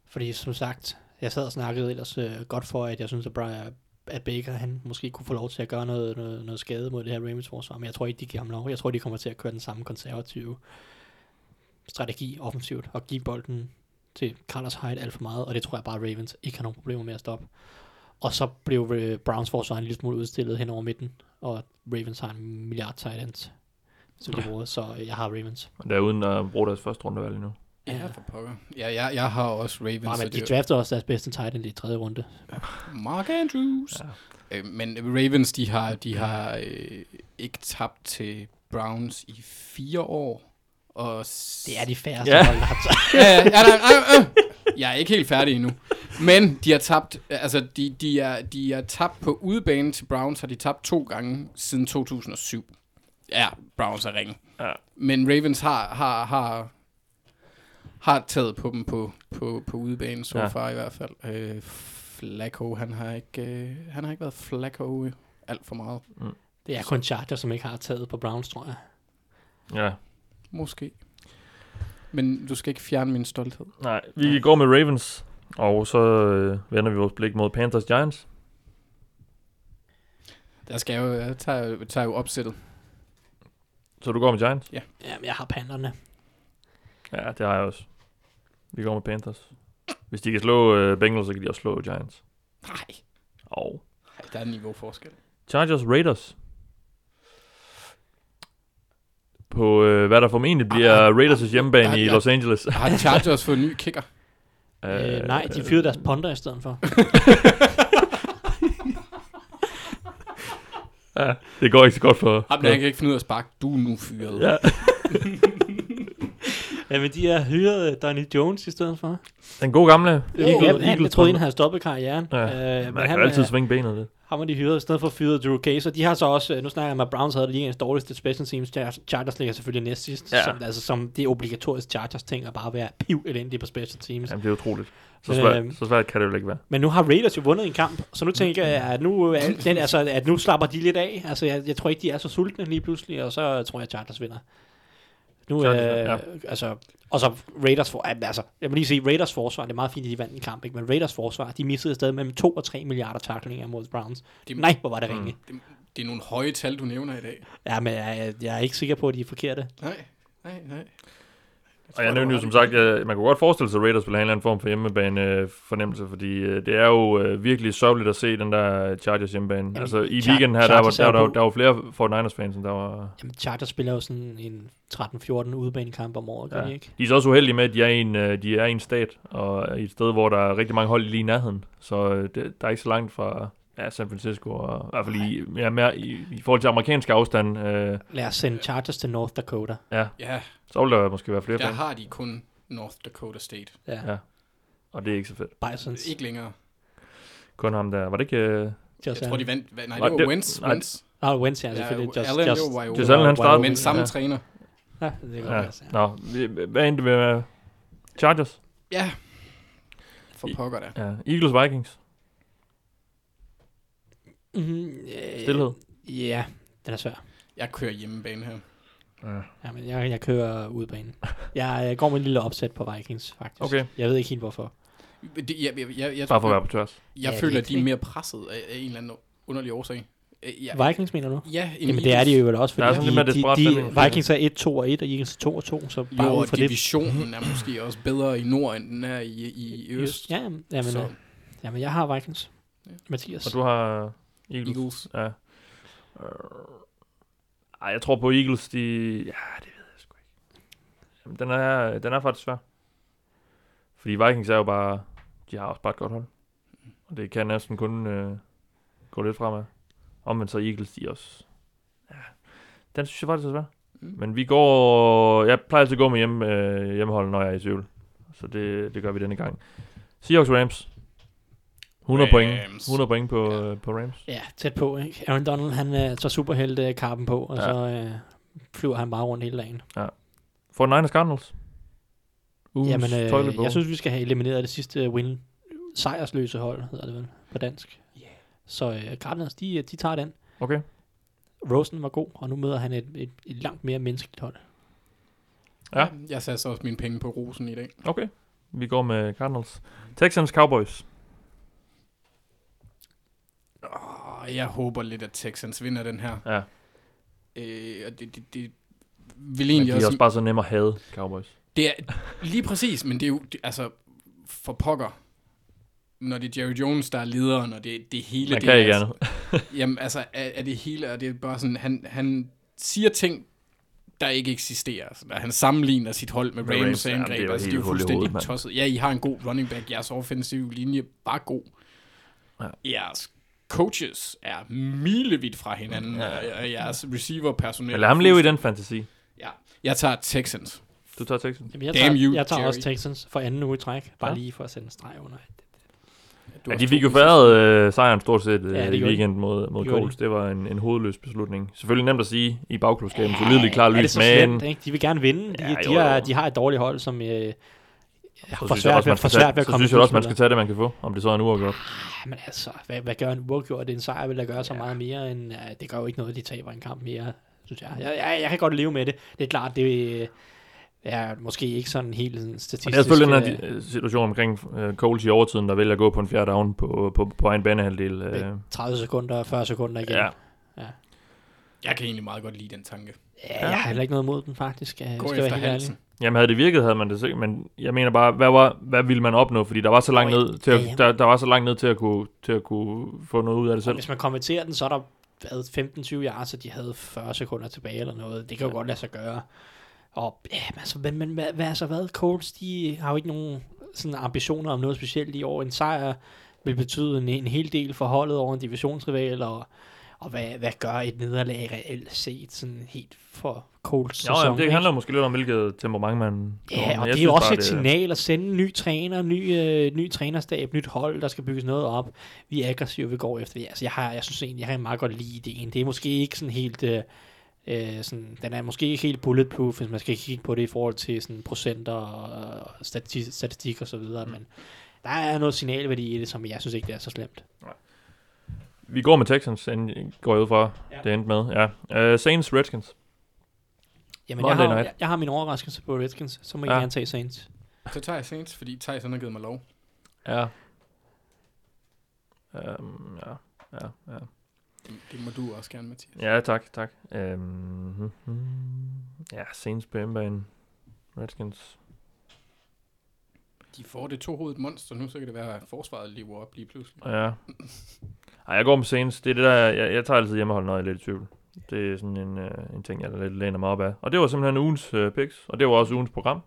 Fordi som sagt, jeg sad og snakkede ellers øh, godt for, at jeg synes, at, Brian, at Baker han måske kunne få lov til at gøre noget, noget, noget skade mod det her Ravens forsvar, men jeg tror ikke, de giver ham lov. Jeg tror, de kommer til at køre den samme konservative strategi offensivt og give bolden til Carlos Hyde alt for meget, og det tror jeg bare, at Ravens ikke har nogen problemer med at stoppe. Og så blev øh, Browns forsvar en lille smule udstillet hen over midten, og Ravens har en milliard tight ends, som de bruger, så øh, jeg har Ravens. Og der er uden at bruge deres første rundevalg endnu. Ja, for pokker. Ja, jeg, jeg har også Ravens. Nej, så men de det- draftede også deres bedste tight end i tredje runde. Mark Andrews. Ja. Øh, men Ravens, de har, de har øh, ikke tabt til Browns i fire år. Og s- Det er de færreste Ja. ja. hold, der har taget. ja, ja, ja, ja, øh, øh. Jeg er ikke helt færdig endnu. Men de har tabt, altså de, de, er, de er tabt på udebane til Browns, har de tabt to gange siden 2007. Ja, Browns er ringe. Ja. Men Ravens har, har, har, har taget på dem på, på, på udebane, så Ja. ja. far i hvert fald. Øh, Flacco, han har ikke, øh, han har ikke været Flacco alt for meget. Det er kun Chargers, som ikke har taget på Browns, tror jeg. Ja. Måske. Men du skal ikke fjerne min stolthed. Nej, vi går med Ravens, og så øh, vender vi vores blik mod Panthers Giants. Der skal jeg jo, jeg tager, jeg tager jo opsættet. Så du går med Giants? Ja, men jeg har panderne. Ja, det har jeg også. Vi går med Panthers. Hvis de kan slå øh, Bengals, så kan de også slå Giants. Nej. Og Ej, der er en niveauforskel. Chargers Raiders. På øh, hvad der formentlig bliver Raiders' hjemmebane Ah, i ja. Los Angeles. Har Chargers fået en ny kicker? <laughs> Øh, nej, de fyrede deres ponder i stedet for. <laughs> Ja, det går ikke så godt for... Ham der, jeg kan ikke finde ud af at sparke. Du er nu fyret. Ja, <laughs> Ja, men de har hyret Donny Jones i stedet for. den gode gamle Eagle, Eagle- jeg, jeg, Eagles jeg troede, han havde stoppet karrieren. Ja, Øh, Man men kan han, altid øh, svinge benet lidt. ham har de hyret i stedet for fyret Drew Case. Og de har så også, øh, nu snakker jeg med Browns havde ligens dårligste special teams. Char- Chargers ligger selvfølgelig næst sidst. Ja. Ja. Som, altså, som det obligatoriske Chargers ting at bare være piv elendig på special teams. Jamen, det er utroligt. Så svært, øh, så svært kan det jo ikke være. Men nu har Raiders jo vundet en kamp, så nu tænker jeg, at nu, den, altså, at nu slapper de lidt af. Altså, jeg, jeg tror ikke, de er så sultne lige pludselig, og så tror jeg, at Chargers vinder. Nu, øh, ja. altså, og så Raiders for, altså, jeg vil lige sige, Raiders forsvar, det er meget fint, at de vandt en kamp, ikke? men Raiders forsvar, de missede stadig mellem 2 og 3 milliarder taklinger mod Browns. Det- Nej, hvor var det Mm. ringe. Det, det er nogle høje tal, du nævner i dag. Ja, men jeg, jeg er ikke sikker på, at de er forkerte. Nej, nej, nej. Og jeg nævnte jo som sagt, at man kunne godt forestille sig, at Raiders ville have en eller anden form for hjemmebane fornemmelse, fordi øh, det er jo øh, virkelig sørgeligt at se den der Chargers hjemmebane. Jamen, altså i Char- weekenden her, der var, er der, der, jo der, var flere 49ers fans, end der var... Jamen, Chargers spiller jo sådan en 13-14 udebanekamp om året, gør Ja. de ikke? De er så også uheldige med, at de er, i en, øh, de er i en stat, og i et sted, hvor der er rigtig mange hold lige i nærheden. Så det, der er ikke så langt fra ja, San Francisco, og i hvert fald i, ja, mere i, i forhold til amerikansk afstand, øh, Lad os sende Chargers til North Dakota. Ja, så vil der måske være flere der fans. har de kun North Dakota State. Ja, Ja. Og det er ikke så fedt. Bisons. Ikke længere. Kun ham der. Var det ikke... Øh, Jeg tror, de vandt. Nej, det var det- Wentz. nej. Wentz. Nå, Wentz, ja, Ja, selvfølgelig. Just, Allen, just, jo Just Allen, han startede. Men samme Ja. træner. Ja, det kan ja. ja. ja. Nå, vi- hvad endte vi med? Chargers? Ja. For pokker der. Ja. Eagles Vikings? Mm, øh, Stilhed? Ja, den er svær. Jeg kører hjemmebane her. Ja. Ja, men jeg, jeg kører udbanen. Jeg, jeg går med en lille opsæt på Vikings, faktisk. Okay. Jeg ved ikke helt, hvorfor. Det, jeg, jeg, jeg, jeg, Bare for at være på tværs. jeg Ja, føler, at de er mere presset af, af en eller anden underlig årsag. Øh, Jeg, Vikings, mener du? Ja, en Jamen, det er de jo vel også, er fordi mere de, de, de, Vikings er 1, 2 og 1, og Eagles er 2 og 2, så bare Jo, ud og fra det. divisionen er måske også bedre i nord, end den er i, i, i øst. Ja, jamen, jamen, Så øh, jamen, jeg har Vikings. Ja. Mathias. Og du har Eagles? Eagles. Ja. Ej, jeg tror på Eagles, de... Ja, det ved jeg sgu ikke. Jamen, den er, den er faktisk svær. Fordi Vikings er jo bare... De har også bare et godt hold. Og det kan næsten kun øh, gå lidt fremad. Omvendt så Eagles, de også... Ja, den synes jeg faktisk er svær. Mm. Men vi går... Jeg plejer altid at gå med hjemme, øh, hjemmehold, når jeg er i tvivl. Så det, det gør vi denne gang. Seahawks Rams. 100 point. Rams. 100 point på, Ja. ja. på Rams. Ja, tæt på. Ikke? Aaron Donald, han uh, tager superhelte karpen på, og Ja. så uh, flyver han bare rundt hele dagen. For Niners Cardinals. Ugens Jamen, øh, jeg synes, vi skal have elimineret det sidste win. Sejrsløse hold, hedder det vel på dansk. Yeah. Så uh, Cardinals, de, de tager den. Okay. Rosen var god, og nu møder han et, et, et langt mere menneskeligt hold. Ja. Jeg satte så også mine penge på rosen i dag. Okay. Vi går med Cardinals. Texans Cowboys. Åh, jeg håber lidt, at Texans vinder den her. Ja. Øh, og det, det, det vil Men egentlig de er også... også bare så nemme at hade, Cowboys. Det er lige præcis, men det er jo, det, altså, for pokker, når det er Jerry Jones, der er lederen, og det, det hele... Man det kan er ikke altså, andet. <laughs> Jamen, altså, er, er det hele, og det er bare sådan, han, han siger ting, der ikke eksisterer. Altså, der, han sammenligner sit hold med Med Rams Rams, ja, angreb. det er altså, det er jo fuldstændig hovedet, tosset. Ja, I har en god running back. Jeres offensive linje var god. Ja. Jeres coaches er milevidt fra hinanden, Ja. ja. og jeres receiver-personel... Men lad ham leve i den fantasi. Ja, jeg tager Texans. Du tager Texans. Jamen, jeg Damn tager, you, jeg tager Jerry. også Texans for anden uge i træk, bare Ja. lige for at sætte en streg under. Du Ja, de fik jo den færret øh, sejren stort set øh, Ja, i weekend mod, mod Colts. Det var en, en hovedløs beslutning. Selvfølgelig nemt at sige i bagklubskabet. Ja, Ja, Solidt klar lys, så men... slemt, ikke? De vil gerne vinde. De, Ja, ja, jo, de, har, jo. de har et dårligt hold, som øh, Så jeg svært, også, ved, man for svært ved at så komme synes i jeg også, man skal tage det, man kan få. Om det så er en uafgjort. Ah, Men altså, hvad, hvad gør en uafgjort? En sejr vil da gøre så meget mere, end, ja, det gør jo ikke noget, de taber en kamp mere, synes jeg. Jeg, jeg, jeg kan godt leve med det. Det er klart, det, Ja, måske ikke sådan helt sådan statistisk. Og det er selvfølgelig den øh, her di- situation omkring uh, Coles i overtiden, der vælger at gå på en fjerde down på, på, på egen banehalvdel. Uh, 30 sekunder, 40 sekunder igen. ja. Jeg kan egentlig meget godt lide den tanke. Ja, jeg har heller ikke noget imod den, faktisk. Jeg Gå skal efter være helt ærlig. halsen. Jamen havde det virket, havde man det sikkert, men jeg mener bare, hvad, var, hvad ville man opnå? Fordi der var så langt ned til at, ja, der, der var så langt ned til at kunne, til at kunne få noget ud af det Og selv. hvis man konverterer den, så er der hvad, 15-20 yards, så de havde 40 sekunder tilbage eller noget. Det kan jo Ja. godt lade sig gøre. Og ja, men altså, men, men hvad, hvad, altså hvad? Colts, de har jo ikke nogen sådan ambitioner om noget specielt i år. En sejr vil betyde en, en hel del for holdet over en divisionsrival, og, og hvad, hvad gør et nederlag reelt set sådan helt for Colts Jo, sæson? jamen, det ikke? handler måske lidt om, hvilket temperament man... Ja, og det er jo også bare, et signal at sende en ny træner, ny, øh, ny trænerstab, nyt hold, der skal bygges noget op. Vi er aggressive, vi går efter det. Altså, jeg, har, jeg synes egentlig, jeg har meget godt lide ideen. Det er måske ikke sådan helt... Øh, øh, sådan, den er måske ikke helt bulletproof, hvis man skal kigge på det i forhold til sådan procenter og, og statistik, statistik og så videre, mm. men der er noget signalværdi i det, som jeg synes ikke, det er så slemt. Vi går med Texans, end- går jeg ud fra, Ja. det endte med. Ja. Uh, Saints, Redskins. Jamen, jeg har, jeg, jeg har min overraskelse på Redskins, så må I Ja. gerne tage Saints. Så tager jeg Saints, fordi Thijs han har givet mig lov. Ja. Um, ja, ja, ja. Det, det må du også gerne, Mathias. Ja, tak, tak. Um, ja, Saints på hjemmebane. Redskins. De får det to-hovedet monster nu, så kan det være, at forsvaret lever op lige pludselig. Ja. <laughs> Ej, jeg går med Saints. Det er det der, jeg, jeg tager altid hjemmehold, når jeg er lidt i tvivl. Det er sådan en, uh, en ting, jeg lidt læner mig op af. Og det var simpelthen ugens uh, picks, og det var også ugens program.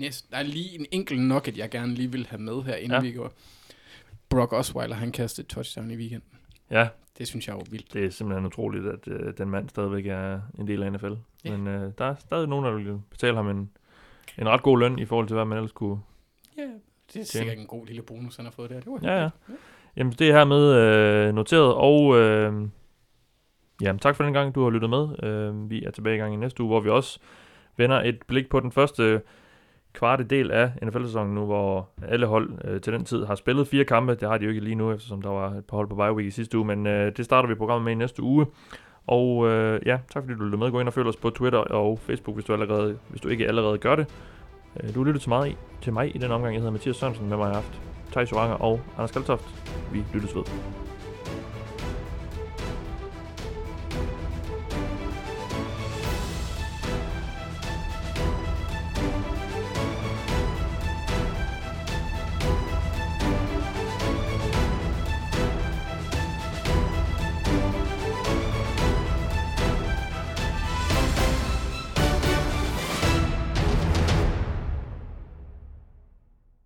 Yes, der er lige en enkelt nok, at jeg gerne lige vil have med her, inden Ja. vi går. Brock Osweiler, han kastede touchdown i weekenden. Ja, Det synes jeg var vildt. det er simpelthen utroligt, at uh, den mand stadigvæk er en del af NFL. Ja. Men uh, der er stadig nogen, der vil betale ham en, en ret god løn i forhold til, hvad man ellers kunne. Ja, det er sikkert en god lille bonus, han har fået der. Det var Ja, ja. hyggeligt. Jamen, det er hermed øh, noteret, og øh, jamen, tak for den gang, du har lyttet med. Øh, vi er tilbage i gang i næste uge, hvor vi også vender et blik på den første kvarte del af NFL-sæsonen nu, hvor alle hold øh, til den tid har spillet fire kampe. Det har de jo ikke lige nu, eftersom der var et par hold på bye week i sidste uge, men øh, det starter vi programmet med i næste uge. Og øh, ja, tak fordi du lyttede med. Gå ind og følg os på Twitter og Facebook, hvis du, allerede, hvis du ikke allerede gør det. Øh, du lyttede til, mig, til mig i den omgang. Jeg hedder Mathias Sørensen, med mig i aften. Thijs Joranger og Anders Kaltoft. Vi lyttes ved.